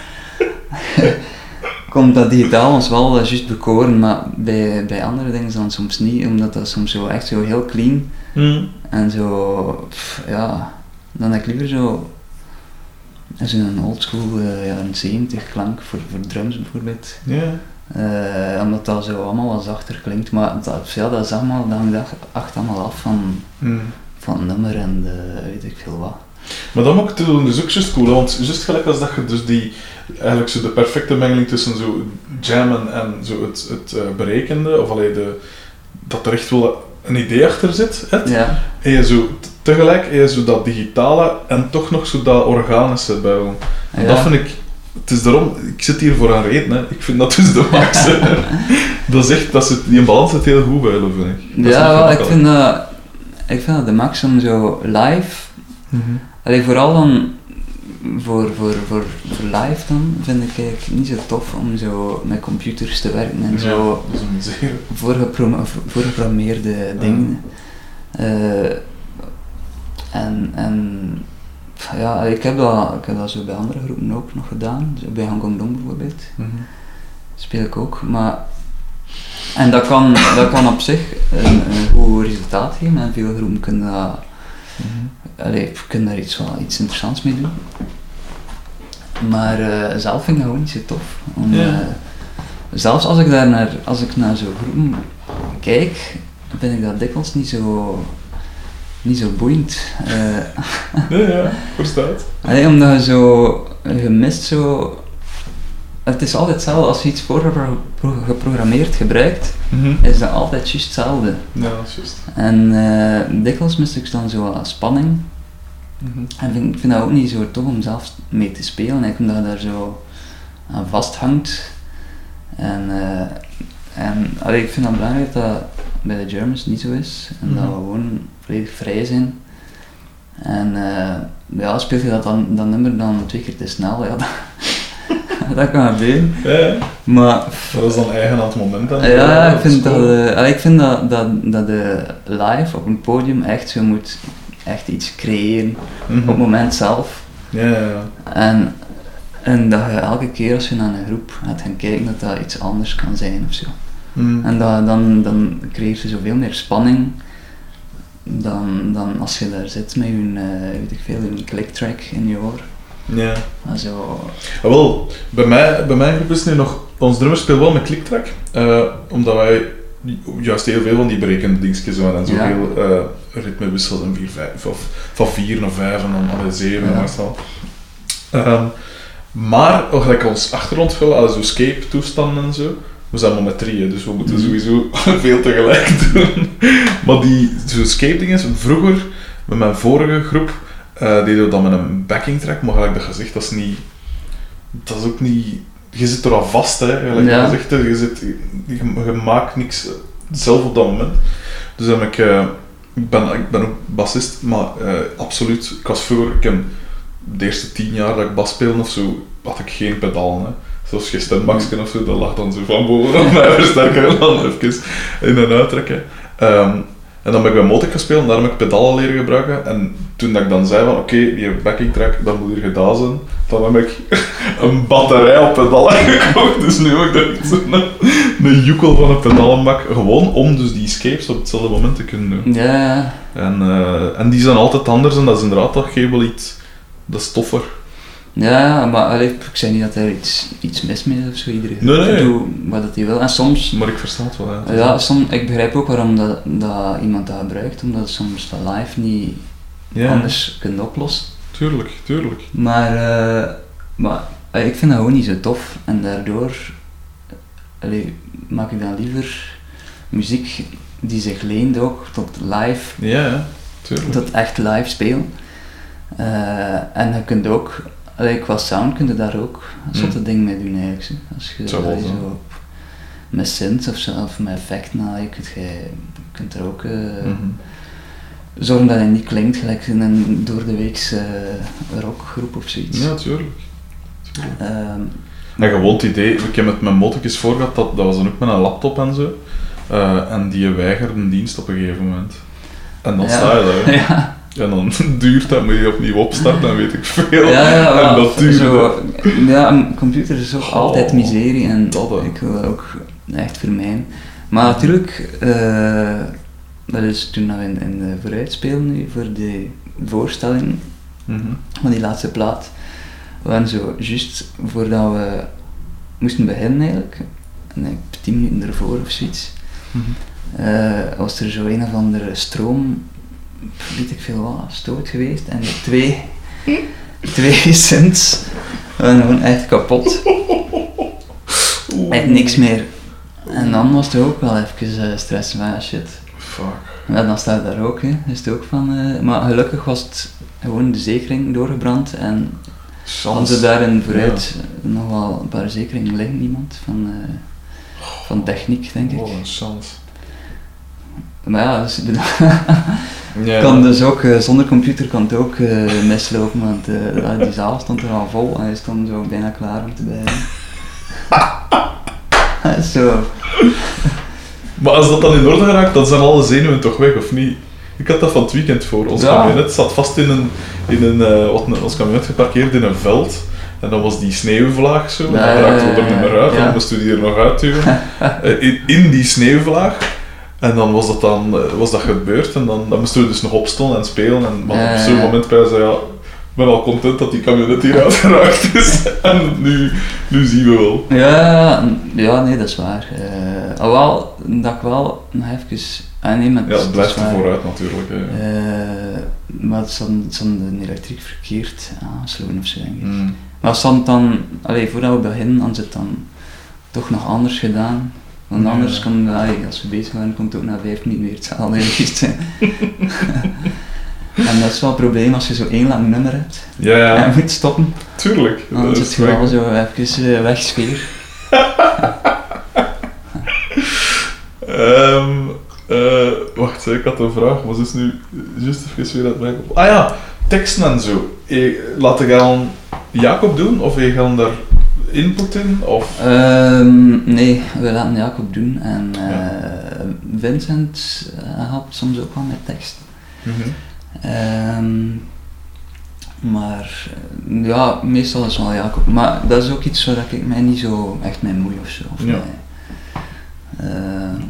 Speaker 2: [laughs] komt dat digitaal ons wel eh, juist bekoren, maar bij, bij andere dingen dan soms niet, omdat dat soms zo echt zo heel clean
Speaker 1: Mhm.
Speaker 2: en zo, pff, ja, dan heb ik liever zo zo'n oldschool uh, jaren 70 klank voor, voor drums bijvoorbeeld.
Speaker 1: Ja.
Speaker 2: Eh, omdat dat zo allemaal wat zachter klinkt, maar dat, ja, dat is allemaal, dat hangt echt- allemaal af van,
Speaker 1: Mhm.
Speaker 2: van nummer en de, weet ik veel wat.
Speaker 1: Maar dat maakt het doen dus ook juist cool, want juist gelijk als dat je dus die, eigenlijk zo de perfecte mengeling tussen zo jammen en zo het, het eh, berekende, of alleen de, dat er echt wel een idee achter zit, hè,
Speaker 2: Ja,
Speaker 1: en je zo tegelijk en je zo dat digitale en toch nog zo dat organische bij. En
Speaker 2: Ja.
Speaker 1: dat vind ik, het is daarom, ik zit hier voor een reden, hè. ik vind dat dus de max. dat is echt, dat zit, die balans zit heel goed bij vind ik. Dat
Speaker 2: ja wel, ik vind dat, ik vind dat de max om zo live,
Speaker 1: Mhm.
Speaker 2: allee, vooral dan voor, voor, voor, voor live dan, vind ik eigenlijk niet zo tof om zo met computers te werken en zo.
Speaker 1: Ja,
Speaker 2: voorgepro- voorgeprogrammeerde dingen. Eh, en, en ja, ik heb, dat, ik heb dat zo bij andere groepen ook nog gedaan. Zo bij Hong Dong bijvoorbeeld
Speaker 1: Mhm.
Speaker 2: speel ik ook. Maar, en dat kan, dat kan op zich een, een goed resultaat geven. En veel groepen kunnen, dat, allee, kunnen daar iets, wel, iets interessants mee doen. Maar eh, zelf vind ik dat gewoon niet zo tof. Om, eh, zelfs als ik, daar naar, als ik naar zo'n groepen kijk, vind ik dat dikwijls niet zo, niet zo boeiend. Eh,
Speaker 1: Ja, ja, verstaat.
Speaker 2: Allee, omdat je zo, je mist zo, het is altijd hetzelfde als je iets voorgeprogrammeerd gebruikt, is dat altijd juist hetzelfde.
Speaker 1: Ja, juist.
Speaker 2: En eh, dikwijls mis ik dan zo wat spanning.
Speaker 1: Mhm.
Speaker 2: En vind, ik vind dat ook niet zo tof om zelf mee te spelen, eigenlijk omdat je daar zo aan vasthangt. En, eh, en allee, ik vind het belangrijk dat bij de Germans niet zo is. En dat we
Speaker 1: Mhm.
Speaker 2: gewoon volledig vrij zijn. En eh, ja, speelt je dat, dan, dat nummer dan twee keer te snel, ja, [laughs] dat, dat kan gebeuren.
Speaker 1: Ja, ja.
Speaker 2: Maar
Speaker 1: Dat is dan eigen aan het moment. Dan.
Speaker 2: ja, ik vind, dat, eh, ik vind dat, dat, dat de live op een podium echt zo moet echt iets creëren
Speaker 1: Mhm.
Speaker 2: op het moment zelf.
Speaker 1: Ja, ja, ja.
Speaker 2: En, en dat je elke keer als je naar een groep gaat gaan kijken, dat dat iets anders kan zijn of zo.
Speaker 1: Mhm.
Speaker 2: En dat, dan, dan creëer je zoveel meer spanning dan, dan als je daar zit met je, eh, weet ik veel, een clicktrack in je oor.
Speaker 1: Ja.
Speaker 2: Zo,
Speaker 1: Ah, wel, bij, mij, bij mijn groep is nu nog... Ons drummer speelt wel met clicktrack, eh, omdat wij juist heel veel van die berekende dingetjes hebben en zo
Speaker 2: Ja.
Speaker 1: heel ritmewissels en 4, 5, of van 4 naar 5 en dan alle 7
Speaker 2: Ja.
Speaker 1: meestal. Ehm, maar, gelijk ons achtergrondvul, alle zo escape toestanden en zo, We zijn maar met drieën, dus we moeten
Speaker 2: Mhm.
Speaker 1: sowieso [laughs] veel tegelijk [laughs] doen. Maar die zo escape dingen, vroeger met mijn vorige groep eh deden we dat met een backing track, maar gelijk dat gezegd, dat is niet. Dat is ook niet. Je zit er al vast, hè. Gelijk
Speaker 2: Ja.
Speaker 1: gezegd, hè, je, zit, je, je maakt niks zelf op dat moment. Dus dan heb ik. eh, ik, ben, ik ben ook bassist, maar eh, absoluut. Ik was vroeger. Ik heb de eerste tien jaar dat ik bas speelde of zo, had ik geen pedalen. Hè. Zoals je stembaksken of zo, dat lag dan zo van bovenop mij [laughs] versterken en dan even in en uittrekken. Ehm, en dan ben ik bij Motic gespeeld en daar heb ik pedalen leren gebruiken. En toen dat ik dan zei van oké, die backing track, dat moet hier gedaan zijn, dan heb ik [laughs] een batterij op pedalen [laughs] gekocht. Dus nu heb ik daar zo'n een joekel van een pedalenbak. Gewoon om dus die escapes op hetzelfde moment te kunnen doen.
Speaker 2: Ja.
Speaker 1: En, eh, en die zijn altijd anders en dat is inderdaad, dat geeft wel iets, dat is toffer.
Speaker 2: Ja, maar allee, ik zei niet dat er iets, iets mis mee is of zo. Iedereen
Speaker 1: Nee, nee.
Speaker 2: doet wat dat hij wil. En soms,
Speaker 1: Maar ik versta het wel, ja.
Speaker 2: ja, soms, ik begrijp ook waarom dat, dat iemand dat gebruikt, omdat het soms dat live niet
Speaker 1: Ja,
Speaker 2: anders kunt oplossen.
Speaker 1: tuurlijk, tuurlijk.
Speaker 2: Maar, eh, maar ik vind dat gewoon niet zo tof en daardoor allee, maak ik dan liever muziek die zich leent ook tot live,
Speaker 1: Ja, tuurlijk.
Speaker 2: tot echt live spelen. Eh, en je kunt ook, allee, qua sound kun je daar ook een zotte
Speaker 1: Mm.
Speaker 2: ding mee doen eigenlijk. Zo. Als je zo op- met synth of, zo, of met allee, kunt je, kunt er ook eh,
Speaker 1: Mhm.
Speaker 2: zorgen dat hij niet klinkt gelijk in een door de weekse eh, rockgroep of zoiets.
Speaker 1: Ja, tuurlijk. tuurlijk.
Speaker 2: Ehm,
Speaker 1: gewoon het idee, ik heb met mijn voor gehad, dat, dat was dan ook met een laptop en zo. Eh, en die weigerde een dienst op een gegeven moment. En dan
Speaker 2: Ja.
Speaker 1: sta je daar. [laughs]
Speaker 2: ja.
Speaker 1: En dan [laughs] duurt dat, moet je opnieuw opstarten en weet ik veel.
Speaker 2: Ja, ja,
Speaker 1: en dat
Speaker 2: zo, ja, een computer is ook
Speaker 1: Oh,
Speaker 2: altijd miserie en
Speaker 1: dat,
Speaker 2: ik wil dat ook echt vermijden. Maar natuurlijk, eh, dat is toen we in, in de vooruit speelden nu, voor de voorstelling
Speaker 1: Mhm.
Speaker 2: van die laatste plaat, we waren zo juist voordat we moesten beginnen eigenlijk, en tien minuten ervoor of zoiets, eh, was er zo een of andere stroom, weet ik veel wat, stoot geweest en twee, twee synths waren gewoon echt kapot. Echt niks meer. En dan was het ook wel even eh, stress van ja, shit.
Speaker 1: Fuck.
Speaker 2: Ja, dan staat het daar ook, hè. is het ook van, eh, maar gelukkig was het gewoon de zekering doorgebrand en hadden ze daar in vooruit nog wel een paar zekeringen liggen, niemand van, eh, van techniek denk ik.
Speaker 1: Wat een chance.
Speaker 2: Maar ja, dus, [laughs]
Speaker 1: Ja.
Speaker 2: kan dus ook, eh, zonder computer kan het ook eh, mislopen, want eh, die zaal stond er al vol en hij stond zo bijna klaar om te beginnen. [laughs] zo.
Speaker 1: Maar als dat dan in orde geraakt, dan zijn alle zenuwen toch weg, of niet? Ik had dat van het weekend voor. Ons
Speaker 2: Ja.
Speaker 1: kabinet zat vast in een, in een eh, wat, ons kabinet geparkeerd in een veld. En dan was die sneeuwvlaag zo, en dan raakten we er niet meer uit, dan moesten we die er nog uitduwen. [laughs] In, in die sneeuwvlaag. En dan was dat, dan, eh, was dat gebeurd, en dan, dan moesten we dus nog opstaan en spelen. En maar
Speaker 2: Ja,
Speaker 1: op
Speaker 2: ja,
Speaker 1: zo'n
Speaker 2: ja.
Speaker 1: moment bij ze, ja, ik ben al content dat die kabinet hier [laughs] uitgeraakt is. [laughs] en nu, nu zien we wel.
Speaker 2: Ja, ja, nee, dat is waar. Alhoewel, dat ik wel nog even... Ah, nee, maar
Speaker 1: Ja, het blijft er vooruit natuurlijk. hè.
Speaker 2: Eh, maar het het zal de elektriek verkeerd aansloten of zo, denk ik.
Speaker 1: Mm.
Speaker 2: Maar dat dan, allee, voordat we beginnen, dan zit dan toch nog anders gedaan. Want anders kan, allee, als we bezig waren, komt het ook na vijf minuten weer hetzelfde zijn. [laughs] en dat is wel een probleem als je zo één lang nummer hebt
Speaker 1: Ja, ja,
Speaker 2: en moet stoppen.
Speaker 1: tuurlijk.
Speaker 2: Dan zit je wel
Speaker 1: waar.
Speaker 2: zo even uh, wegsfeer. [laughs]
Speaker 1: Ehm, eh, wacht, ik had een vraag, maar ze is nu juist even weer aan het. Ah ja, teksten en zo. Eh, Laat ik gaan Jacob doen of je gaan daar input in? Of...
Speaker 2: Ehm, nee, we laten Jacob doen en eh,
Speaker 1: Ja.
Speaker 2: Vincent eh, helpt soms ook wel met tekst.
Speaker 1: Mhm.
Speaker 2: Ehm, maar eh, ja, meestal is wel Jacob. Maar dat is ook iets waar ik mij niet zo echt mee moei of zo. Of
Speaker 1: Ja.
Speaker 2: ehm,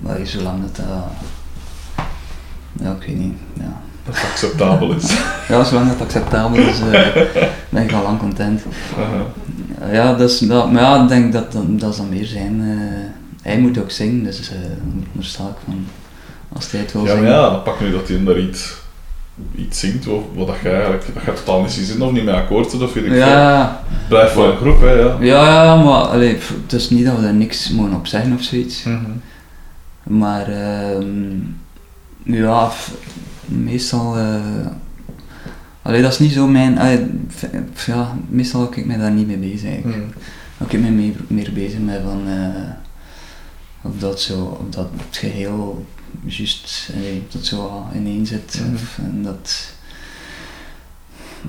Speaker 2: maar zolang dat dat... Ja, ik weet niet. Ja,
Speaker 1: Dat het acceptabel is. [laughs]
Speaker 2: ja zolang dat acceptabel is, eh, [laughs] ben ik al lang content. Ja, is, dat, maar ja, ik denk dat dat, zal meer zijn. eh, hij moet ook zingen, dus eh daar sta ik van. Als hij het wil
Speaker 1: Ja,
Speaker 2: zingen.
Speaker 1: ja, dan pak nu dat hij daar iets iets zingt wat, wat dat je eigenlijk dat je totaal niet zitten of niet mee akkoord zit of weet ik veel.
Speaker 2: Ja,
Speaker 1: Blijf wel een groep, hè, ja.
Speaker 2: ja, ja, maar allee, pff, het is niet dat we daar niks mogen op zeggen of zoiets.
Speaker 1: Mhm.
Speaker 2: Maar ehm, ja, meestal. eh allee, dat is niet zo mijn. allee, ja, meestal hou ik mij daar niet mee bezig. eigenlijk. Hou ik mij meer, meer bezig met van. eh, of dat zo, of dat het geheel juist dat zo wat ineen zit. Of, en dat.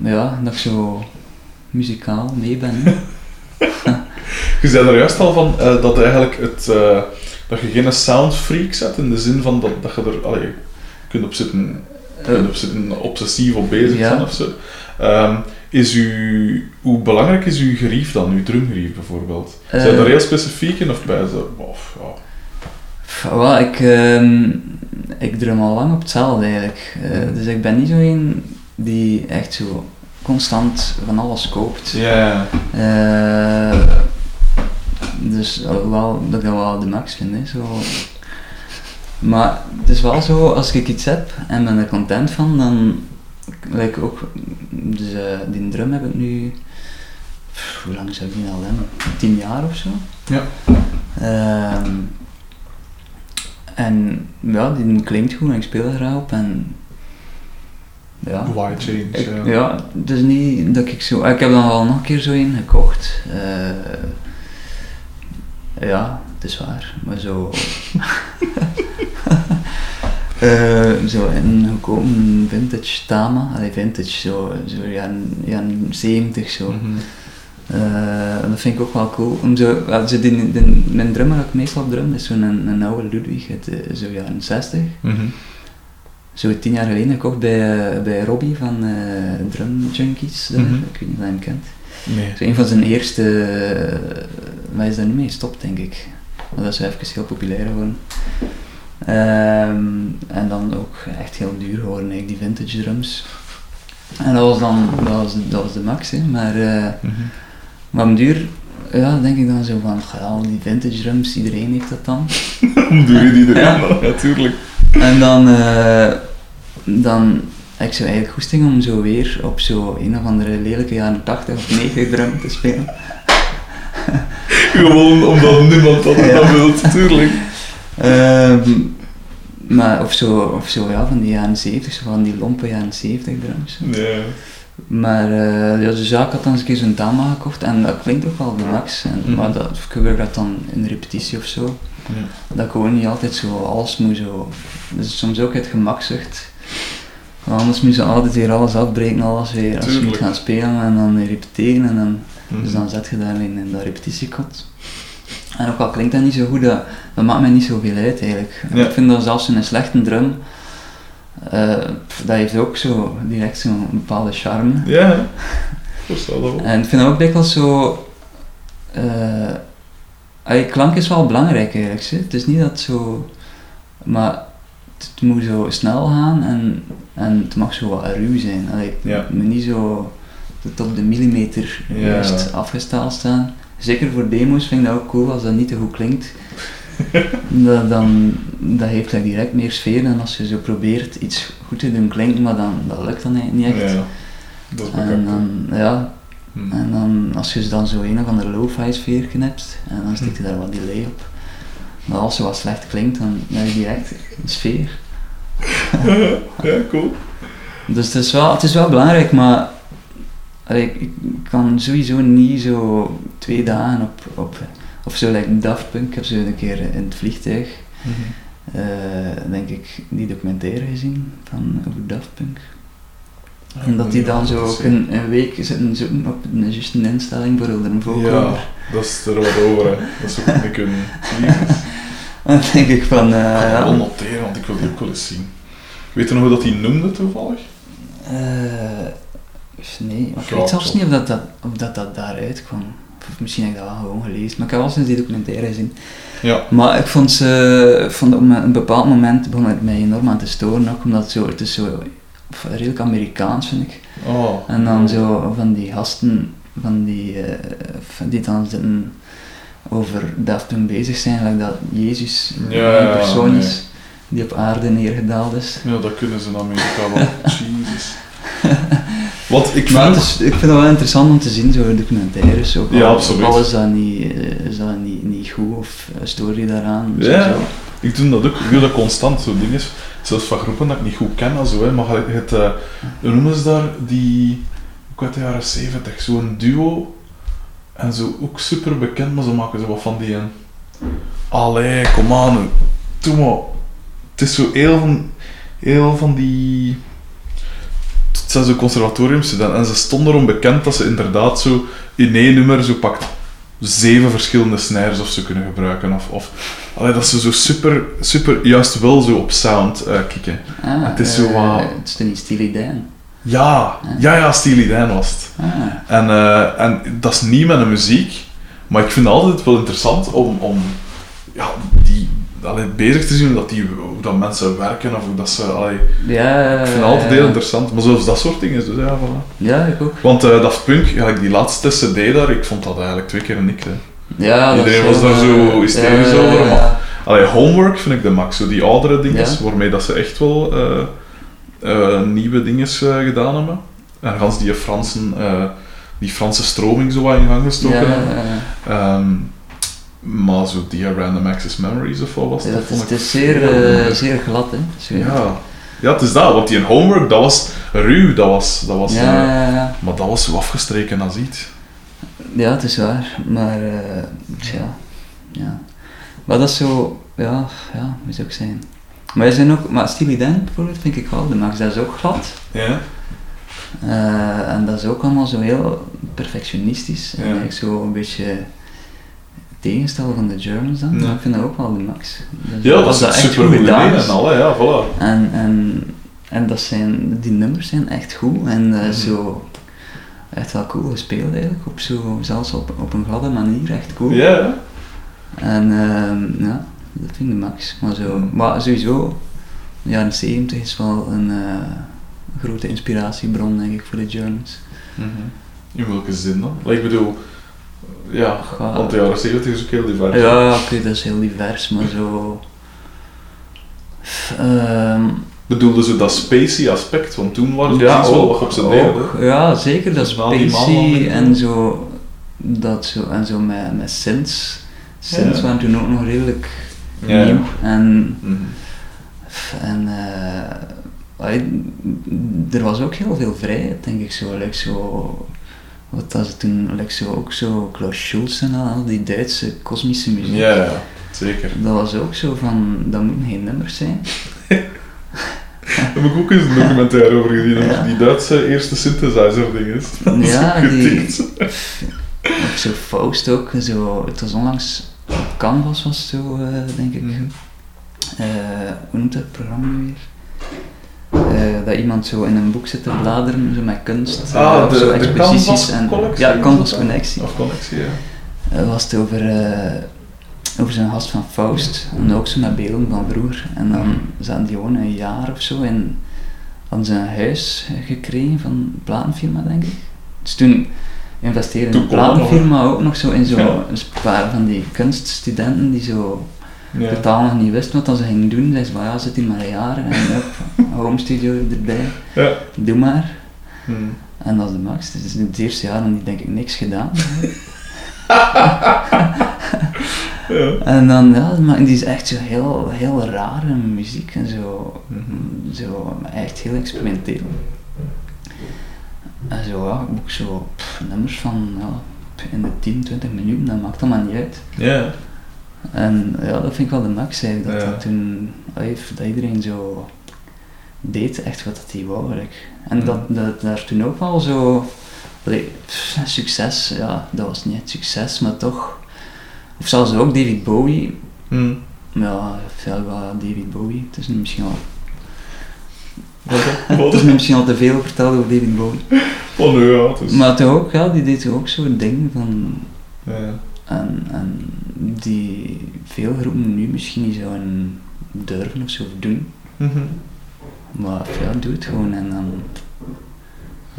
Speaker 2: Ja, dat ik zo muzikaal mee ben. [laughs]
Speaker 1: Je zei er juist al van eh, dat eigenlijk het, eh, dat je geen soundfreak zet in de zin van dat, dat je er allee, kunt op zitten, kunt op zitten obsessief op bezig
Speaker 2: Ja.
Speaker 1: zijn of zo. Ehm, is u, hoe belangrijk is uw gerief dan, uw drumgerief bijvoorbeeld?
Speaker 2: Eh.
Speaker 1: Zijn er heel specifiek in of bij? Of, ja.
Speaker 2: Ik, ehm, ik drum al lang op hetzelfde eigenlijk. Eh. Dus ik ben niet zo een die echt zo constant van alles koopt.
Speaker 1: Ja,
Speaker 2: Eh, dus eh, wel, dat ik dat wel de max vind. Hè, zo. Maar het is wel zo, als ik iets heb en ben er content van, dan like ook, dus eh, die drum heb ik nu, pff, hoe lang zou ik die al hebben? Tien jaar of zo.
Speaker 1: Ja.
Speaker 2: Ehm, en ja, die klinkt goed en ik speel er graag op en ja.
Speaker 1: Change?
Speaker 2: Ik,
Speaker 1: ja.
Speaker 2: ja, is niet dat ik zo. Ik heb dan wel nog een keer zo een gekocht. Eh, ja, het is waar, maar zo. [laughs] Eh, zo een goedkope vintage Tama, allee, vintage, zo, zo jaren, jaren 70 zo.
Speaker 1: Mhm.
Speaker 2: Eh, dat vind ik ook wel cool. Om zo, die, die, mijn drummer dat ik meestal op drum is zo'n een, een oude Ludwig uit de, zo jaren 60
Speaker 1: Mhm.
Speaker 2: zo tien jaar geleden gekocht bij, eh, bij Robbie van eh, Drum Junkies. daar.
Speaker 1: Mhm.
Speaker 2: Ik weet niet of je hem kent.
Speaker 1: Nee.
Speaker 2: Zo een van zijn eerste, eh, maar hij is daar niet mee gestopt denk ik. Dat is even heel populair geworden. Ehm, en dan ook echt heel duur geworden eigenlijk, die vintage drums. En dat was dan, dat was, dat was de max hè. maar, den duur, ja, denk ik dan zo van, al die vintage drums, iedereen heeft dat dan.
Speaker 1: Doe je?
Speaker 2: Ja.
Speaker 1: Ja, natuurlijk.
Speaker 2: En dan, eh, dan ik zo eigenlijk goesting om zo weer op zo een of andere lelijke jaren 80 of 90 drum te spelen. [laughs]
Speaker 1: Gewoon omdat niemand dat
Speaker 2: Ja.
Speaker 1: wil, natuurlijk.
Speaker 2: Ehm, maar of zo, of zo ja, van die jaren 70, zo van die lompe jaren 70 drums.
Speaker 1: Nee.
Speaker 2: Maar eh ja, ja, ik had dan eens een keer zo'n Tama gekocht en dat klinkt ook wel de max. En,
Speaker 1: Mhm.
Speaker 2: Maar dat gebruik dat dan in de repetitie of zo.
Speaker 1: Ja.
Speaker 2: Dat ik gewoon niet altijd zo alles moet zo. Dus soms ook het gemakzucht. Want anders moet je altijd weer alles afbreken, alles weer. Als je moet gaan spelen en dan repeteren en dan,
Speaker 1: Mhm.
Speaker 2: dus dan zet je daar in, in dat repetitiekot. En ook al klinkt dat niet zo goed, dat, dat maakt mij niet zoveel uit eigenlijk.
Speaker 1: Ja.
Speaker 2: Ik vind dat zelfs een slechte drum, eh, dat heeft ook zo direct zo'n bepaalde charme.
Speaker 1: Ja, [laughs] dat wel.
Speaker 2: En ik vind dat ook dikwijls zo. allee, klank is wel belangrijk eigenlijk. Hè. Het is niet dat zo. Maar het, moet zo snel gaan en, en het mag zo wat ruw zijn. Allee,
Speaker 1: Ja.
Speaker 2: moet niet zo op de millimeter juist afgesteld staan. Zeker voor demo's vind ik dat ook cool als dat niet te goed klinkt. [laughs] dat, dan, dat heeft like, direct meer sfeer dan als je zo probeert iets goed te doen klinken, maar dan, dat lukt dan niet echt.
Speaker 1: Ja, dat is
Speaker 2: En dan, ja,
Speaker 1: Hm.
Speaker 2: en dan, als je dan zo een of andere lo-fi sfeer knipt, en dan steekt je daar wat delay op. Maar als ze wat slecht klinkt, dan heb je direct een sfeer. [laughs]
Speaker 1: ja, cool.
Speaker 2: Dus het is wel, het is wel belangrijk, maar allee, ik, ik kan sowieso niet zo twee dagen op, op of zo, like Daft Punk, ik heb zo een keer in het vliegtuig, eh, denk ik, die documentaire gezien van over Daft Punk. En dat die dan zo ook een, een week zitten zoeken op een juiste instelling voor een vocoder.
Speaker 1: Ja, dat is er wat over, hè. Dat zou ik niet kunnen. [laughs]
Speaker 2: Dan denk ik van, eh,
Speaker 1: Ik ga het wel noteren, want ik wil die ook wel eens zien. Weet je nog hoe dat hij noemde toevallig?
Speaker 2: Eh, nee, maar ik weet zelfs niet of dat, dat, of dat, dat daaruit kwam. Of misschien heb ik dat wel gewoon gelezen, maar ik heb wel eens die documentaire gezien.
Speaker 1: Ja.
Speaker 2: Maar ik vond ze, ik vond op een bepaald moment begon het mij enorm aan te storen, ook omdat het, zo, het is zo redelijk Amerikaans vind ik.
Speaker 1: Oh.
Speaker 2: En dan zo van die gasten, van die, van die dan zitten over Daft Punk bezig zijn, like dat Jezus
Speaker 1: Ja,
Speaker 2: een persoon
Speaker 1: nee.
Speaker 2: is. die op aarde neergedaald is.
Speaker 1: Ja, dat kunnen ze in Amerika wel. [laughs] Jezus. [laughs] Want ik
Speaker 2: Maar
Speaker 1: vind...
Speaker 2: is, ik vind het wel interessant om te zien, zo documentaires. Ook
Speaker 1: Ja, absoluut.
Speaker 2: al is dat niet, eh, is dat niet, niet goed of story daaraan.
Speaker 1: Ja,
Speaker 2: sowieso.
Speaker 1: ik doe dat ook. Ik doe dat constant, zo dingen. Zelfs van groepen dat ik niet goed ken en zo, hè. maar het, eh, hoe noemen ze daar, die, ook uit de jaren 70, zo'n duo, en zo ook super bekend, maar ze maken zo wat van die, een... allee, kom aan, doe maar. Het is zo heel van, heel van die, zijn zo conservatoriumstudenten, en ze stonden erom bekend dat ze inderdaad zo in één nummer zo pakt zeven verschillende snares of zo kunnen gebruiken. Of, of allee, dat ze zo super, super, juist wel zo op sound eh, kicken.
Speaker 2: Ah,
Speaker 1: Het is zo
Speaker 2: eh,
Speaker 1: wat-
Speaker 2: Het is niet Steely Dan?
Speaker 1: Ja, ja, ja, Steely Dan was het.
Speaker 2: Ah,
Speaker 1: En, eh, en dat is niet met de muziek, maar ik vind het altijd wel interessant om, om ja, allee, bezig te zien hoe dat, die, hoe dat mensen werken of hoe dat ze... Allee,
Speaker 2: ja,
Speaker 1: ik vind het altijd heel interessant, maar zelfs dat soort dingen. Dus ja, voilà.
Speaker 2: Ja, ik ook.
Speaker 1: Want eh Daft Punk, ja, die laatste CD daar, ik vond dat eigenlijk twee keer niks. Hè.
Speaker 2: Ja, dat
Speaker 1: Iedereen was daar zo hysterisch over, maar-. Allee, Homework vind ik de max, zo die oudere dingen, waarmee dat ze echt wel eh, eh, nieuwe dingen gedaan hebben. En gans die Fransen, die Franse stroming zo wat in gang gestoken
Speaker 2: Ja,
Speaker 1: hebben.
Speaker 2: ja,
Speaker 1: Ehm, maar zo die Random Access Memories of wat was
Speaker 2: ja.
Speaker 1: dat?
Speaker 2: Het is, het
Speaker 1: ik
Speaker 2: is zeer, eh, zeer glad, hè.
Speaker 1: Ja. ja, het is dat, want die Homework, dat was ruw, dat was, dat was
Speaker 2: ja,
Speaker 1: eh,
Speaker 2: ja, ja.
Speaker 1: maar dat was zo afgestreken als iets.
Speaker 2: Ja, het is waar, maar eh, ja, ja. Maar dat is zo, ja, ja, zou ik zeggen. Maar zijn ook, maar Steely Dan bijvoorbeeld vind ik wel, de max dat is ook glad.
Speaker 1: Ja?
Speaker 2: En dat is ook allemaal zo heel perfectionistisch. En
Speaker 1: Ja.
Speaker 2: eigenlijk zo een beetje tegenstel van de Germans dan.
Speaker 1: Ja.
Speaker 2: Maar ik vind dat ook wel de max.
Speaker 1: Ja, dat is
Speaker 2: echt
Speaker 1: super
Speaker 2: goed gedaan
Speaker 1: en
Speaker 2: is.
Speaker 1: al, hè, ja, voilà.
Speaker 2: En, en, en dat zijn, die nummers zijn echt goed en eh,
Speaker 1: Mhm.
Speaker 2: zo echt wel cool gespeeld eigenlijk. Op zo, zelfs op, op een gladde manier, echt cool.
Speaker 1: Ja.
Speaker 2: En ehm, ja, dat vind ik de max. Maar, zo,
Speaker 1: Mhm.
Speaker 2: maar sowieso, de jaren 70 is wel een eh, grote inspiratiebron denk ik voor de Germans.
Speaker 1: Mhm. In welke zin dan? Ik bedoel, ja,
Speaker 2: Ja.
Speaker 1: want de jaren 70 is ook heel divers.
Speaker 2: Ja, oké, dat is heel divers, maar zo... Ehm,
Speaker 1: Bedoelde ze dat spacey aspect, want toen waren ze
Speaker 2: ja,
Speaker 1: precies wel wat op zijn
Speaker 2: ook.
Speaker 1: deden.
Speaker 2: Ja, zeker, dat
Speaker 1: Dus
Speaker 2: spacey en zo, dat zo, en zo met, met synths. Synths
Speaker 1: Ja.
Speaker 2: waren toen ook nog redelijk
Speaker 1: Ja.
Speaker 2: nieuw en,
Speaker 1: Mhm.
Speaker 2: en eh, er was ook heel veel vrijheid, denk ik zo, like zo wat was het toen, zo, ook zo Klaus Schulze en al, die Duitse kosmische muziek.
Speaker 1: Ja, ja, zeker.
Speaker 2: Dat was ook zo van, dat moeten geen nummers zijn. [laughs]
Speaker 1: Daar heb ik ook eens een documentaire over gezien,
Speaker 2: Ja.
Speaker 1: over die Duitse eerste synthesizer ding is. [laughs] Dat
Speaker 2: Ja, die-. [laughs] Ook zo Faust ook, zo, het was onlangs Canvas was zo, eh, denk ik.
Speaker 1: Mhm.
Speaker 2: Eh, hoe noemt dat programma weer? Eh, dat iemand zo in een boek zit te bladeren, zo met kunst,
Speaker 1: Ah,
Speaker 2: of
Speaker 1: de,
Speaker 2: zo
Speaker 1: de
Speaker 2: exposities. En, ja, Canvas? Connectie.
Speaker 1: Of connectie, ja.
Speaker 2: Eh, was het over, over zijn gast van Faust, en ook zo met beelden van vroeger. En dan zaten die gewoon een jaar of zo in, ze een huis gekregen van een platenfirma, denk ik. Dus toen investeerde een platenfirma ook nog zo in zo
Speaker 1: Ja.
Speaker 2: een paar van die kunststudenten die zo
Speaker 1: Ja.
Speaker 2: totaal nog niet wisten wat ze gingen doen. Ze van ja, zit hier maar een jaar en hup, [laughs] home studio erbij,
Speaker 1: Ja.
Speaker 2: doe maar.
Speaker 1: Mhm.
Speaker 2: En dat is de max. Dus in het eerste jaar die denk ik niks gedaan. [laughs]
Speaker 1: Ja.
Speaker 2: En dan, ja, maar die is echt zo heel, heel rare muziek en zo,
Speaker 1: Mhm.
Speaker 2: zo echt heel experimenteel. En zo, ja, ook zo pff, nummers van ja, in de 10, 20 minuten, dat maakt allemaal niet uit.
Speaker 1: Ja.
Speaker 2: En ja, dat vind ik wel de max eigenlijk, dat, dat toen, allee, dat iedereen zo deed echt wat hij wou eigenlijk. En dat, dat daar toen ook wel zo, allee, pff, succes, ja, dat was niet succes, maar toch, of zelfs ook David Bowie,
Speaker 1: Mhm.
Speaker 2: ja, veel wel David Bowie, het is nu misschien al, [laughs] het is misschien al te veel verteld over David Bowie.
Speaker 1: Oh nee, ja, het is...
Speaker 2: Maar toch ook, ja, die deed toch ook zo'n ding van,
Speaker 1: Ja.
Speaker 2: En, en die veel groepen nu misschien niet zouden durven of zo doen.
Speaker 1: Mhm.
Speaker 2: Maar ja, doe het gewoon en dan,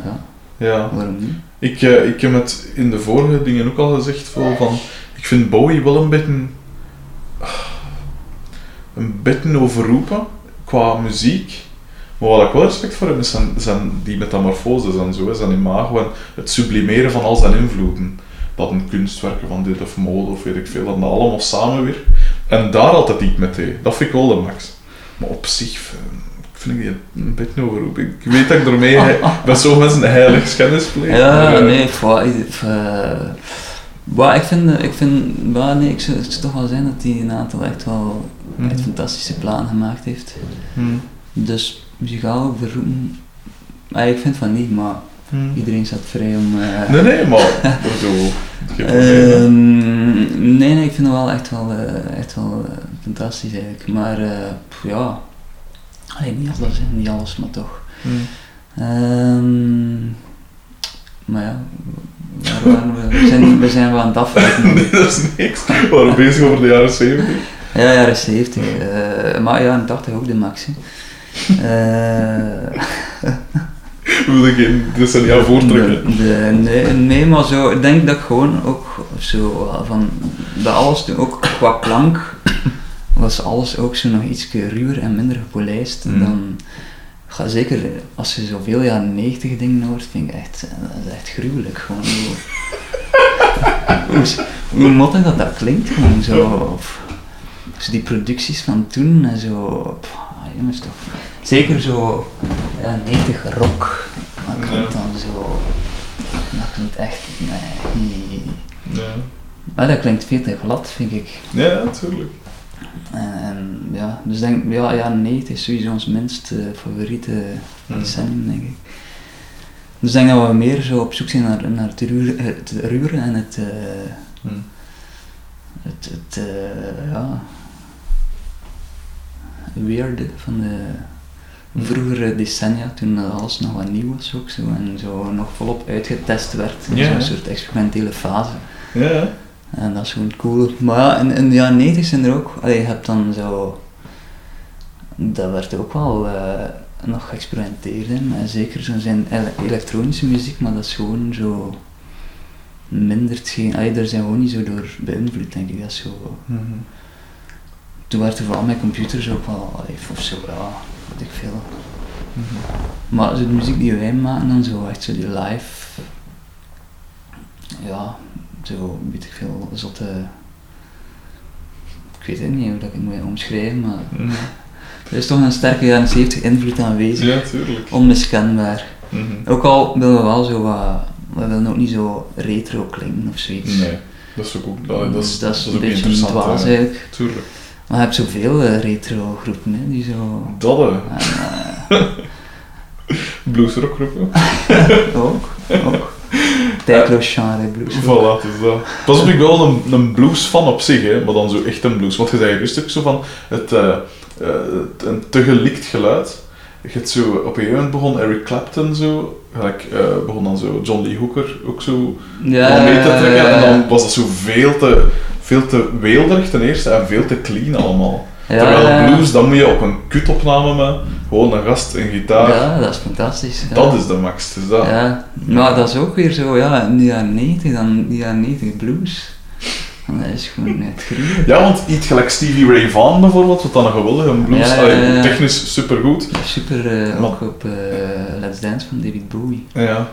Speaker 2: ja,
Speaker 1: Ja.
Speaker 2: waarom niet?
Speaker 1: Ik, eh, ik heb het in de vorige dingen ook al gezegd, van, ik vind Bowie wel een beetje... een beetje overroepen qua muziek. Maar wat ik wel respect voor heb, is zijn, zijn die metamorfoses en zo, zijn imago en het sublimeren van al zijn invloeden. Dat een kunstwerken van dit of mode of weet ik veel, dat dat allemaal samen weer. En daar altijd iets met deed. Dat vind ik wel de max. Maar op zich eh, vind ik die een beetje overroepen. Ik weet dat ik ermee [laughs] met zo'n mensen een heilig schennis pleeg.
Speaker 2: Ja,
Speaker 1: maar, eh,
Speaker 2: nee, voor, maar ik vind, ik vind maar nee, ik zou, ik zou toch wel zijn dat hij een aantal echt wel
Speaker 1: Mhm.
Speaker 2: echt fantastische platen gemaakt heeft.
Speaker 1: hmm,
Speaker 2: Dus muzikaal verroepen, ah, ik vind van niet, maar
Speaker 1: hmm.
Speaker 2: iedereen staat vrij om... eh,
Speaker 1: Nee, nee, maar [laughs] hè.
Speaker 2: Ehm, nee, nee, ik vind het wel echt wel, eh, echt wel eh, fantastisch eigenlijk. Maar eh, pff, ja, Allee, niet alles, hè, niet alles, maar toch.
Speaker 1: Hmm.
Speaker 2: Ehm, maar ja, waar waren we? We zijn, we zijn wel aan het afwijken. [laughs]
Speaker 1: Nee, dat is niks. We waren bezig over de jaren 70.
Speaker 2: Ja, jaren 70. eh, maar ja, in 80 ook de max. [laughs] Eh,
Speaker 1: willen geen decennia voortrekken.
Speaker 2: de- nee, nee, maar zo, ik denk dat ik gewoon ook zo eh, van, dat alles toen ook qua klank [coughs] was alles ook zo nog iets ruwer en minder gepolijst
Speaker 1: Mm.
Speaker 2: dan, ga zeker als je zoveel jaren 90 dingen hoort, vind ik echt, eh, dat is echt gruwelijk gewoon. Hoe, [laughs] hoe, hoe mottig dat dat klinkt gewoon zo, of, zo die producties van toen en zo, pff, jongens toch. Zeker zo, ja, 90 rock, dat klinkt
Speaker 1: Ja.
Speaker 2: dan zo, dat klinkt echt, nee.
Speaker 1: Ja,
Speaker 2: Maar dat klinkt veel te glad, vind ik.
Speaker 1: ja natuurlijk.
Speaker 2: En, ja, dus denk, ja, ja, 90 is sowieso ons minst eh, favoriete decennium, denk ik. Dus ik denk dat we meer zo op zoek zijn naar, naar het, het ruwere en het, eh,
Speaker 1: Hmm.
Speaker 2: het, het eh, ja, weirde van de vroegere decennia, toen alles nog wat nieuw was ook zo, en zo nog volop uitgetest werd in
Speaker 1: Ja.
Speaker 2: zo'n soort experimentele fase.
Speaker 1: Ja.
Speaker 2: En dat is gewoon cool. Maar ja, in, in de jaren 90 zijn er ook, allee, je hebt dan zo, dat werd ook wel eh, nog geëxperimenteerd in, en zeker zo zijn ele- elektronische muziek, maar dat is gewoon zo mindert geen, allee, daar zijn we gewoon niet zo door beïnvloed, denk ik. Dat is zo,
Speaker 1: Mhm.
Speaker 2: toen werd er vooral met computers ook wel, allee, of zo, ja, ik veel. Maar zo de muziek die wij maken, dan zo echt zo die live, ja, zo weet ik veel, zotte, ik weet het niet hoe dat ik het moet omschrijven, maar
Speaker 1: Mhm. [laughs]
Speaker 2: er is toch een sterke jaren 70 invloed aanwezig,
Speaker 1: Ja, tuurlijk.
Speaker 2: onmiskenbaar.
Speaker 1: Mhm.
Speaker 2: Ook al willen we wel zo wat, we willen ook niet zo retro klinken of zoiets.
Speaker 1: Nee, dat is ook, dat, dat,
Speaker 2: Dus
Speaker 1: is,
Speaker 2: dat is
Speaker 1: ook
Speaker 2: een beetje een
Speaker 1: interessant.
Speaker 2: dwaas eigenlijk.
Speaker 1: Tuurlijk.
Speaker 2: Maar je hebt zoveel eh, retro groepen hè, die zo...
Speaker 1: Dat, hè.
Speaker 2: en, eh, [laughs]
Speaker 1: Bluesrockgroepen. [laughs]
Speaker 2: ook, ook. Tijdloos genre blues.
Speaker 1: Voilà, het is dat. Pas op, ik ben wel een, een blues fan op zich, hè, maar dan zo echt een blues. Want je zei rustig zo van het, eh, eh, het- een te gelikt geluid. Je hebt zo, op een gegeven moment begon Eric Clapton zo, gelijk, eh, begon dan zo John Lee Hooker ook zo
Speaker 2: Ja,
Speaker 1: mee te trekken. En dan was dat zo veel te, veel te weelderig ten eerste en veel te clean allemaal.
Speaker 2: Ja,
Speaker 1: Terwijl
Speaker 2: ja.
Speaker 1: blues, dan moet je op een kutopname met gewoon een gast, een gitaar.
Speaker 2: Ja, dat is fantastisch. Ja.
Speaker 1: Dat is de max, dus dat.
Speaker 2: Ja, maar dat is ook weer zo, ja, in de jaren 90, dan die jaren 90 blues. Dat is gewoon net gruwelijk.
Speaker 1: Ja, want iets gelijk Stevie Ray Vaughan bijvoorbeeld, wat dan een geweldige blues,
Speaker 2: Ja, ja,
Speaker 1: technisch supergoed.
Speaker 2: Super,
Speaker 1: Maar-
Speaker 2: ook op eh, Let's Dance van David Bowie.
Speaker 1: Ja,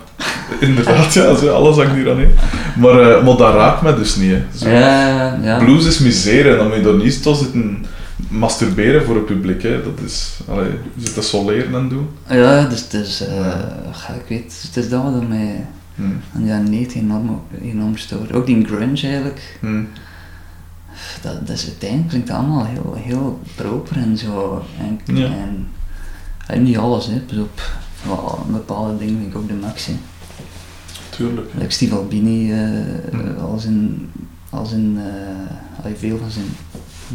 Speaker 1: inderdaad, ja, zo, alles hangt hier aan in. Maar, eh, maar dat raakt me dus niet. Zo.
Speaker 2: Ja, ja.
Speaker 1: Blues is misère en dan moet je daar niet tot zitten masturberen voor het publiek. Hè. Dat is, allee, je zit te soleren en doen.
Speaker 2: Ja, dus, dus
Speaker 1: Ja.
Speaker 2: ik weet, het is dat wat mij
Speaker 1: Hm.
Speaker 2: aan de jaren 90 enorm, enorm stoort. Ook die grunge eigenlijk,
Speaker 1: Hm.
Speaker 2: dat, dat is uiteindelijk klinkt dat allemaal heel, heel proper en zo. En,
Speaker 1: Ja.
Speaker 2: en, en niet alles, hè. Pas op, wel, bepaalde dingen vind ik ook de max. Hè.
Speaker 1: Tuurlijk.
Speaker 2: Like Steve Albini,
Speaker 1: Hm.
Speaker 2: als in, als in allee, veel van zijn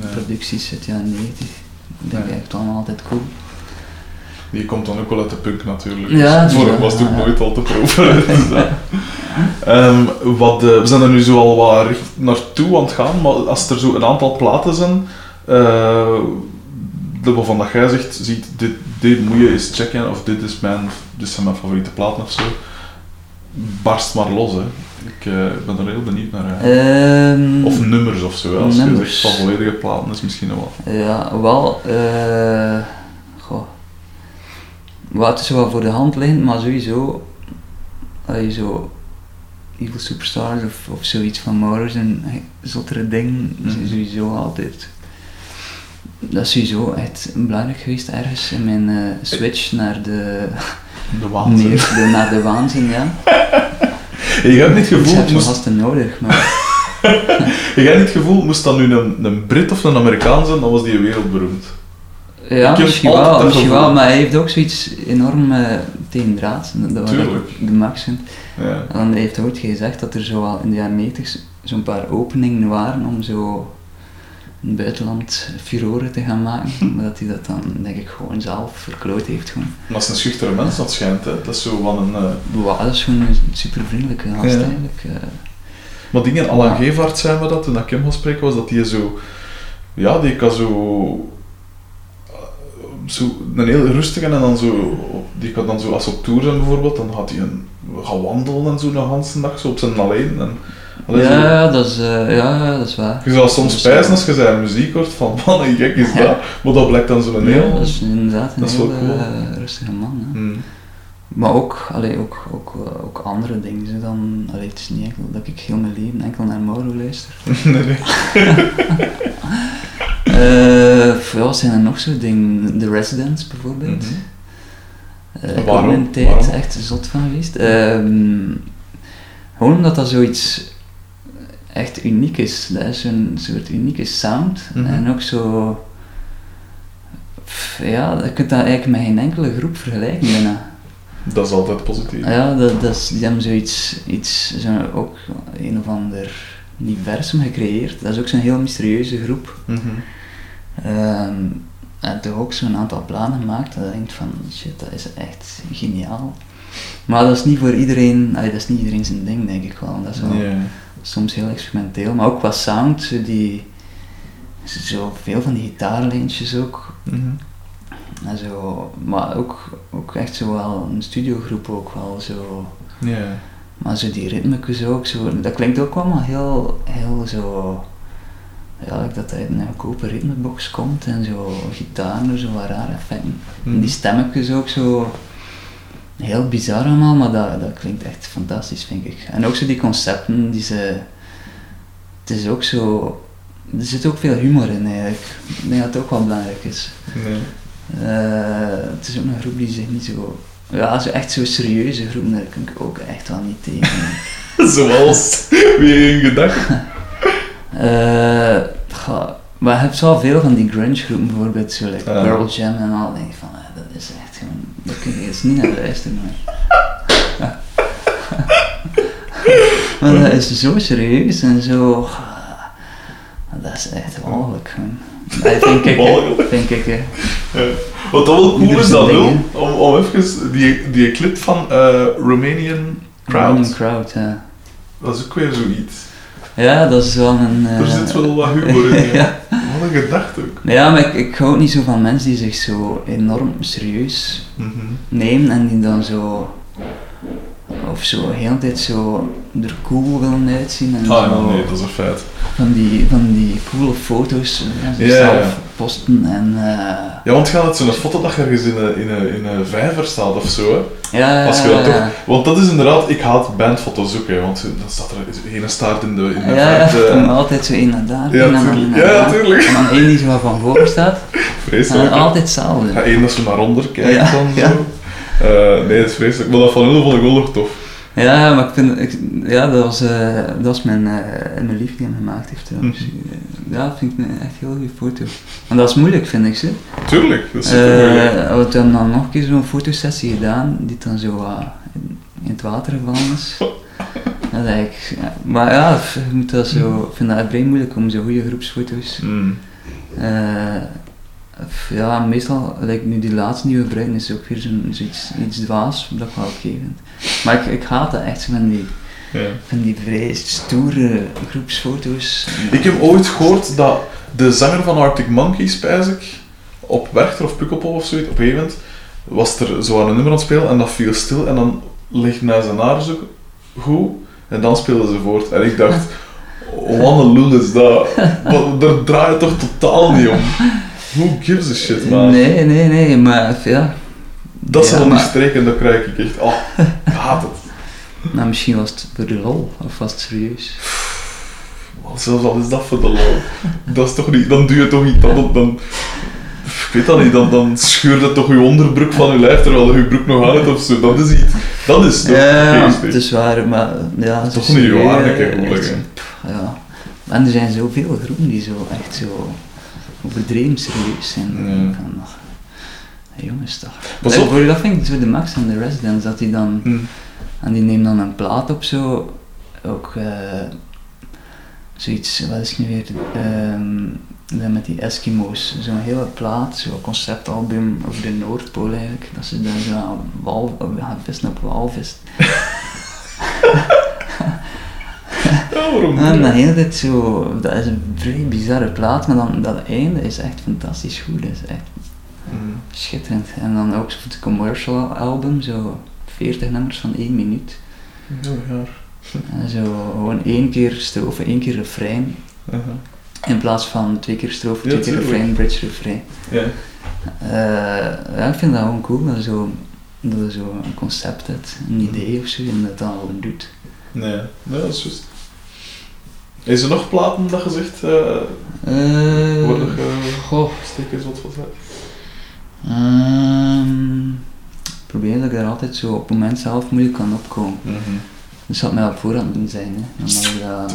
Speaker 1: Ja.
Speaker 2: producties uit de jaren 90, denk ik
Speaker 1: Ja.
Speaker 2: echt allemaal altijd cool.
Speaker 1: Die komt dan ook wel uit de punk natuurlijk.
Speaker 2: Ja,
Speaker 1: dus voor hem was het ook nooit al te proper. [laughs] dus. Ehm, wat, eh, we zijn er nu zo al wat naartoe aan het gaan, maar als er zo een aantal platen zijn, eh, de waarvan dat jij zegt, ziet, dit, dit moet je eens checken, of dit, is mijn, dit zijn mijn favoriete platen of zo, barst maar los. Hè. Ik eh, ben er heel benieuwd naar.
Speaker 2: Ehm,
Speaker 1: Of nummers of zo, als je
Speaker 2: nummers.
Speaker 1: zegt van volledige platen is misschien wel.
Speaker 2: Ja, wel. eh. Wat is wel voor de hand liggend, maar sowieso. Als je zo. Evil Superstars of, of zoiets van Maurus en zottere dingen,
Speaker 1: Mhm.
Speaker 2: sowieso altijd. Dat is sowieso echt belangrijk geweest ergens in mijn eh, switch naar de,
Speaker 1: De waanzin.
Speaker 2: meer, de, naar de waanzin, ja. [laughs]
Speaker 1: Je hebt niet
Speaker 2: Ik
Speaker 1: gevoeld,
Speaker 2: heb
Speaker 1: moest,
Speaker 2: gasten nodig, maar [laughs]
Speaker 1: je hebt niet gevoeld, moest dat nu een, een Brit of een Amerikaan zijn, dan was die wereldberoemd.
Speaker 2: Ja, misschien wel, misschien maar hij heeft ook zoiets enorm eh tegen draad. Dat was de max.
Speaker 1: Ja.
Speaker 2: En hij heeft ooit gezegd dat er zo al in de jaren 90 zo'n paar openingen waren om zo in het buitenland furoren te gaan maken. [laughs] maar dat hij dat dan, denk ik, gewoon zelf verkloot heeft. Gewoon.
Speaker 1: Maar dat is een schuchtere mens, dat schijnt. Hè. Dat is zo van een... eh,
Speaker 2: Wow, dat is gewoon een super vriendelijke gast
Speaker 1: Ja.
Speaker 2: eigenlijk. eh.
Speaker 1: Maar dingen, Alan Gevaert zei me dat toen ik hem gaan spreken was, dat die zo... Ja, die kan zo... Zo een heel rustige en dan zo... Die kan dan zo, als op tour zijn bijvoorbeeld, dan gaat hij een, gaan wandelen en zo een hele dag, zo op zijn alleen. En, zo.
Speaker 2: Ja, dat is, eh, ja, dat is waar.
Speaker 1: Je zou soms spijzen als je zijn muziek hoort van, [laughs] man, een gek is
Speaker 2: Ja.
Speaker 1: dat. Maar dat blijkt dan zo'n
Speaker 2: Ja,
Speaker 1: heel...
Speaker 2: dat is inderdaad een
Speaker 1: dat
Speaker 2: heel
Speaker 1: cool.
Speaker 2: eh, rustige man. Hè.
Speaker 1: Hmm.
Speaker 2: Maar ook, allee, ook, ook, eh, ook andere dingen. zo Dan, allee, het is niet enkel dat ik heel mijn leven enkel naar Mauro luister. [laughs]
Speaker 1: nee, nee. [laughs]
Speaker 2: Eh, f- ja, wat zijn er nog zo dingen? The Residents bijvoorbeeld.
Speaker 1: Mhm.
Speaker 2: Eh, ik
Speaker 1: Waarom?
Speaker 2: ben een tijd
Speaker 1: Waarom?
Speaker 2: echt zot van geweest. Ehm, gewoon omdat dat zoiets echt uniek is. Dat is een soort unieke sound.
Speaker 1: Mhm.
Speaker 2: En ook zo... Ja, je kunt dat eigenlijk met geen enkele groep vergelijken bijna.
Speaker 1: Dat is altijd positief.
Speaker 2: Ja, dat, dat is, die hebben zoiets, iets, zo ook een of ander universum gecreëerd. Dat is ook zo'n heel mysterieuze groep.
Speaker 1: Mhm.
Speaker 2: Ehm, en toch ook zo'n aantal plannen gemaakt dat je denkt van shit, dat is echt geniaal. Maar dat is niet voor iedereen, allee, dat is niet iedereen zijn ding denk ik wel. Dat is wel soms heel experimenteel, maar ook qua sound, zo die, zo veel van die gitaarlijntjes ook.
Speaker 1: Mhm.
Speaker 2: En zo, maar ook, ook echt zo wel een studiogroep ook wel zo. Maar zo die ritmekes ook, zo, dat klinkt ook allemaal heel, heel zo... Ja, dat uit een goedkope ritmebox komt en zo gitaar, zo wat rare effecten. En
Speaker 1: Mhm.
Speaker 2: die stemmetjes ook zo... Heel bizar allemaal, maar dat, dat klinkt echt fantastisch, vind ik. En ook zo die concepten, die ze... Het is ook zo... Er zit ook veel humor in eigenlijk. Ik denk dat het ook wel belangrijk is.
Speaker 1: Nee.
Speaker 2: Eh, het is ook een groep die zich niet zo... Ja, zo echt zo'n serieuze groep, daar kan ik ook echt wel niet tegen. [laughs]
Speaker 1: Zoals wie in gedachten.
Speaker 2: Eh, goh, maar je hebt wel veel van die grunge groepen, bijvoorbeeld zo like
Speaker 1: Ja.
Speaker 2: Pearl Jam en al. denk ik van, eh, dat is echt gewoon, daar kun je eens niet naar luisteren. Maar, [laughs] maar dat is zo serieus en zo, dat is echt walgelijk gewoon. Dat vind ik.
Speaker 1: Walgelijk.
Speaker 2: vind ik. hè.
Speaker 1: Ja. Wat dat wel cool is
Speaker 2: ding,
Speaker 1: wel, om, om even die, die clip van eh, Romanian
Speaker 2: Roman
Speaker 1: Crowd,
Speaker 2: Crowd, ja.
Speaker 1: dat is ook weer zoiets.
Speaker 2: Ja, dat is wel een... eh,
Speaker 1: Er zit wel wat humor in. [laughs]
Speaker 2: ja.
Speaker 1: Wat een gedachte ook.
Speaker 2: Ja, maar ik, ik hou niet zo van mensen die zich zo enorm serieus
Speaker 1: Mhm.
Speaker 2: nemen en die dan zo of zo heel tijd zo er cool willen uitzien en
Speaker 1: Ah
Speaker 2: zo
Speaker 1: nee, dat is een feit.
Speaker 2: van, die, van die coole foto's ja,
Speaker 1: Ja, ja.
Speaker 2: posten en eh,
Speaker 1: Ja, want gaat het zo'n foto dat je ergens in een, in, een, in een vijver staat of zo, hè?
Speaker 2: ja,
Speaker 1: Als je dat
Speaker 2: ja,
Speaker 1: toch... Want dat is inderdaad, ik haat bandfoto's ook, hè, want dan staat er een staart in de, in de
Speaker 2: ja, komt altijd zo één naar daar,
Speaker 1: Ja,
Speaker 2: één naar
Speaker 1: Ja,
Speaker 2: daar.
Speaker 1: tuurlijk.
Speaker 2: en dan één die zo van voor staat
Speaker 1: Vreselijk.
Speaker 2: altijd hetzelfde.
Speaker 1: Ja, één dat ze naar onder kijkt dan zo. Eh, nee, dat is vreselijk. Maar dat van Hulde vond ik wel nog tof.
Speaker 2: Ja, maar ik vind, ik, ja, dat was, eh, dat was mijn, eh, mijn lief die hem gemaakt heeft trouwens.
Speaker 1: Mhm.
Speaker 2: Ja, dat vind ik een echt heel goede foto. En dat is moeilijk, vind ik ze.
Speaker 1: Tuurlijk, dat is.
Speaker 2: Eh, we hebben dan nog een keer zo'n fotosessie gedaan, die dan zo in, het water gevallen is. [laughs] Dat eigenlijk, ja. Maar ja, je moet dat zo, ik vind dat vrij moeilijk om zo goede groepsfoto's.
Speaker 1: Mm.
Speaker 2: Ja, meestal, like nu die laatste die we gebruiken, is ook weer zo'n, zoiets iets dwaas, dat ik wel oké vind. Maar ik, ik haat dat echt, van die,
Speaker 1: Ja.
Speaker 2: van die vrij stoere groepsfoto's.
Speaker 1: Ik heb ooit gehoord dat de zanger van Arctic Monkeys, spijs ik, op Werchter of Pukkelpop of zoiets, op een moment was er zo aan een nummer aan het spelen en dat viel stil en dan ligt naar zijn haar zo goed En dan speelden ze voort. En ik dacht, [laughs] wat een lul is dat. Daar draait het toch totaal niet om. Who gives a shit, man?
Speaker 2: Nee, nee, nee, maar ja.
Speaker 1: Dat
Speaker 2: Ja,
Speaker 1: zijn dan die
Speaker 2: maar-
Speaker 1: streken, dan krijg ik echt, oh, ik haat het.
Speaker 2: Nou, misschien was het voor de lol, of was het serieus?
Speaker 1: Zelfs al is dat voor de lol. Dat is toch niet, dan doe je toch niet, dan, dan ik weet dat niet, dan, dan scheurt het toch je onderbroek van je lijf terwijl je broek nog aan hebt of zo. Dat is iets, dat is toch
Speaker 2: Ja, het is waar, maar ja,
Speaker 1: is
Speaker 2: zo
Speaker 1: toch niet waar, denk ik,
Speaker 2: Ja. En er zijn zoveel groepen die zo echt zo overdreven serieus zijn.
Speaker 1: Ja.
Speaker 2: Hey, jongens toch.
Speaker 1: Pas
Speaker 2: Eh,
Speaker 1: op.
Speaker 2: voor- Dat vind ik zo de max aan de Residents, dat die dan,
Speaker 1: Hm.
Speaker 2: en die neemt dan een plaat op zo, ook eh, zoiets, wat is het nu weer, ehm, dat met die Eskimo's, zo'n hele plaat, zo'n conceptalbum over de Noordpool eigenlijk, dat ze daar zo aan wal, gaan vissen op walvis. [laughs]
Speaker 1: Ja, waarom
Speaker 2: En tijd zo, dat is een vrij bizarre plaat, maar dan dat einde is echt fantastisch goed, dat is echt
Speaker 1: Hm.
Speaker 2: schitterend. En dan ook het commercial album, zo 40 nummers van 1 minuut.
Speaker 1: Ja, ja.
Speaker 2: En zo gewoon één keer strofe, één keer refrein, in plaats van twee keer strofe,
Speaker 1: Ja,
Speaker 2: twee keer refrein, bridge, refrein.
Speaker 1: Ja.
Speaker 2: Eh, ja, ik vind dat gewoon cool, dat zo, dat zo een concept hebt, een idee of zo, en dat dan gewoon doet.
Speaker 1: Nee, nee, dat is juist. Is er nog platen dat je zegt, eh
Speaker 2: Eh,
Speaker 1: worden ge...
Speaker 2: goh,
Speaker 1: Steek eens wat van uit.
Speaker 2: Ehm, ik probeer dat ik daar altijd zo op het moment zelf moeilijk kan opkomen.
Speaker 1: Mhm.
Speaker 2: Dus dat mij op voorhand doen zijn. Hè. Dan mag ik dat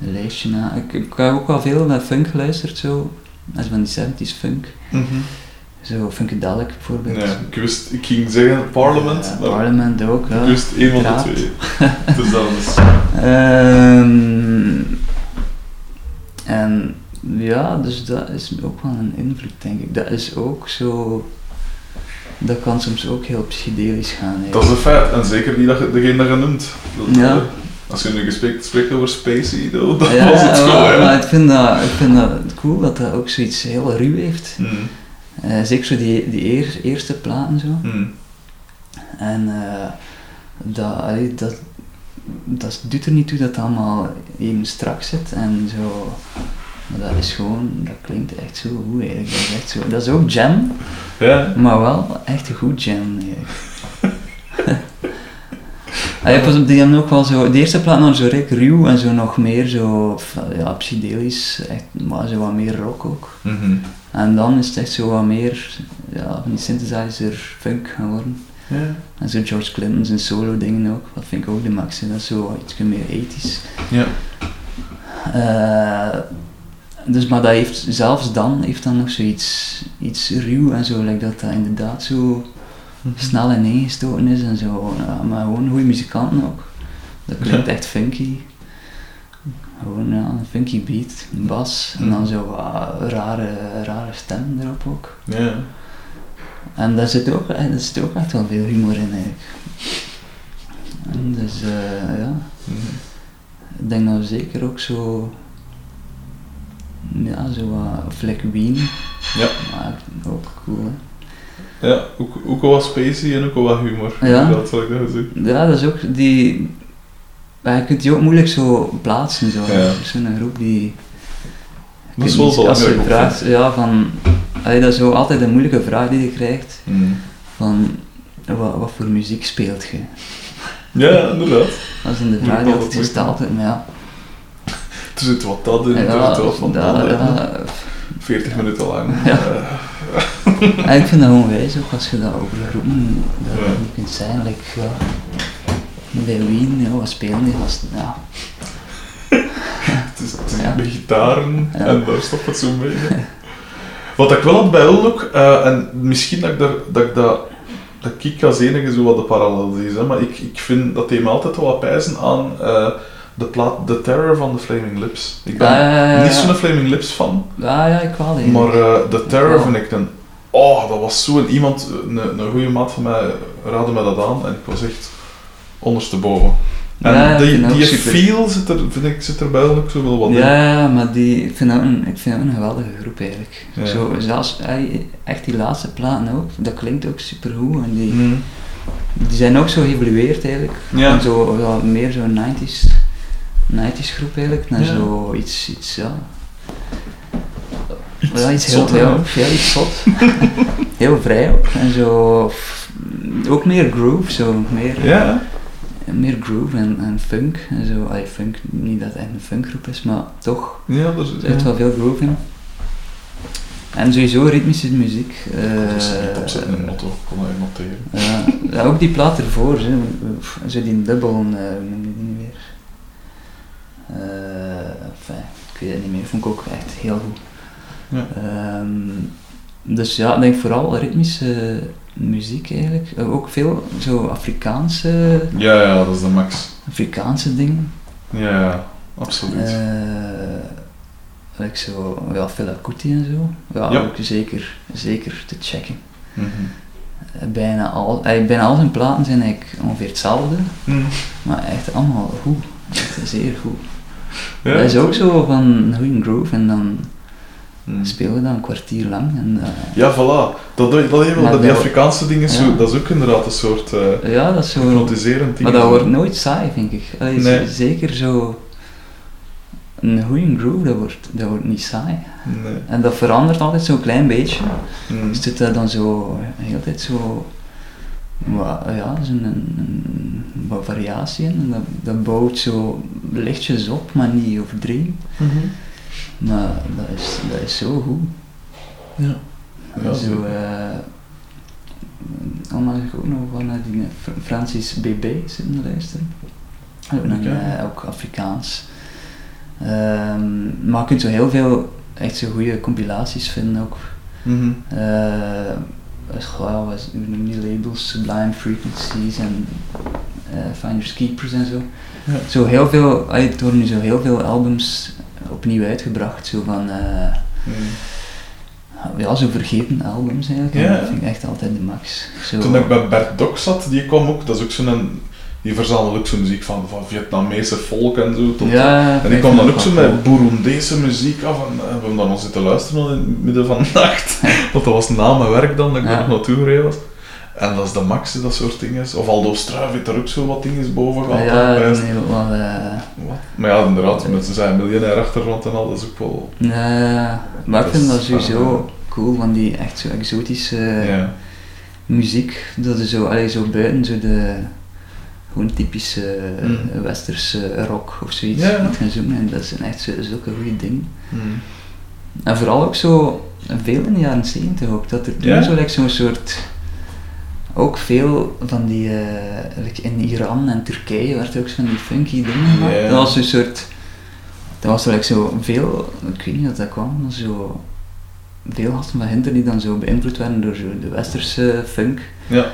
Speaker 2: een lijstje na. Ik, ik heb ook wel veel naar funk geluisterd, zo. Is van die 70s funk.
Speaker 1: Mhm.
Speaker 2: Zo Funkadelic bijvoorbeeld.
Speaker 1: Nee, ik wist, ik ging zeggen Parliament,
Speaker 2: Ja,
Speaker 1: maar
Speaker 2: Parliament ook, ja.
Speaker 1: ik wist één van de twee. [laughs] dus dat is...
Speaker 2: Ehm, en ja, dus dat is ook wel een invloed, denk ik. Dat is ook zo. Dat kan soms ook heel psychedelisch gaan. hè.
Speaker 1: Dat is een feit, en zeker niet dat je, degene dat je noemt. Dat-
Speaker 2: Ja.
Speaker 1: Als je nu gesprek, spreekt over Spacey, dat
Speaker 2: ja,
Speaker 1: was het wel,
Speaker 2: maar, maar ik vind, dat, ik vind dat cool dat dat ook zoiets heel ruw heeft.
Speaker 1: Mhm.
Speaker 2: Eh, zeker zo die, die eer- eerste platen zo.
Speaker 1: Mhm.
Speaker 2: En eh, dat, allee, dat, dat doet er niet toe dat het allemaal even strak zit en zo. Maar dat is gewoon, dat klinkt echt zo goed eigenlijk. Dat is, echt zo, dat is ook jam,
Speaker 1: Ja.
Speaker 2: maar wel echt een goed jam eigenlijk. [laughs] Allee, pas op, die hebben ook wel zo, de eerste plaat nog zo rijk ruw en zo nog meer zo, ja, psychedelisch, echt, maar zo wat meer rock ook.
Speaker 1: Mhm.
Speaker 2: En dan is het echt zo wat meer, ja, van die synthesizer funk gaan worden.
Speaker 1: Ja.
Speaker 2: En zo George Clinton zijn solo dingen ook, dat vind ik ook de max. hè. Dat is zo iets meer ethisch.
Speaker 1: Ja.
Speaker 2: Eh, dus, maar dat heeft, zelfs dan heeft dan nog zoiets iets ruw en zo, like dat dat inderdaad zo snel ineengestoten is en zo. Ja, maar gewoon goede muzikanten ook. Dat klinkt echt funky. Gewoon ja, een funky beat, een bas en dan zo wat rare, rare stemmen erop ook.
Speaker 1: Ja.
Speaker 2: En daar zit ook, eh, daar zit ook echt wel veel humor in eigenlijk. En dus eh, ja,
Speaker 1: Mhm.
Speaker 2: ik denk dat we zeker ook zo, ja, zo wat Fleck Wien,
Speaker 1: Ja.
Speaker 2: maar ook cool hè.
Speaker 1: Ja, ook, ook al wat Spacey en ook al wat humor.
Speaker 2: Ja.
Speaker 1: Dat zal ik gezegd.
Speaker 2: Ja, dat is ook die, maar je kunt die ook moeilijk zo plaatsen zo.
Speaker 1: Ja.
Speaker 2: Zo'n groep die, ik
Speaker 1: Dat is
Speaker 2: weet
Speaker 1: wel
Speaker 2: niet, als je vraagt, ja van, allee, dat is zo altijd een moeilijke vraag die je krijgt.
Speaker 1: Mhm.
Speaker 2: van wat, wat voor muziek speelt je?
Speaker 1: Ja, inderdaad.
Speaker 2: Dat is dan de vraag die altijd gesteld wordt, maar ja. [laughs]
Speaker 1: Er zit wat dat in, er
Speaker 2: Ja,
Speaker 1: zit wat van dat in.
Speaker 2: ja.
Speaker 1: 40 minuten lang.
Speaker 2: Ja.
Speaker 1: Eh,
Speaker 2: En [laughs] ik vind dat gewoon wijs, ook als je dat over groepen dat niet kunt zijn. Like, ja, bij Wien, ja, wat spelen die gasten? Ja. [laughs]
Speaker 1: het is, het is
Speaker 2: Ja.
Speaker 1: met gitaren
Speaker 2: Ja.
Speaker 1: en daar stopt het zo mee. Wat ik wel had bij ook, eh, en misschien dat ik, daar, dat, ik dat, dat ik als enige zo wat de parallel zie, hè, maar ik, ik vind dat die me altijd wel wat pijzen aan eh, de plaat The Terror van de Flaming Lips. Ik ben
Speaker 2: ja.
Speaker 1: niet zo'n Flaming Lips fan,
Speaker 2: Ja, ja, ik wel. hè.
Speaker 1: maar eh The Terror vind ik een... Oh, dat was zo'n iemand, een, een goede maat van mij raadde me dat aan en ik was echt ondersteboven. En
Speaker 2: Ja,
Speaker 1: die, die feel zit er, vind ik, zit er bij ook zo wel wat in.
Speaker 2: Ja, maar die, ik, vind dat een, ik vind dat een geweldige groep eigenlijk.
Speaker 1: Ja.
Speaker 2: Zo, zelfs, echt die laatste platen ook, dat klinkt ook super goed. En die,
Speaker 1: Mhm.
Speaker 2: die zijn ook zo geëvolueerd eigenlijk.
Speaker 1: Ja.
Speaker 2: Zo, meer zo'n 90s, 90s groep eigenlijk, naar zo iets, iets ja.
Speaker 1: Iets
Speaker 2: ja, iets heel, ja, iets zot. [laughs] heel vrij ook. En zo, ook meer groove, zo, meer,
Speaker 1: Ja,
Speaker 2: meer groove en, en funk. En zo, allee, funk, niet dat het echt een funkgroep is, maar toch,
Speaker 1: ja, daar
Speaker 2: er
Speaker 1: zit
Speaker 2: zit wel veel groove in. En sowieso ritmische muziek.
Speaker 1: Dat is niet opzetten in een motto, kon hij noteren.
Speaker 2: ja, ja, ook die plaat ervoor, zo die dubbel, eh, hoe noem je die niet meer? Eh, enfin, ik weet het niet meer, vond ik ook echt heel goed.
Speaker 1: Ja.
Speaker 2: Ehm, dus ja, ik denk vooral ritmische muziek eigenlijk. Eh, Ook veel zo Afrikaanse,
Speaker 1: Ja, ja, dat is de max.
Speaker 2: Afrikaanse dingen.
Speaker 1: Ja, ja, absoluut.
Speaker 2: Eh like zo, ja, Fela Kuti en zo. Ja,
Speaker 1: Ja.
Speaker 2: ook zeker, zeker te checken.
Speaker 1: Mhm.
Speaker 2: Eh, Bijna al, bijna al zijn platen zijn eigenlijk ongeveer hetzelfde.
Speaker 1: Mhm.
Speaker 2: Maar echt allemaal goed. Echt zeer goed.
Speaker 1: Ja,
Speaker 2: dat is ook zo van een goede groove en dan Spelen we dat een kwartier lang. En, eh,
Speaker 1: Ja, voilà. Dat, dat, dat,
Speaker 2: Maar
Speaker 1: dat die Afrikaanse dingen, zo,
Speaker 2: Ja.
Speaker 1: dat is ook inderdaad een soort eh
Speaker 2: ja, dat is zo.
Speaker 1: hypnotiserend ding.
Speaker 2: Maar dat wordt nooit saai, vind ik. Allee, zo-
Speaker 1: Nee.
Speaker 2: Zeker zo. Een goede groove, dat wordt, dat wordt niet saai.
Speaker 1: Nee.
Speaker 2: En dat verandert altijd zo'n klein beetje.
Speaker 1: Mhm.
Speaker 2: Dus zit daar dan zo, de hele tijd zo. Maar, ja, is een, een, een- wat variatie in. En dat, dat bouwt zo lichtjes op, maar niet overdreven.
Speaker 1: Mhm.
Speaker 2: Maar dat is, dat is zo goed.
Speaker 1: Ja. Ja,
Speaker 2: zo, eh, allemaal zeg ik ook nog van naar die Fr- Francis BB zitten luisteren. Ook, nog, eh, ook Afrikaans. Ehm, maar je kunt zo heel veel echt zo goede compilaties vinden ook.
Speaker 1: Mhm.
Speaker 2: Eh, dus, goh, wat hoe noem je die labels? Sublime Frequencies en eh, Finders Keepers en zo.
Speaker 1: Ja.
Speaker 2: Zo heel veel, er worden nu zo heel veel albums opnieuw uitgebracht, zo van, eh,
Speaker 1: Mhm.
Speaker 2: ja, zo vergeten albums eigenlijk. En
Speaker 1: Ja.
Speaker 2: Dat vind ik echt altijd de max. Zo,
Speaker 1: Toen ik bij Bert Dok zat, die kwam ook, dat is ook zo'n, die verzamelde ook zo muziek van, van Vietnamese volk en zo. Tot,
Speaker 2: ja,
Speaker 1: en die kwam dan ook zo met Burundese muziek af en eh, we hebben dan nog zitten luisteren al in het midden van de nacht. [laughs] Want dat was na mijn werk dan, dat ik
Speaker 2: Ja.
Speaker 1: nog naartoe gereden was. En dat is de max, dat soort dingen. Of Aldo Struijf heeft daar ook zo wat dingen boven gehad.
Speaker 2: Ja, heel wel, eh?
Speaker 1: Maar ja, inderdaad, met zijn miljonair achtergrond en al, dat is ook wel...
Speaker 2: ja, maar ik vind dat sowieso cool, van die echt zo exotische
Speaker 1: ja.
Speaker 2: muziek, dat is zo, allee, zo buiten zo de gewoon typische eh,
Speaker 1: Mm.
Speaker 2: westerse rock of zoiets
Speaker 1: Ja, ja.
Speaker 2: moet gaan zoeken en dat zijn echt zo, zulke goede dingen.
Speaker 1: Mhm.
Speaker 2: En vooral ook zo, veel in de jaren 70 ook, dat er toen zo like, zo'n soort, ook veel van die, eh, like in Iran en Turkije werd er ook zo van die funky dingen gemaakt. Dat was een soort, dat was like, zo veel, ik weet niet wat dat kwam, zo veel gasten van Hinter die dan zo beïnvloed werden door zo de westerse funk.
Speaker 1: Ja.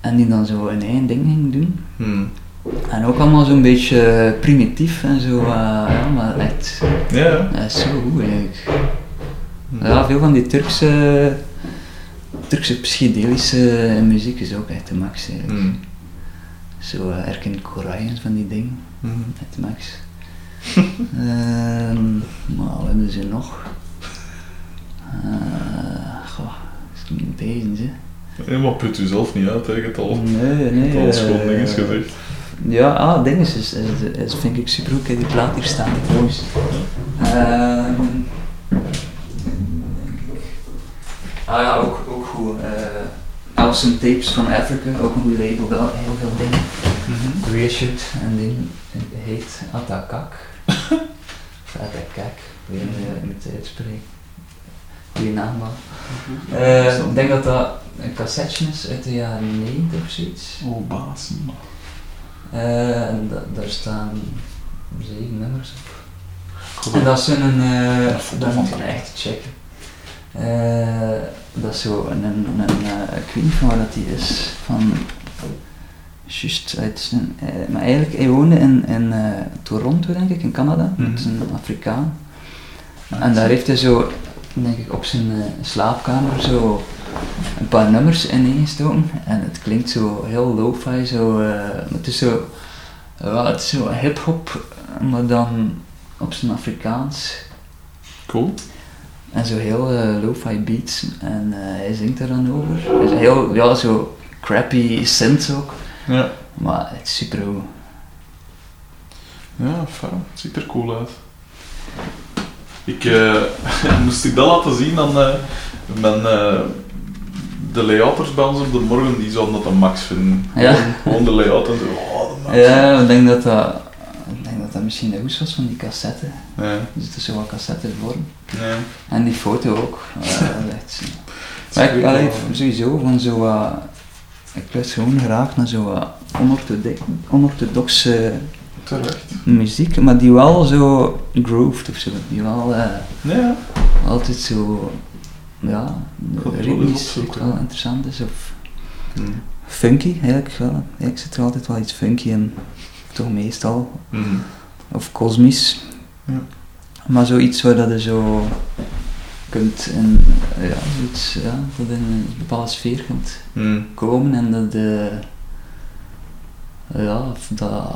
Speaker 2: En die dan zo een eigen ding ging doen.
Speaker 1: Mhm.
Speaker 2: En ook allemaal zo'n beetje primitief en zo, eh, ja, maar echt,
Speaker 1: Ja,
Speaker 2: is zo goed eigenlijk.
Speaker 1: Mhm.
Speaker 2: Ja, veel van die Turkse, Turkse psychedelische muziek is ook echt de max eigenlijk.
Speaker 1: Mhm.
Speaker 2: Zo uh, Erkin Koray en van die dingen, de max. [laughs] Ehm maar wat hebben ze nog? Eh goh, is niet bezig, hè.
Speaker 1: Ja, maar put u zelf niet uit, hè. je hebt al,
Speaker 2: Nee, nee.
Speaker 1: al schoon
Speaker 2: eh,
Speaker 1: dingen gezegd.
Speaker 2: Ja, ah, ding is, is, is, is- vind ik super goed. Die plaat hier staan, trouwens. Ehm ah ja, ook, ook goed. eh Awesome Tapes van Africa, ook een goed label, wel heel veel dingen. Reissued en ding heet Atakak. [laughs] of Atakak, weet niet hoe je het uitspreken. Goeie naam man. Eh, ik denk dat dat een cassetje is uit de jaren 90 of zoiets.
Speaker 1: Oh, baas.
Speaker 2: Eh, en da- daar staan zeven nummers op.
Speaker 1: Goed.
Speaker 2: En dat is een, eh
Speaker 1: Dat wel
Speaker 2: moet je echt checken. Eh, dat is zo een, een, een eh, ik weet niet van waar dat die is, van, juist uit zijn, eh, maar eigenlijk, hij woonde in, in eh, Toronto denk ik, in Canada, dat is een Afrikaan. En daar heeft hij zo, denk ik, op zijn eh, slaapkamer zo een paar nummers ineengestoken. En het klinkt zo heel lo-fi, zo, eh, het is zo, het is zo hip-hop, maar dan op zijn Afrikaans.
Speaker 1: Cool.
Speaker 2: En zo heel eh, lo-fi beats. En eh, hij zingt er dan over. Hij is heel, ja, zo crappy synth ook.
Speaker 1: Ja.
Speaker 2: Maar het is super goed.
Speaker 1: Ja, fijn. Het ziet er cool uit. Ik, eh, [laughs] moest ik dat laten zien aan mijn, eh, de layouters bij ons op de morgen, die zouden dat een max vinden.
Speaker 2: Ja.
Speaker 1: Gewoon, de layout en zo, oh, de max.
Speaker 2: Ja, ik denk dat dat, dat, misschien de hoes was van die cassette.
Speaker 1: Ja,
Speaker 2: Dus het is zo wat cassettevorm.
Speaker 1: ja.
Speaker 2: En die foto ook. [laughs] Maar ik, allee, sowieso van zo wat, ik luister gewoon graag naar zo wat onorthodoxe, onorthodoxe
Speaker 1: Terecht.
Speaker 2: muziek, maar die wel zo grooved of zo. Die wel eh,
Speaker 1: Ja,
Speaker 2: altijd zo, ja, ritmisch wel interessant is. Of
Speaker 1: Mhm.
Speaker 2: funky eigenlijk wel. Ik zit er altijd wel iets funky in. Toch meestal.
Speaker 1: Mhm.
Speaker 2: Of kosmisch.
Speaker 1: Ja.
Speaker 2: Maar zoiets waar dat je zo kunt in, ja, zoiets, ja, dat in een bepaalde sfeer kunt
Speaker 1: Mhm.
Speaker 2: komen en dat de, ja, of dat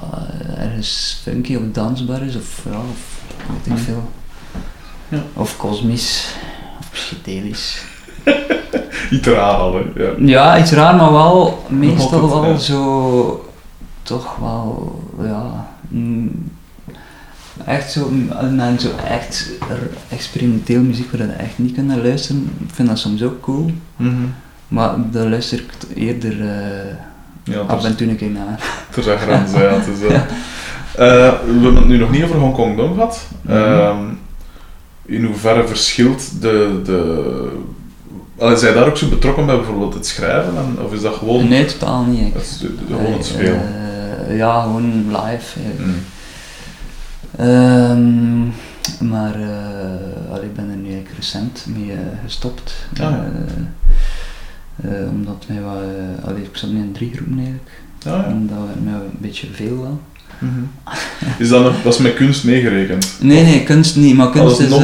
Speaker 2: ergens funky of dansbaar is of ja, of weet ik
Speaker 1: Mhm.
Speaker 2: veel.
Speaker 1: Ja.
Speaker 2: Of kosmisch, of psychedelisch. [laughs]
Speaker 1: Iets raar al, hè. Ja.
Speaker 2: Ja, iets raar, maar wel meestal wel zo, toch wel, ja, mm, echt zo, en zo echt experimenteel muziek waar je echt niet kunt naar luisteren. Ik vind dat soms ook cool,
Speaker 1: Mhm.
Speaker 2: maar daar luister ik eerder eh,
Speaker 1: Ja,
Speaker 2: af en toe een keer naar.
Speaker 1: er zijn grenzen, ja. Het is, [laughs] eh, we hebben het nu nog niet over Hongkong Dong gehad.
Speaker 2: Mhm.
Speaker 1: Ehm, in hoeverre verschilt de... de Allee, zijn daar ook zo betrokken bij bijvoorbeeld het schrijven? En, of is dat gewoon...
Speaker 2: Nee, totaal niet.
Speaker 1: Het, gewoon het
Speaker 2: Eh,
Speaker 1: spelen?
Speaker 2: ja, gewoon live.
Speaker 1: Mm.
Speaker 2: Ehm, maar eh, allee, ik ben er nu eigenlijk recent mee eh, gestopt.
Speaker 1: Ah, ja.
Speaker 2: Eh, omdat mij wat, allee, ik zat nu in drie groepen eigenlijk.
Speaker 1: Ja, ja.
Speaker 2: En dat werd mij een beetje veel wel.
Speaker 1: Mhm. [laughs] Is dat, nog, dat is met kunst meegerekend?
Speaker 2: Nee, nee, kunst niet, maar kunst
Speaker 1: is nog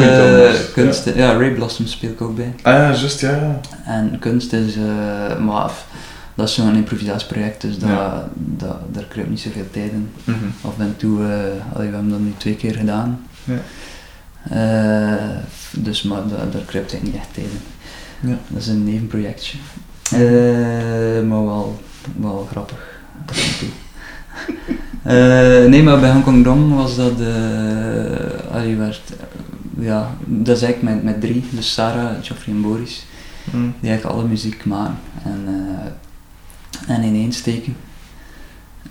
Speaker 2: kunst, ja. Ray Blossom speel ik ook bij.
Speaker 1: Ah ja, juist, ja. ja.
Speaker 2: En kunst is, eh, maar dat is zo'n improvisatieproject, dus dat,
Speaker 1: Ja.
Speaker 2: dat, daar kruipt niet zoveel tijd in.
Speaker 1: Mhm.
Speaker 2: Af en toe, eh, allee, we hebben dat nu twee keer gedaan.
Speaker 1: Ja.
Speaker 2: Eh, dus maar da- daar kruipt eigenlijk niet echt tijd in.
Speaker 1: Ja.
Speaker 2: Dat is een nevenprojectje. Eh, maar wel, wel grappig. [laughs] nee, maar bij Hong Kong Dong was dat, allee, werd, ja, dat is eigenlijk met, met drie, dus Sarah, Geoffrey en Boris,
Speaker 1: Mhm.
Speaker 2: die eigenlijk alle muziek maken en, en ineensteken.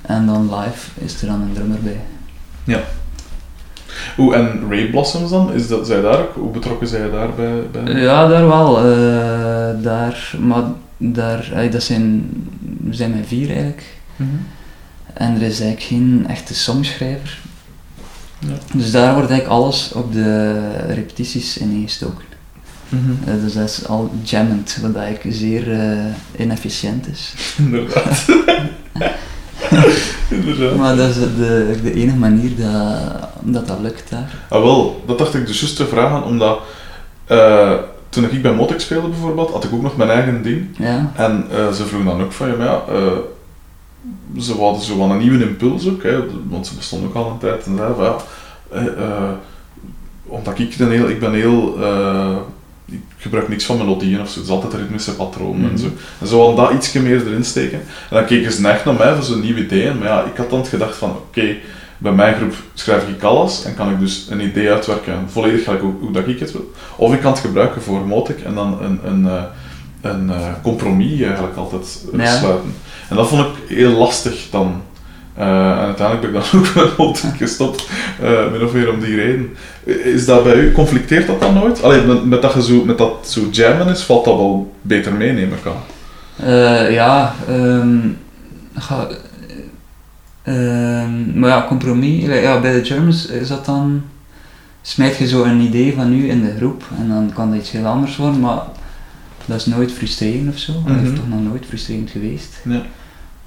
Speaker 2: En dan live is er dan een drummer bij.
Speaker 1: Oeh, en Ray Blossoms dan? Is dat, zij daar ook? Hoe betrokken zij daar bij? bij?
Speaker 2: Ja, daar wel. eh, daar, maar daar, allee, dat zijn, zijn met vier eigenlijk.
Speaker 1: Mhm.
Speaker 2: En er is eigenlijk geen echte songschrijver.
Speaker 1: Ja.
Speaker 2: Dus daar wordt eigenlijk alles op de repetities ineengestoken.
Speaker 1: Mhm.
Speaker 2: Eh, dus dat is al jammend, wat eigenlijk zeer eh, inefficiënt is. [laughs] [laughs]
Speaker 1: Inderdaad.
Speaker 2: Maar dat is de, de enige manier dat, dat dat lukt daar.
Speaker 1: Ah wel, dat dacht ik dus juist te vragen, omdat eh, toen ik bij Motek speelde bijvoorbeeld, had ik ook nog mijn eigen ding.
Speaker 2: Ja,
Speaker 1: En ze vroegen dan ook van, ja, ze hadden zo wel een nieuwe impuls ook, hè, want ze bestonden ook al een tijd. En van, ja, omdat ik een heel, ik ben heel, ik gebruik niks van melodieën of zo, het is altijd ritmische patronen en
Speaker 2: Mhm.
Speaker 1: zo. En ze wilden dat ietsje meer erin steken. En dan keken ze echt naar mij voor zo'n nieuw idee. Maar ja, ik had dan gedacht van, oké, bij mijn groep schrijf ik alles en kan ik dus een idee uitwerken, volledig gelijk hoe, hoe dat ik het wil. Of ik kan het gebruiken voor Motic en dan een, een, eh, een eh, compromis eigenlijk altijd
Speaker 2: Ja.
Speaker 1: sluiten. En dat vond ik heel lastig dan. Eh, en uiteindelijk ben ik dan [laughs] ook Motic gestopt, eh min of meer om die reden. Is dat bij u, conflicteert dat dan nooit? Alleen met, met dat je zo, met dat zo jammen is, valt dat wel beter mee, neem ik aan.
Speaker 2: Eh, ja ehm, ga, ehm, maar ja, compromis. Ja, bij de Germans is dat dan. Smijt je zo een idee van u in de groep en dan kan dat iets heel anders worden, maar dat is nooit frustrerend of zo. Dat
Speaker 1: Mhm.
Speaker 2: is toch nog nooit frustrerend geweest.
Speaker 1: Ja.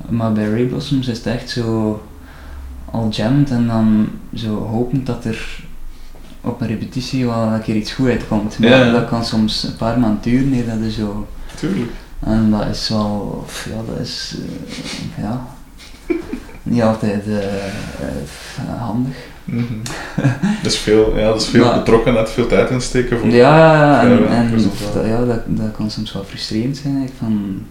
Speaker 2: Maar bij Ray Blossoms is het echt zo al jammed en dan zo hopend dat er op een repetitie wel een keer iets goed uitkomt. Maar
Speaker 1: Ja,
Speaker 2: dat kan soms een paar maanden duren eer dat er zo
Speaker 1: Tuurlijk.
Speaker 2: en dat is wel, ja, dat is, eh, ja, [laughs] niet altijd eh, eh, handig.
Speaker 1: Mhm. [laughs] dat is veel, ja, dat is veel
Speaker 2: Maar-
Speaker 1: betrokkenheid, veel tijd insteken voor.
Speaker 2: Ja, en,
Speaker 1: Ja,
Speaker 2: en
Speaker 1: resultaat.
Speaker 2: dat, ja, dat, dat kan soms wel frustrerend zijn. eigenlijk, Van,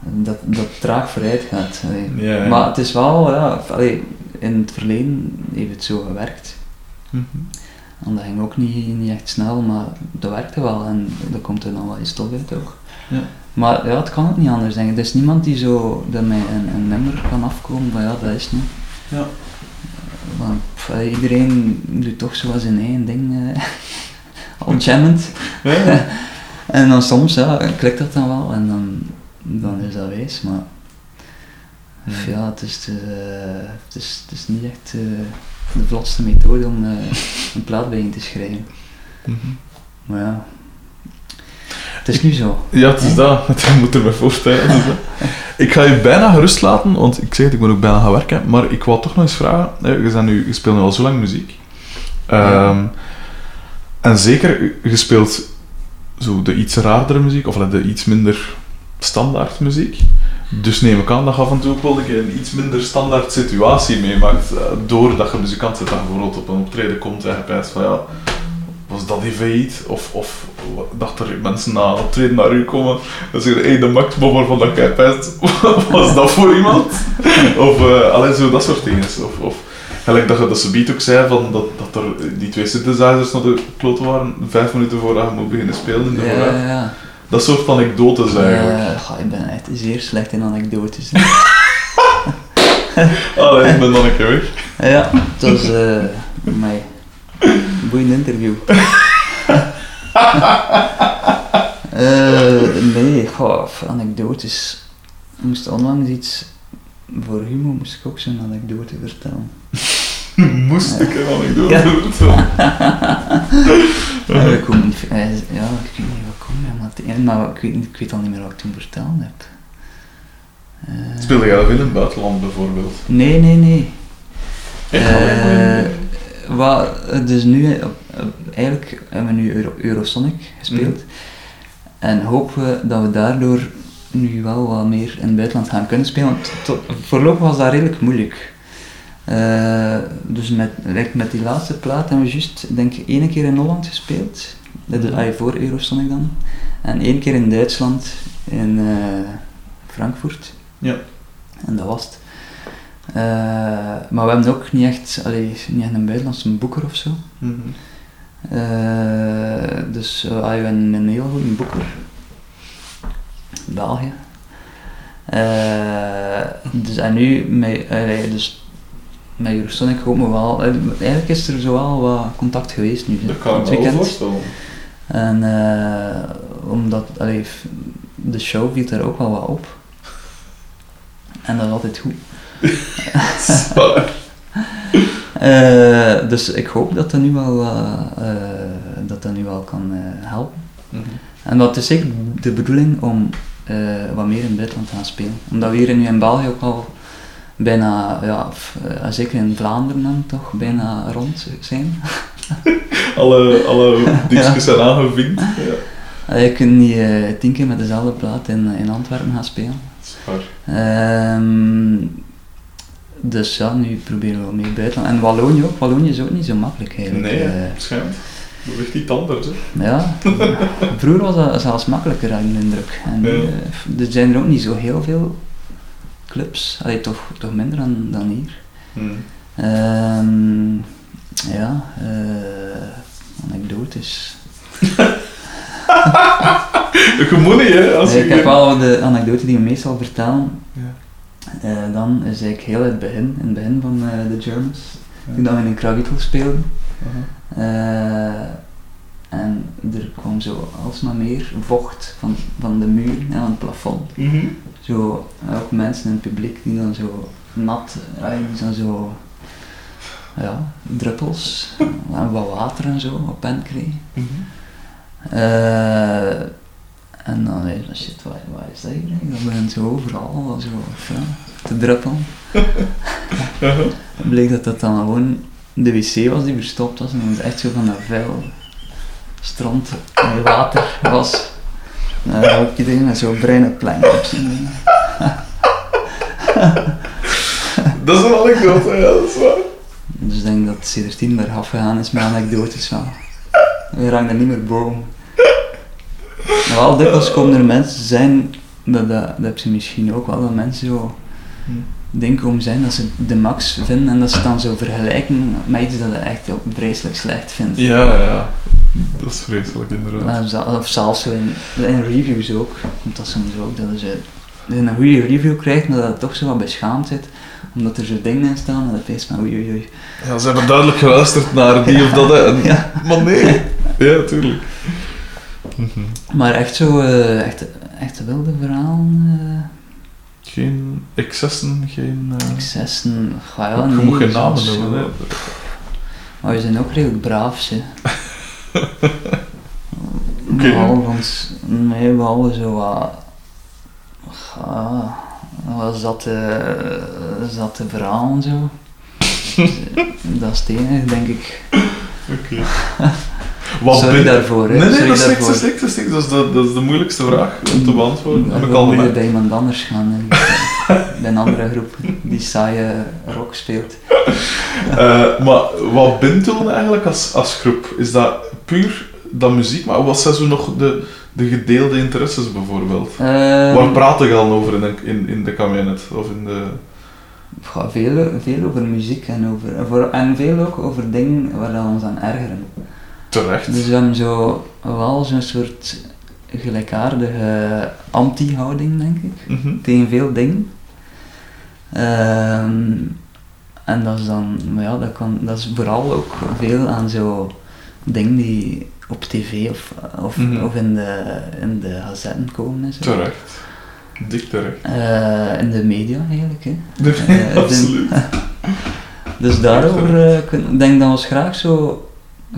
Speaker 2: dat, dat traag vooruit gaat. allee.
Speaker 1: Ja, ja.
Speaker 2: Maar het is wel, ja, allee, in het verleden heeft het zo gewerkt.
Speaker 1: Mhm.
Speaker 2: En dat ging ook niet, niet echt snel, maar dat werkte wel en daar komt er dan wel iets tof uit ook.
Speaker 1: Ja.
Speaker 2: Maar ja, het kan ook niet anders denk ik. Er is niemand die zo dat mij een, een nummer kan afkomen van ja, dat is niet.
Speaker 1: Ja.
Speaker 2: Want pff, iedereen doet toch zo zijn eigen ding. eh, [laughs] al jammend. [laughs] En dan soms ja, klikt dat dan wel en dan, dan is dat wijs, maar pff, ja, het is, het is, het is niet echt eh, de vlotste methode om eh, [laughs] een plaat bij je te schrijven.
Speaker 1: Mhm.
Speaker 2: Maar ja, het is nu zo.
Speaker 1: Ja, het is dat. Je moet er me voorstellen. Ik ga je bijna gerust laten, want ik zeg het, ik moet ook bijna gaan werken. Maar ik wou toch nog eens vragen. Je, nu, je speelt nu al zo lang muziek. Ehm, en zeker, je speelt zo de iets raardere muziek, of de iets minder standaard muziek. Dus neem ik aan dat je af en toe ook wel een iets minder standaard situatie meemaakt. eh, doordat je muzikant zit en bijvoorbeeld op een optreden komt en je pijst van ja, was dat die failliet? Of, of dat er mensen na een optreden naar u komen en zeggen, hé, de Max Bomber van dat jij pijst, [laughs] was dat voor iemand? Of uh, alleen zo dat soort dingen. Of, of gelijk dat je dat beat ook zei, van dat, dat er die twee synthesizers naar de kloten waren, vijf minuten voordat je moet beginnen spelen in de
Speaker 2: Ja, ja, ja.
Speaker 1: Dat soort anekdotes eigenlijk.
Speaker 2: Goh, ik ben echt zeer slecht in anekdotes.
Speaker 1: Allee, [laughs] ik ben dan een keer weg.
Speaker 2: ja, het was eh mij boeiend interview. [laughs] Eh, nee, goh, anekdotes. Ik moest onlangs iets voor Humo moest ik ook zo'n anekdote vertellen. [laughs]
Speaker 1: Moest ik een anekdote vertellen.
Speaker 2: Ja, ik weet niet, ja, ik weet niet maar ik weet, ik weet al niet meer wat ik toen verteld heb. Eh,
Speaker 1: Speelde jij dat in het buitenland bijvoorbeeld?
Speaker 2: Nee, nee, nee.
Speaker 1: Echt
Speaker 2: Eh, wat, dus nu, eh, eh, eigenlijk hebben we nu Euro, Eurosonic gespeeld. En hopen we dat we daardoor nu wel wat meer in het buitenland gaan kunnen spelen. Want tot, voorlopig was dat redelijk moeilijk. Eh, dus met, met die laatste plaat hebben we juist, denk ik, één keer in Holland gespeeld. Dat is ah, voor Eurosonic dan. En één keer in Duitsland, in eh, Frankfurt.
Speaker 1: Ja.
Speaker 2: En dat was het. Eh, maar we hebben ook niet echt, allee, niet echt een buitenlandse boeker of zo.
Speaker 1: Mhm.
Speaker 2: Eh, dus we hebben een heel goede boeker. België. Dus en nu, met, dus met Eurosonic hopen we wel, eigenlijk is er zo wel wat contact geweest nu.
Speaker 1: Dat kan ik me wel voorstellen.
Speaker 2: En eh, omdat, allee, de show viel daar ook wel wat op. En dat is altijd goed. [laughs] Eh, dus ik hoop dat dat nu wel, eh, dat dat nu wel kan helpen.
Speaker 1: Mhm.
Speaker 2: En dat is zeker de bedoeling om wat meer in buitenland te gaan spelen. Omdat we hier nu in België ook al bijna, ja, zeker in Vlaanderen dan toch, bijna rond zijn. [laughs] [laughs]
Speaker 1: Alle, alle dingetjes zijn aangevinkt. Ja.
Speaker 2: Uh, je kunt niet eh, tien keer met dezelfde plaat in, in Antwerpen gaan spelen. Ehm, dus ja, nu proberen we wat meer buitenland. En Wallonië ook. Wallonië is ook niet zo makkelijk eigenlijk.
Speaker 1: Nee,
Speaker 2: Eh,
Speaker 1: hè. schijnt. Dat echt iets anders. Hè.
Speaker 2: Ja, [laughs] vroeger was dat zelfs makkelijker, ik de indruk. En
Speaker 1: Ja.
Speaker 2: eh, er zijn er ook niet zo heel veel clubs, Allee, toch, toch minder dan, dan hier.
Speaker 1: Mhm.
Speaker 2: Ehm, ja, eh anekdotes. [laughs]
Speaker 1: Niet, hè. Als
Speaker 2: Nee, ik heb wel de anekdote die we meestal vertellen.
Speaker 1: Ja.
Speaker 2: Eh, dan is eigenlijk heel het begin, in het begin van eh, de Germans.
Speaker 1: Ja.
Speaker 2: Toen dat we in Krawitel speelden.
Speaker 1: Aha.
Speaker 2: Eh, en er kwam zo alsmaar meer vocht van, van de muur en aan het plafond.
Speaker 1: Mhm.
Speaker 2: Zo, ook mensen in het publiek die dan zo nat, die dan zo, ja, druppels [laughs] en wat water en zo op hen kregen.
Speaker 1: Mhm.
Speaker 2: Eh, en dan weet je, shit, waar, waar is dat eigenlijk? Dan begint zo overal zo, ja, te druppelen. [laughs]
Speaker 1: Aha.
Speaker 2: Dan bleek dat dat dan gewoon de wc was die verstopt was en dat het echt zo van dat vuil strand met water was. En dan ook iedereen met zo'n bruine plank op zijn dingen. [laughs]
Speaker 1: Dat is een anekdote, ja, dat is waar.
Speaker 2: Dus ik denk dat Cedertien daar afgegaan is met anekdotes van. We hangen er niet meer boven. Maar wel dikwijls komen er mensen zijn dat, dat, dat heb je misschien ook wel, dat mensen zo
Speaker 1: Hm.
Speaker 2: denken om zijn dat ze de max vinden en dat ze het dan zo vergelijken met iets dat je echt ook vreselijk slecht vindt.
Speaker 1: Ja, ja. Dat is vreselijk, inderdaad.
Speaker 2: Maar za- Of zelfs zo in, in reviews ook, want dat is soms ook dat je een goede review krijgt, maar dat het toch zo wat beschaamd zit, omdat er zo dingen in staan en dat is van oei oei oei.
Speaker 1: Ja, ze hebben duidelijk geluisterd naar die of dat, hè. En,
Speaker 2: Ja.
Speaker 1: Maar nee. [laughs] Ja, tuurlijk. Mhm.
Speaker 2: Maar echt zo, eh, echt, echt wilde verhalen, eh,
Speaker 1: Geen excessen, geen... eh,
Speaker 2: excessen, ga ja,
Speaker 1: je
Speaker 2: nee,
Speaker 1: moet geen namen noemen, hè.
Speaker 2: Maar we zijn ook redelijk braaf, hè. [laughs]
Speaker 1: Oké.
Speaker 2: Behalve ons, nee, behalve zo wat, ja, wat zatte, zatte verhalen zo. [laughs] dat is het enige, denk ik.
Speaker 1: Oké. [laughs] Wat
Speaker 2: Sorry daarvoor, hè.
Speaker 1: Nee, nee,
Speaker 2: Sorry
Speaker 1: dat is niks, dat is niks, dat is niks. Dat is de, dat is de moeilijkste vraag om te beantwoorden.
Speaker 2: Dan moet je bij iemand anders gaan, [laughs] bij een andere groep die saaie rock speelt.
Speaker 1: Eh, maar wat bindt toen eigenlijk als, als groep? Is dat puur dat muziek? Maar wat zijn zo nog de, de gedeelde interesses bijvoorbeeld?
Speaker 2: Ehm,
Speaker 1: Waar praten je al over in, de- in, in de kabinet? Of in de...
Speaker 2: Ja, veel, veel over muziek en, over, voor, en veel ook over dingen waar we ons aan ergeren.
Speaker 1: Terecht.
Speaker 2: Dus we hebben zo wel zo'n soort gelijkaardige anti-houding, denk ik,
Speaker 1: Mhm.
Speaker 2: tegen veel dingen. Ehm, en dat is dan, maar ja, dat, kan, dat is vooral ook veel aan zo dingen die op tv of, of,
Speaker 1: Mhm.
Speaker 2: of in, de, in de gazetten komen en zo.
Speaker 1: Terecht. Dik terecht.
Speaker 2: Eh, in de media eigenlijk, hè. [laughs] Eh,
Speaker 1: Absoluut. [laughs]
Speaker 2: Dus daarover, eh, ik denk dat we ons graag zo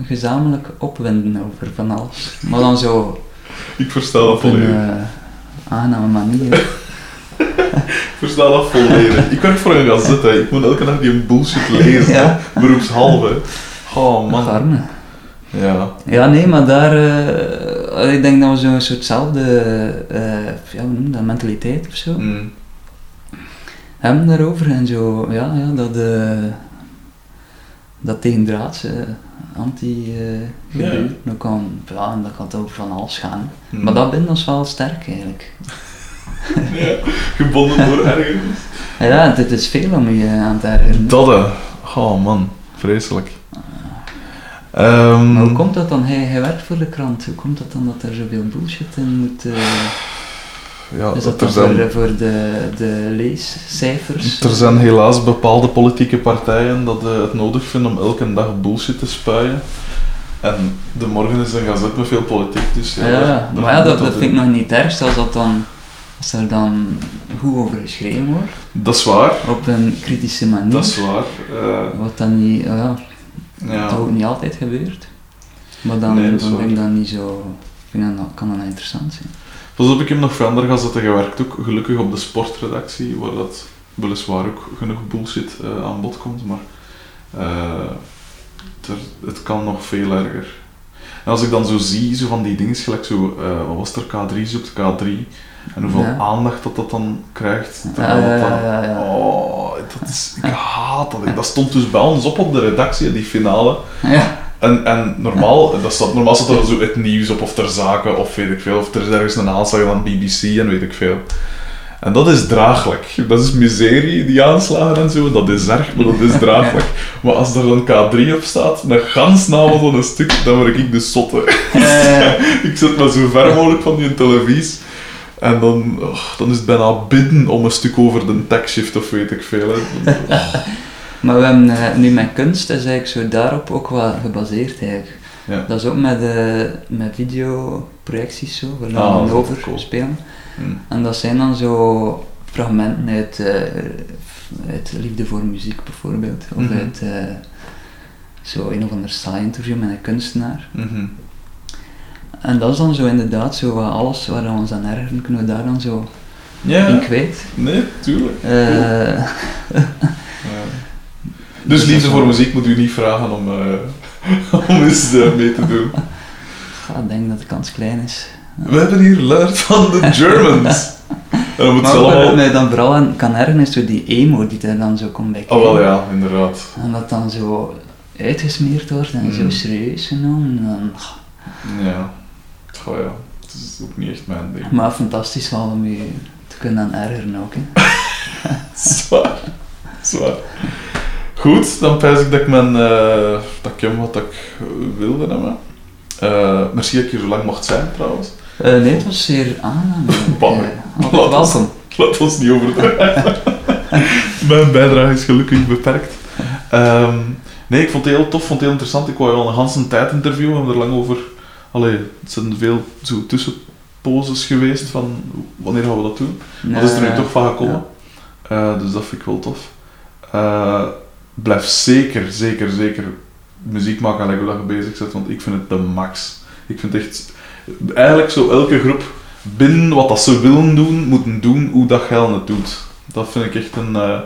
Speaker 2: gezamenlijk opwinden over van alles. Maar dan zo
Speaker 1: Ik versta dat
Speaker 2: een
Speaker 1: volledig.
Speaker 2: eh, aangename manier. [laughs]
Speaker 1: Ik versta dat volledig. Ik werk voor een gazette. hè. Ik moet elke dag die bullshit lezen.
Speaker 2: Ja.
Speaker 1: Beroepshalve. Oh man.
Speaker 2: Garme.
Speaker 1: Ja.
Speaker 2: Ja, nee, maar daar, eh, ik denk dat we zo'n soortzelfde, eh ja, hoe noem dat, mentaliteit of zo
Speaker 1: Mm.
Speaker 2: hebben daarover. En zo, ja, ja dat, eh dat tegendraadse anti-gebeuren, dat kan, ja, dat kan over van alles gaan.
Speaker 1: Mm.
Speaker 2: Maar dat bindt ons wel sterk eigenlijk. [laughs]
Speaker 1: Ja. Gebonden door [laughs] ergernis.
Speaker 2: Ja, dit is veel om je aan te ergeren.
Speaker 1: Dat. Oh man. Vreselijk. Ehm,
Speaker 2: Maar hoe komt dat dan? Hij, hij werkt voor de krant. Hoe komt dat dan dat er zoveel bullshit in moet... eh,
Speaker 1: ja,
Speaker 2: is dat dan
Speaker 1: zijn,
Speaker 2: voor, voor de, de leescijfers?
Speaker 1: er zijn helaas bepaalde politieke partijen dat eh, het nodig vinden om elke dag bullshit te spuien. En de morgen is een gazet met veel politiek, dus ja.
Speaker 2: Maar ja, dat, dat vind ik nog niet erg als dat dan... Als er dan goed over geschreven wordt,
Speaker 1: Dat is waar.
Speaker 2: op een kritische manier,
Speaker 1: Dat is waar. Eh,
Speaker 2: wat dan niet, ja,
Speaker 1: ja.
Speaker 2: dat ook niet altijd gebeurt. Maar dan,
Speaker 1: Nee,
Speaker 2: dan denk ik dat niet zo, ik vind dat, kan dat interessant zijn.
Speaker 1: Pas op, ik heb nog voor andere gazetten gewerkt, ook gelukkig op de sportredactie, waar dat weliswaar ook genoeg bullshit eh, aan bod komt, maar eh, het kan nog veel erger. En als ik dan zo zie, zo van die dingen, gelijk zo, eh, wat was er, K3 zoekt K3, en hoeveel
Speaker 2: Ja.
Speaker 1: aandacht dat dat dan krijgt,
Speaker 2: Ja,
Speaker 1: terwijl
Speaker 2: ja,
Speaker 1: dat dan...
Speaker 2: ja.
Speaker 1: Oh, dat is, ik haat dat. Dat stond dus bij ons op op de redactie, die finale.
Speaker 2: Ja,
Speaker 1: En, en normaal, dat staat, normaal staat er zo het nieuws op of ter zaken of weet ik veel. Of er is ergens een aanslag aan BBC en weet ik veel. En dat is draaglijk. Dat is miserie, die aanslagen en zo. Dat is erg, maar dat is draaglijk. [laughs] Maar als er dan K3 op staat, een gans naam van een stuk, dan word ik de sotte.
Speaker 2: Eh,
Speaker 1: ik zet me zo ver mogelijk van die televisie. En dan, dan is het bijna bidden om een stuk over de techshift of weet ik veel. Hè. [laughs]
Speaker 2: maar we hebben eh, nu met kunst, is eigenlijk zo daarop ook wel gebaseerd eigenlijk.
Speaker 1: Ja.
Speaker 2: Dat is ook met, eh met videoprojecties zo, waar
Speaker 1: Ah,
Speaker 2: we over
Speaker 1: cool.
Speaker 2: spelen.
Speaker 1: Hm.
Speaker 2: En dat zijn dan zo fragmenten uit, eh, uit Liefde voor Muziek bijvoorbeeld. Of
Speaker 1: Mhm.
Speaker 2: uit zo een of ander saai interview met een kunstenaar.
Speaker 1: Mhm.
Speaker 2: En dat is dan zo inderdaad zo wat alles waar we ons aan ergeren, kunnen we daar dan zo
Speaker 1: Ja,
Speaker 2: in kwijt.
Speaker 1: nee, tuurlijk. [laughs] Ja. Dus liefde voor muziek moet u niet vragen om, eh, [laughs] om eens eh, mee te doen. [laughs]
Speaker 2: ja, ik denk dat de kans klein is.
Speaker 1: We hebben hier luid van de Germans. En dan moet
Speaker 2: Maar wat
Speaker 1: allemaal...
Speaker 2: mij dan vooral aan kan ergeren is zo die emo die er dan zo komt bij
Speaker 1: Oh wel ja, inderdaad.
Speaker 2: En dat dan zo uitgesmeerd wordt en zo
Speaker 1: Mm.
Speaker 2: serieus genomen. En dan,
Speaker 1: Ja. Oh ja. het is ook niet echt mijn ding.
Speaker 2: Maar fantastisch wel om je te kunnen aan ergeren ook. Hè. [laughs]
Speaker 1: Zwaar. Zwaar. Goed, dan pijs ik dat ik mijn... eh, dat ik wat ik wilde hebben. Eh, merci dat ik hier zo lang mocht zijn, trouwens.
Speaker 2: Eh, nee, het was zeer aangenaam. [laughs] Eh,
Speaker 1: Laat ons-
Speaker 2: welkom.
Speaker 1: Laat ons niet overdrijven. [laughs] Mijn bijdrage is gelukkig beperkt. Ehm, nee, ik vond het heel tof, vond het heel interessant. Ik wou je al een ganse tijd interviewen, we hebben er lang over... Allee, het zijn veel zo tussenposes geweest van wanneer gaan we dat doen. Wat is er nu toch van gekomen? Eh, dus dat vind ik wel tof. Eh, blijf zeker, zeker, zeker muziek maken hoe dat je bezig bent, want ik vind het de max. Ik vind echt... Eigenlijk zo elke groep binnen wat dat ze willen doen, moeten doen hoe dat jij het doet. Dat vind ik echt een... eh,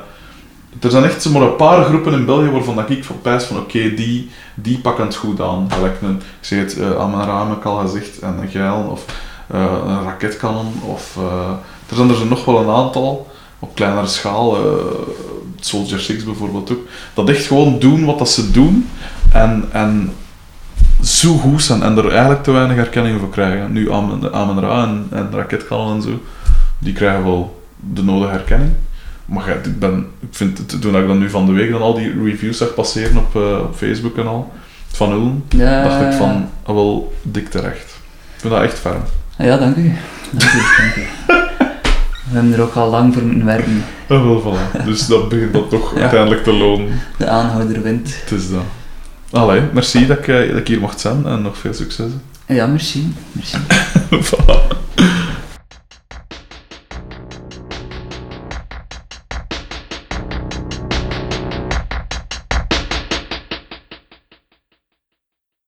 Speaker 1: er zijn echt zomaar een paar groepen in België waarvan dat ik van van oké, die, die pakken het goed aan. Gelijk ik zeg het, eh, aan mijn ik al en een geil, of eh, een raketkanon, of... eh, er zijn er nog wel een aantal, op kleinere schaal, Soldier 6 bijvoorbeeld ook, dat echt gewoon doen wat dat ze doen, en, en zo goed en er eigenlijk te weinig erkenning voor krijgen. Nu Amen en, en raketkanon en zo, die krijgen wel de nodige erkenning. Maar ja, ik, ben, ik vind het, toen ik dan nu van de week dan al die reviews zag passeren op, eh, op Facebook en al, van Ulm,
Speaker 2: Ja,
Speaker 1: dacht ik van, ah, wel dik terecht. Ik vind dat echt ferm.
Speaker 2: Ja, dank u. Dank u, dank u. We hebben er ook al lang voor moeten werken.
Speaker 1: Ah, wel, voilà. Dus dat begint dat toch [laughs]
Speaker 2: Ja.
Speaker 1: uiteindelijk te lonen.
Speaker 2: De aanhouder wint.
Speaker 1: Het is dat. Allee, merci dat ik, eh, dat ik hier mocht zijn en nog veel succes.
Speaker 2: Ja, merci. merci.
Speaker 1: voilà. [laughs] [laughs]